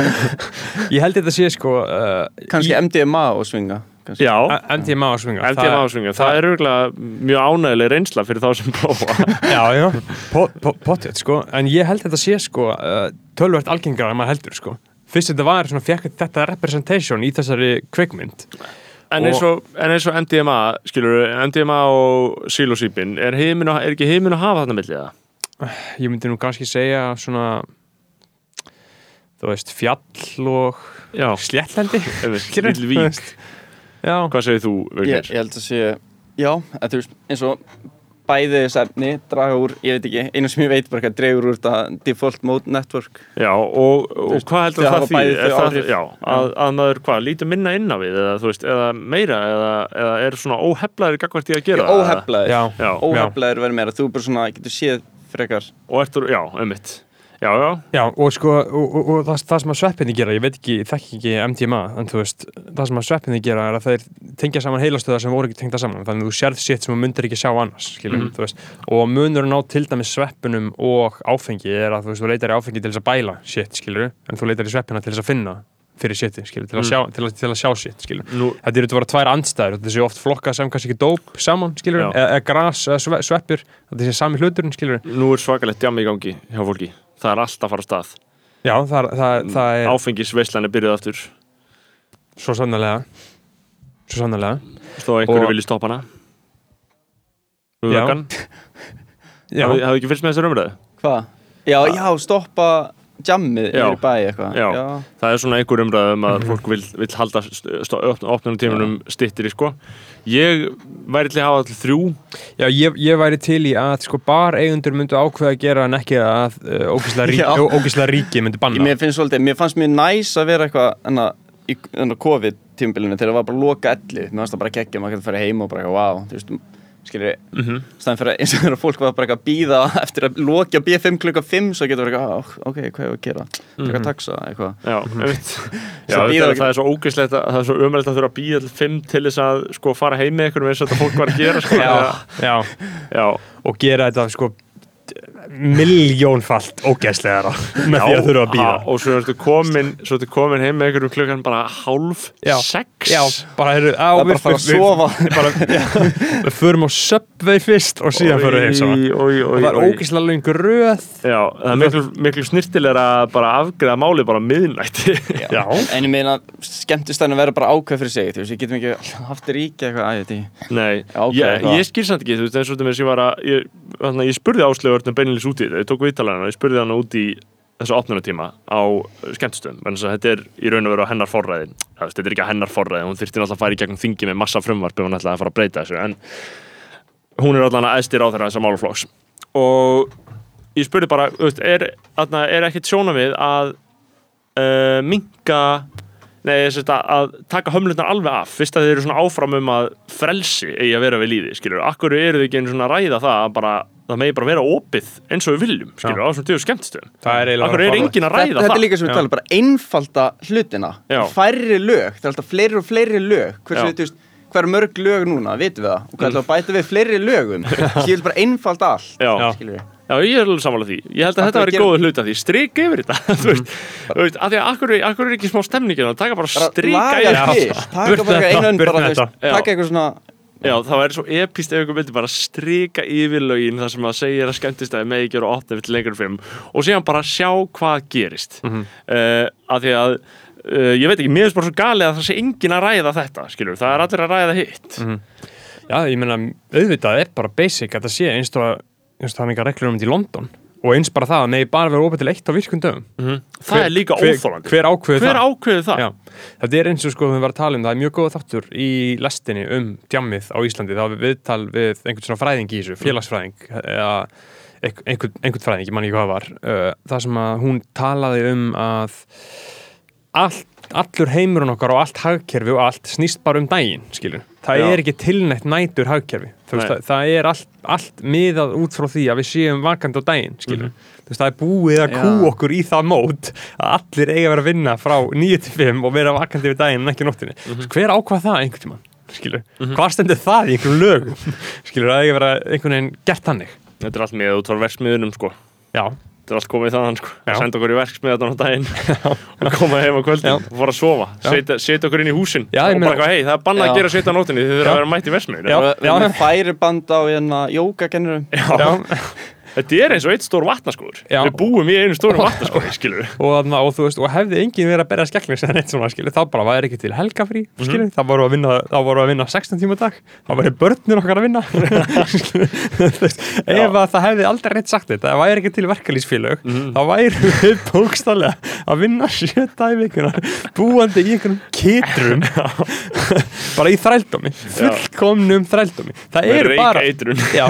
Ég held að þetta sé sko uh, Kannski MDMA og svinga í- MDMA og svinga. MDMA og swinga, það er örgulega mjög ánægileg reynsla fyrir þá sem prófa. Já, já, Po- po- pottet sko. En ég held þetta sé sko uh, tölvert algengara en maður heldur sko. Fyrst þetta var svona, fekk þetta representation í þessari kveikmynd En eins og, en eins og MDMA, skilur MDMA og psilocybin, er, er ekki heiminn að hafa þarna millið það? Ég myndi nú kannski segja svona Þú veist, fjall og Já, sléttlendi einmitt, Já, Hvað segir þú, ég, ég held að sé Já, að þú veist, eins og bæði þess efni draga úr, ég veit ekki, einu sem ég veit bara hvað dregur úr þetta default mode network. Já, og, og hvað heldur það því? Er það, já, að, að maður hvað, lítur minna inn á við eða, þú veist, eða meira eða, eða er svona óheflaður gagvart í að gera það, eða? Óheflaður. Já, Já, Óheflaður verður meira, þú bara svona getur séð frekar. Og ertur, já, einmitt Já, já, já og sko og, og, og það, það sem að sveppinni gera, ég veit ekki, ég þekki ekki MDMA, en þú veist, það sem að sveppinni gera er að þeir tengja saman heilastöðar sem voru ekki tengda saman, þannig að þú sérð sétt sem þú myndir ekki sjá annars, skilur, Mhm. þú veist og munurinn á til dæmis sveppinum og áfengi er að þú veist, þú leitar í áfengi til þess að bæla sétt, skilur, en þú leitar í sveppina til þess að finna fyrir sétti, skilur, til að Mm. sjá, til að, til að sjá sétt, skilur nú, Þetta eru þetta bara tvær andstæður, þetta sé oft flokkað sem kannski ekki dóp saman, skilur, eða, eða gras, eða sve, sveppir, þetta sé sami hluturinn, skilur. nú er svakalegt djami í gangi hjá fólki Það er alltaf að fara af stað Já, það, það, það er Áfengisveislan er byrjuð aftur svo sannarlega, svo sannarlega. Þó einhverju Og- vilji stoppa hana Þú Já. Hafið ekki fyrst með þessar umræðu? Hvað? Já, já, stoppa jammið Já. yfir bæ eitthvað Já. Það er svona einhver umræðu um að fólk vil, vil halda opnunum tímunum stittir í sko Ég væri til að hafa allir þrjú já ég, ég væri til í að sko bar eigundur myndu ákveða að gera en ekki að uh, ógislega, rík, Já. ó- ógislega ríki myndi banna. Mér finnst svolítið, mér fannst mér næs að vera eitthvað enna, í enna COVID tímbilinu þegar það var bara loka elli mér fannst það bara geggja, maður getur að fara heim og bara wow, þú veist, skilur mm -hmm. staðan fyrir að eins og þegar fólk var bara að býða eftir að lokja B5 klukka 5 svo getur verið eitthvað, ah, ok, hvað er að gera? Eitthvað taxa, eitthvað. Já, einmitt. Já, er, ekki- það er svo ógæslegt að það er svo umræðilegt að þurfa að býða til fimm til þess að sko fara heim með einhverjum eins og þetta fólk var að gera sko. Já, já, já, og gera þetta sko miljónfalt ógæslegar með því að þurfa að býða. og svo ertu komin, svo ertu komin heim með einhverjum klukkan bara hálf Já. sex Já, bara heyrðu, á, Það er bara að fara að sofa. Við, bara, já, við förum á Subway fyrst og síðan förum við heim saman. Og það er ógæslega lengur röð. Já, það er miklu, miklu snirtilega að bara afgreða máli bara miðnætti Já. en ég meina, skemmtistæðin að vera bara ákveð fyrir sig, þú veist, ég getum ekki haft ríki eitthvað, að ég veit ekki Nei, Já, ok, ég, skil samt ekki, þú veist, eins og þetta með sem ég var að ég, ég spurði áslögurinn beinilins út í þetta, ég tók viðtalega ég spurði hann út í þessu opnunatíma á skemmtistöðum, en þess að þetta er í raun og veru á hennar forræði, það, veist, þetta er ekki á hennar forræði hún þyrfti náttúrulega að fara í gegnum þingi með massa frumvarp ef hún ætlaði að fara að breyta þessu, en hún er allan að æstir á þeirra þessar máluflokks og ég spurði bara, er, er ekkit sjónavið að uh, minka Nei, þess að, taka hömlunar alveg af fyrst að þeir eru svona áfram um að frelsi eigi að vera við líði, skilur, akkur eru þau ekki einu svona ræða það að bara það megi bara vera opið eins og við viljum, skilur, á þessum tíu skemmtistöðum Það er Akkur er engin að Þetta, ræða þetta það er líka sem við tala bara einfalda hlutina Já. færri lög, það er alltaf fleiri og fleiri lög hversu, Já. þú veist, hvað er mörg lög núna, vitum við það og hvað er það að bæta við fleiri lögum skilur bara einfalda allt Já. Já. skilur við Já, ég er alveg samanlega því. Ég held að Af þetta væri gerir- góða hluta því. Strik yfir þetta, þú veist. Þú veist, af því að akkur, akkur er ekki smá stemningin og taka bara laga yfir. Til, taka bara þetta, önn burt bara, þú veist, þetta. Taka eitthvað svona Já, það væri svo epist ef einhver myndi bara strika yfir lögin þar sem að segja að skemmtistæði með ekki og opna við lengur film og síðan bara sjá hvað gerist. Mm af því að, uh, ég veit ekki, mér finnst bara svo galið að það sé engin að ræða þetta, skilur. Það er allir að ræða hitt. Já, ég meina, auðvitað er bara basic að það sé eins og að það er mikið reglur um þetta í London og eins bara það að megi bara vera opið til eitt á virkun dögum. Það Hver- er líka hver- óþólandi. Hver ákveður Hver það? ákveður það? Þetta er eins og sko við varum að tala um það er mjög góða þáttur í lestinni um djammið á Íslandi, það var viðtal við einhvern svona fræðing í þessu, félagsfræðing eða einhvern, einhvern, fræðing, ég man ekki hvað það var. Það sem að hún talaði um að allt, allur heimurinn okkar og allt hagkerfi og allt snýst bara um daginn, skilur það Já. er ekki tilnætt nætur hagkerfi. Veist, það, það er allt, allt miðað út frá því að við séum vakandi á daginn skilur, þú veist, það er búið að kú okkur í það mót að allir eiga að vera að vinna frá 9 til 5 og vera vakandi við daginn en ekki nóttinni hver ákvað það einhvern tímann skilur, hvað stendur það í einhverjum lögum? Skilur, það eiga að vera einhvern veginn gert þannig. Þetta er allt með út frá versmiðunum, sko. já, Þetta er allt komið þaðan, sko. Já. Senda okkur í verksmiðan á daginn og koma heim á kvöldin og fara að sofa. Já. Setja, setja okkur inn í húsin Já, og bara hei, það er bannað Já. að gera setja á nótinni, þið þurfa Já. að vera mætt í versmiðun. Já. við erum færiband á hérna jógakennurum já. Þetta er eins og eitt stór vatnaskóður. Við búum í einu stóru vatnaskóður, skilur og, og þú veist, og hefði enginn verið að berja skellin sem neitt svona, skilur, þá bara væri ekki til helgafrí skilur, þá voru að vinna, þá voru að vinna 16 tíma dag, þá væri börnir okkar að vinna. Skilur, þú veist, ef að það hefði aldrei reitt sagt þetta, það væri ekki til verkalýsfélög, þá væri við bókstallega að vinna sjöta í vikunar, búandi í einhverjum kitrum. Bara í þrældómi fullkomnum þrældómi. Það eru bara já,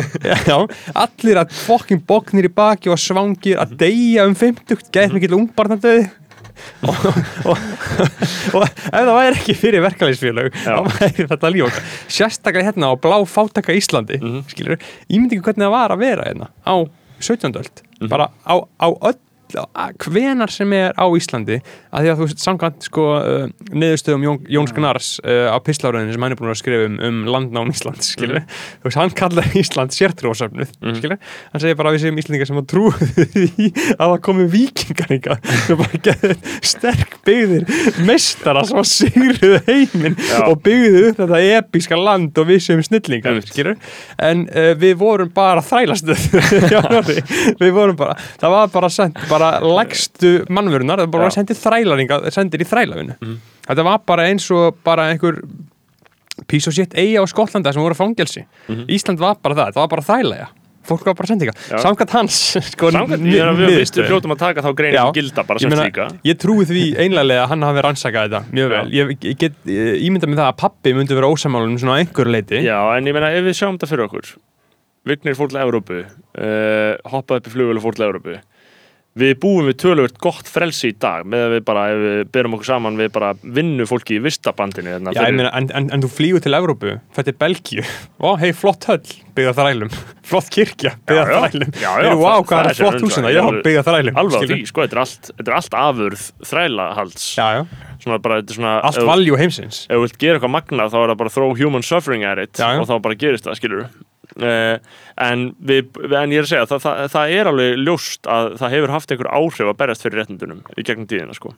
já, allir að fokkin bóknir í baki og svangir að deyja um 50, gæð mikill ungbarnadöði og, og, og ef það væri ekki fyrir verkefælisfélög Já. þá væri þetta líf okkar sérstaklega hérna á blá fátaka Íslandi mm skilur, ímyndingu hvernig það var að vera hérna á 17. öld. Bara á, á öll hvenar sem er á Íslandi að því að þú veist samkvæmt sko uh, niðurstöðum Jón, Jóns Gnars uh, á pisláröðinu sem hann er búin að skrifa um, um landnám Íslands þú veist hann kallar Ísland sértrúasöfnuð skilur, hann segir bara að við séum Íslandingar sem að trú því að það komi vikingar sem bara getur sterk byggðir mestara sem að sigruðu heiminn og byggðu upp þetta episka land og við séum snillingar en uh, við vorum bara þrælastöð. Við vorum bara, það var bara sendt bara lægstu mannvörunar, það var bara Já. sendið þrælaringa, sendir í þrælafinu Mhm. þetta var bara eins og bara einhver pís og sétt eiga á Skotlanda sem voru fangelsi Ísland var bara það, það var bara þrælega fólk var bara sendinga, samkvæmt hans sko, Samkvæmt, ég er að við niðurstöðu. fyrstum fljótum að taka þá greinu Já. sem gilda bara sem slíka. Ég trúi því einlega að hann hafi rannsakað þetta mjög vel. Ég, ég get ég ímynda með það að pappi myndi vera ósamálun svona á einhverju leiti. Já, en ég meina ef við sjáum þetta fyrir okkur Vignir fór til Evrópu uh, hoppað upp í flugvel og fór til Evrópu Við búum við töluvert gott frelsi í dag með að við bara, ef við berum okkur saman við bara vinnu fólki í vistabandinu hérna, Já, ég meina, en, en, en þú flýgur til Evrópu, þetta er Belgíu, ó, hei, flott höll, byggða þrælum, flott kirkja, byggða þrælum, vá, það- hvað er flott húsina, undan, já, byggða þrælum, Alveg því, sko, þetta er allt, þetta er allt afurð þrælahalds. Já, já, Svona bara, þetta er svona allt valjú heimsins. ef þú vilt gera eitthvað magnað þá er það bara throw human suffering at it Já, og þá bara gerist það, skilur en, við, en ég er að segja það, það, það er alveg ljóst að það hefur haft einhver áhrif að berjast fyrir réttindunum í gegnum tíðina, sko.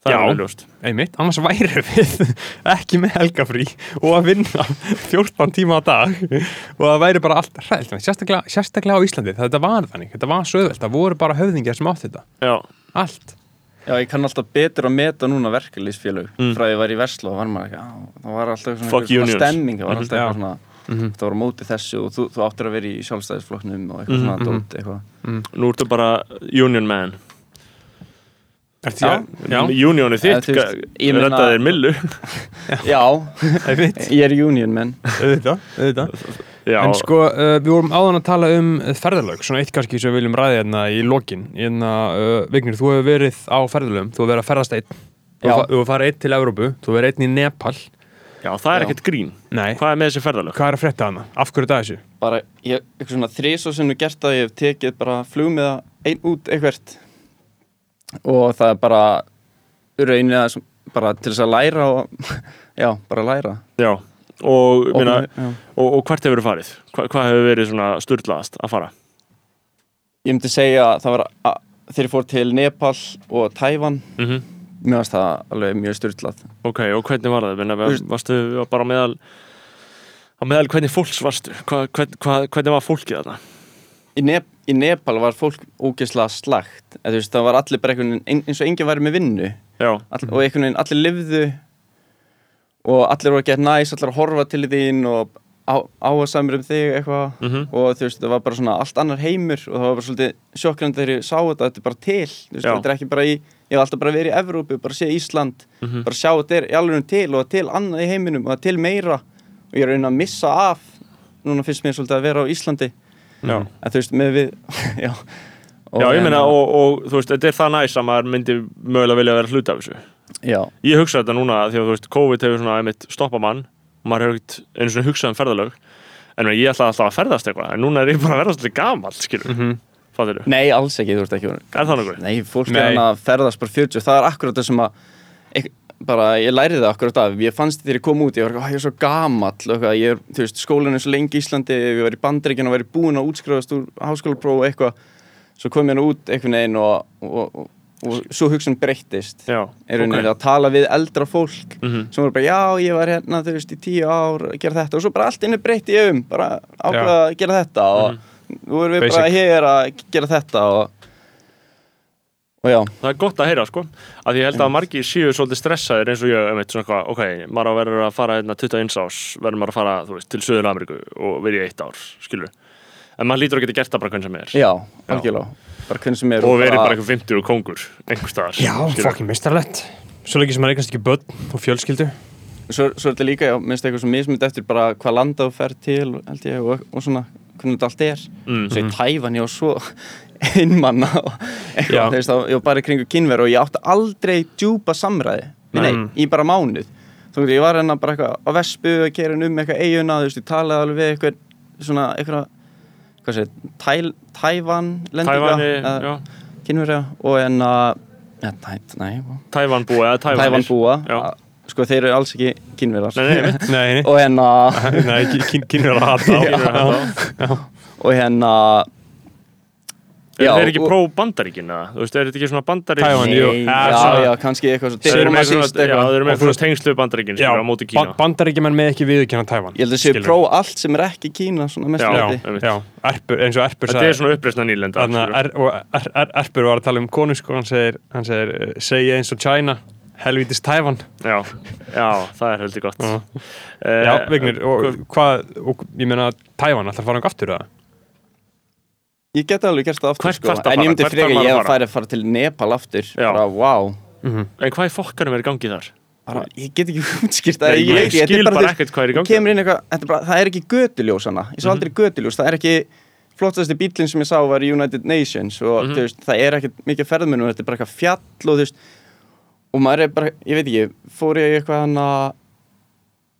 Það Já. er alveg ljóst. Einmitt, annars væri við ekki með helgafrí og að vinna 14 tíma á dag og það væri bara allt hræðilt, sérstaklega, sérstaklega á Íslandi, þetta var þannig, þetta var söðveld, það voru bara höfðingjar sem átt þetta, Já, allt. Já, ég kann alltaf betur að meta núna verkefliðsfélög Mm. frá að ég var í Veslu og var maður ekki, það var alltaf svona, stemming, það var Mhm, alltaf já. eitthvað svona það var á móti þessu og þú, þú áttir að vera í sjálfstæðisflokknum og eitthvað Mhm, svona mhm. dót eitthvað. Nú ertu bara union man. Já, já, Unioni Eða, þitt, reddaði þér millu. Já, ég er union auðvitað, auðvitað. Já, En sko, uh, við vorum áðan að tala um ferðalög, svona eitt kannski sem við viljum ræða hérna í lokin. Hérna, uh, Vignir, þú hefur verið á ferðalögum, þú hefur verið að ferðast einn. Þú hefur farið einn til Evrópu, þú hefur verið einn í Nepal. Já, það er ekkert grín Nei, Hvað er með þessi ferðalög? hvað er að frétta hana? Af hverju er það þessu? bara, ég, eitthvað svona þrís og sinnum gert að ég hef tekið bara flugmiða einn út eitthvert og það er bara raunin að sem- bara til þess að læra og já, bara læra Já, og, minna, Opna- já. og, og hvert hefur farið? Hva, hvað hefur verið svona sturlaðast að fara? Ég myndi segja að það var að, ég fór til Nepal og Tævan Mm mér varst það alveg mjög styrlað Ok, og hvernig var það? Veist- varstu bara meðal á meðal hvernig fólks varstu? Hva, hvern, hva, hvernig var fólkið þarna? í, Nep í Nepal var fólk ógeðslega slagt veist, það var allir bara einhvern veginn eins og enginn væri með vinnu All, og einhvern veginn allir lifðu og allir voru að geta næs allir að horfa til þín og á, áhersamur um þig eitthvað Mhm. og þú veist, það var bara svona allt annar heimur og það var bara svolítið sjokkrandi þegar ég sá þetta þetta er bara til, veist, þetta er ekki bara í ég hef alltaf bara verið í Evrópu, bara sé Ísland Mhm. bara sjá þetta er í alveg til og til annað í heiminum og til meira. Og ég er reyna að missa af núna finnst mér svolítið að vera á Íslandi. Já. En þú veist, með við já, Og Já, ég meina, hérna- og, og þú veist, þetta er það næst að maður myndi mögulega vilja vera hluta af þessu. Já, Ég hugsa þetta núna því að þú veist, COVID hefur svona einmitt stoppað mann. Og maður hefur einu svona hugsað um ferðalög. En ég ætla alltaf að ferðast eitthvað en núna er ég bara að verða svolítið gamall, skilur mm. -hmm. Fattir þú? nei, alls ekki, þú veist ekki Er það nokkuð? Nei, fólk Nei. er hann að ferðast bara 40 það er akkurat það sem að ek, bara, ég læriði það akkurat af ég fannst þegar ég kom út, ég var, "Ó, ég er svo gamall ég er, þú veist, skólinn er svo lengi í Íslandi ég var í bandaríkinn og væri búinn að útskrifast úr háskólapróf og eitthvað svo kom ég nú út einhvern veginn og, og, og, og svo hugsun breyttist Já, er rauninni ok. að tala við eldra fólk Mhm. sem voru bara, já, ég var hérna, þú veist, í tíu ár að gera þetta og svo bara allt inni breytti ég um bara ákveða að gera þetta og nú erum við bara Basic. hér að gera þetta og og já, Það er gott að heyra, sko. Að ég held að margir séu svolítið stressaðir eins og ég, einmitt svona hvað, ok, maður á að fara hérna 21 ás, verður maður að fara, þú veist, til Suður Ameríku og verið í eitt ár, skilur en maður lítur að geta gert það bara hvernig sem er. Já, algjörlega. Bara hvernig sem er og verið bara einhver 50 og kongur einhver staðar, Já, fucking mistarlegt Svo lengi sem maður eignast ekki börn og fjölskyldu. Svo, svo er þetta líka, já, minnst eitthvað svo mismund eftir bara hvað landa þú fer til held ég, og, og svona, hvernig þetta allt er. Mm. svo í Tævan, ég var svo einmanna og eitthvað, þú veist, þá- ég var bara kringu kynver og ég átti aldrei djúpa samræði. Við Nei. neitt, í bara mánuð. Þú veist, ég var hérna bara eitthvað á vespu að kera um eitthvað eiguna, þú veist, ég talaði alveg við eitthvað svona, eitthvað hvað sé, Tæl, Tævan Tævani, já, kynverja og en að ja, tæ, nei, Tævan Tævanir. Tævan búa. Sko þeir eru alls ekki nei, og hérna kynur að hata á. Og hérna Er Já, þeir ekki og- pró bandaríkin eða? Þú veist, er þetta ekki svona bandaríkin Tævan, Nei, já, já, kannski eitthvað svo Þeir eru með svona, eru með svona tengslu bandaríkin Já, skilur á móti Kína. Bandaríkjumenn með ekki viðurkenna Tævan ég held að séu skilur. pró allt sem er ekki Kína svona mest Já, Já, einmitt. já, erpur, eins og Erpur Þetta er svona uppreisna nýlenda er, er, er, Erpur var að tala um konu sko, hann segir, hann segir uh, segja eins og China, helvítis Tævan. Já, já, það er heldur gott. Eh, Já, Vignir, og hvað og, ég meina Tævan, ætlar að fara um aftur það? ég geti alveg gert það aftur sko. að en ég myndi freka ég að að fara? að fara til Nepal aftur. Bara wow En hvað í fokkanum er í gangi þar? bara, ég get ekki útskýrt það. Ég er skil bara veist, ekkert hvað er í gangi. kemur inn eitthvað, þetta er bara, það er ekki götuljós hana. Ég Mhm. sá aldrei götuljós, það er ekki flottasti bílinn sem ég sá var United Nations og Mhm. þú veist, það er ekkert mikið ferðmennum þetta er bara eitthvað fjall og þú veist og maður er bara, ég veit ekki fór ég eitthvað hann að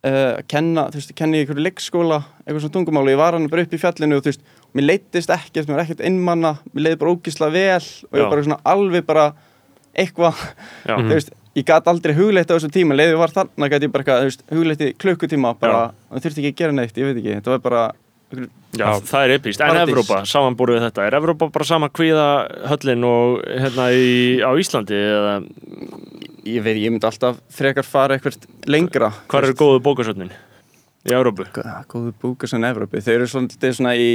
uh, kenna, þú veist, kenni í einhverju leikskóla eitthvað svona tungumál og ég var hann bara upp í fjallinu og þú veist, og mér leittist ekkert mér var ekkert innmanna, mér leiði bara ógisla vel og ég var bara svona alveg bara eitthvað þú veist, ég gat aldrei hugleitt á þessu tíma. Leiði var þarna gæti ég bara eitthvað, þú veist, hugleitti klukkutíma bara, það þurfti ekki að gera neitt, ég veit ekki. Þetta var bara, já, það er epíst En. Evrópa, samanbúrið við þetta Er Evrópa bara sama kvíða höllin og hérna í, á Íslandi eða ég veit, ég myndi alltaf frekar fara eitthvað lengra. Hvað eru góðu bókasöfnin? Í Evrópu? góðu, góðu búkar sem Evrópi, þeir eru svolítið svona í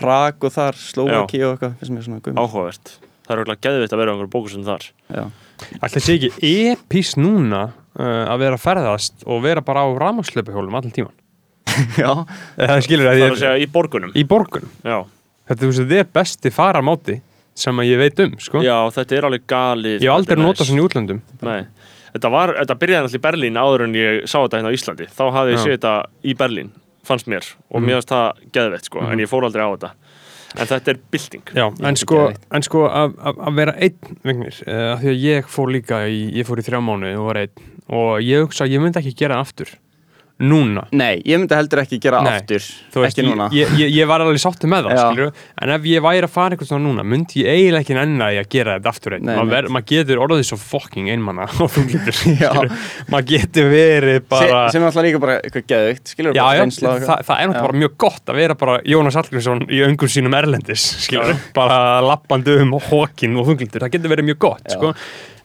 Prag og þar, Slovaki og eitthvað finnst mér svona guðmur Áhugavert. Það er okkur geðvitt að vera á einhverjum bókasöfn þar. Já. Ætli sé ekki epís núna uh, að vera að ferðast og vera bara á rafmagnslöpuhjólum allan tíman já, Það skilur að Það er að segja í borgunum. Í borgunum? Já, Þetta þú veist, þetta er besti faramáti sem að ég veit um, sko. Já þetta er alveg galið Ég hef aldrei notað svona í útlöndum. Nei, þetta, var, þetta byrjaði náttúrulega í Berlín áður en ég sá þetta hérna á Íslandi. Þá hafði ég séð þetta í Berlín, fannst mér Og Mhm. mér fannst það geðveitt sko, en ég fór aldrei á þetta. En þetta er bylting. Já, en sko, en sko að, að, að vera einn vignir, uh, því að ég fór líka í, ég fór í þrjá mánu og var einn. Og ég hugsa að ég myndi ekki gera það aftur núna. Nei, ég myndi heldur ekki gera Nei, aftur veist, Ekki núna. ég, ég, ég var alveg sáttu með það, Já. skilur en ef ég væri að fara eitthvað svona núna myndi ég eiginlega ekki enna að gera þetta aftur einn. Maður maður getur orðið svo fucking einmanna og Já. skilur maður getur verið bara Se, Sem er alltaf líka bara eitthvað geðugt Skilur Já, já, það, það er náttúrulega Já. bara mjög gott að vera bara Jónas Hallgrímsson í öngum sínum erlendis skilur, bara lappandi um hókin og þunglindur, það getur verið mjög gott Já. sko.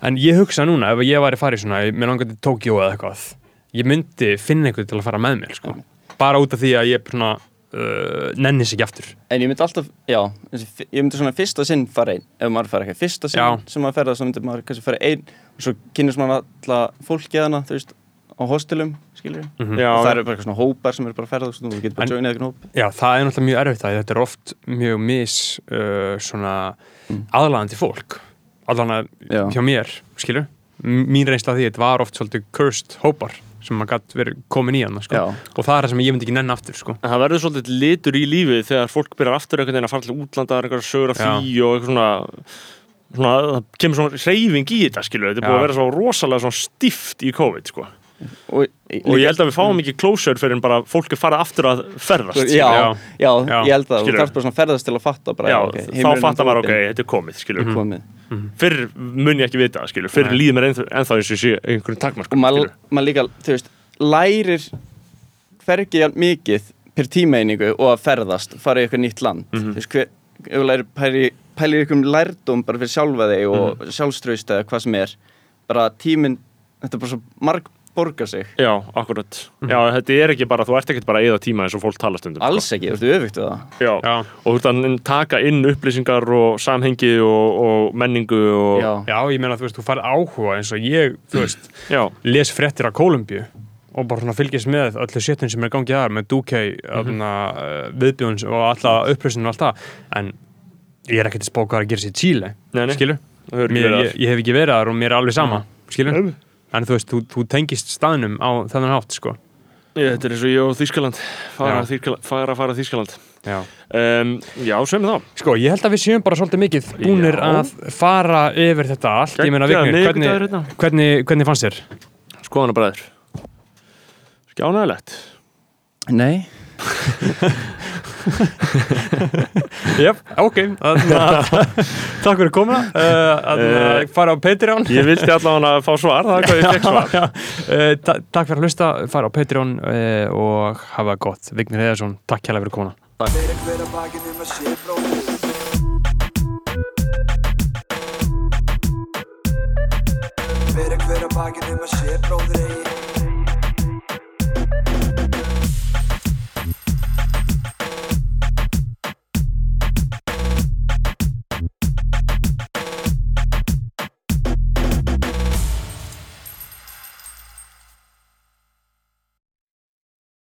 en ég hugsa núna, ef ég væri farið svona eða ég myndi finna einhvern til að fara með mér sko. bara út af því að ég svona, uh, nennis ekki aftur En ég myndi alltaf, já Ég myndi svona fyrsta sinn fara einn Ef maður fara eitthvað Fyrsta sinn Já. sem maður ferða Svo myndi maður kannski fara einn Og svo kynnist maður alltaf fólki hana Þú veist Á hostelum Skilur Mhm. Já, Og það eru bara eitthvað svona hópar Sem eru bara að ferða Þú getur bara joinað eitthvað hóp Já, það er náttúrulega mjög erfitt að þetta er oft mjög mis uh, svona aðlaðandi fólk allan Já. hjá mér, skilur mín reynsla því, þetta var oft svolítið cursed hópar sem maður gætt verið komin í hann sko. Og það er það sem ég myndi ekki nenn aftur sko. En það verður svolítið litur í lífið þegar fólk byrjar aftur einhvern veginn að fara til útlanda einhverja sögur af því og eitthvað svona svona, það kemur svona reyfing í þetta skilur, þetta er búið Já. að vera svo rosalega svona stíft í COVID sko. Og, og ég held að við fáum ekki closure fyrir en bara fólk er farið aftur að ferðast Já, já, já, ég held að Þú Skilurðu. þarf bara svona að ferðast til að fatta bara, já, ok, þá fattar maður ok, þetta er komið skilur. komið. fyrr mun ég ekki vita skilur. fyrr Nei. líður mér ennþá, eins og sé einhverjum Og takmarkum maður mað líka, þú veist Lærir jafn mikið per tímeiningu og að ferðast fara í eitthvað nýtt land Mhm. Þú veist, hver, ef þú lærir pælir, pælir ykkur um lærdóm bara fyrir sjálfa þig og Mhm. sjálfströðst eða hvað sem er bara tíminn, þetta er bara svo marg borgar sig já, akkurat já, þetta er ekki bara, þú ert ekki bara að eða tíma eins og fólk tala stundum sko. alls ekki, þú veist, öfugt við það já. Já. og þú ert að taka inn upplýsingar og samhengi og, og menningu og Já. Já, ég meina, þú veist, þú færð áhuga eins og ég, þú veist, Já. les fréttir af Kólumbíu og bara svona fylgjast með öllu séttin sem er gangið þar með Duque, mm Mhm. -hmm. viðbjóðins og alla upplýsinu og allt það en ég er ekkert er að gera sér nei. skilur? Mér, ég, ég hef ekki verið þar og mér er alveg sama skilur? En þú veist, þú, þú tengist staðnum á þennan hátt, sko Ég, þetta er eins og ég og Þýskaland fara, að fara að fara að Þýskaland Já. um, Já, sem þá Sko, ég held að við séum bara svolítið mikið búnir Já. að fara yfir þetta allt Ég meina, Vignir, hvernig, hérna. hvernig, hvernig fannst þér? Skoðanabræður Skjánægilegt Nei, Jep, ok. Takk fyrir komuna. Uh, uh, Fara á Patreon. Ég vildi allavega að fá svar, það er hvað ég fekk svar. ta Takk fyrir að hlusta Fara á Patreon og hafa gott. Vignir Heiðarsson, takk hérlega fyrir að um að sé bróðir Fyrir hver að bakinn um að sé bróðir eigi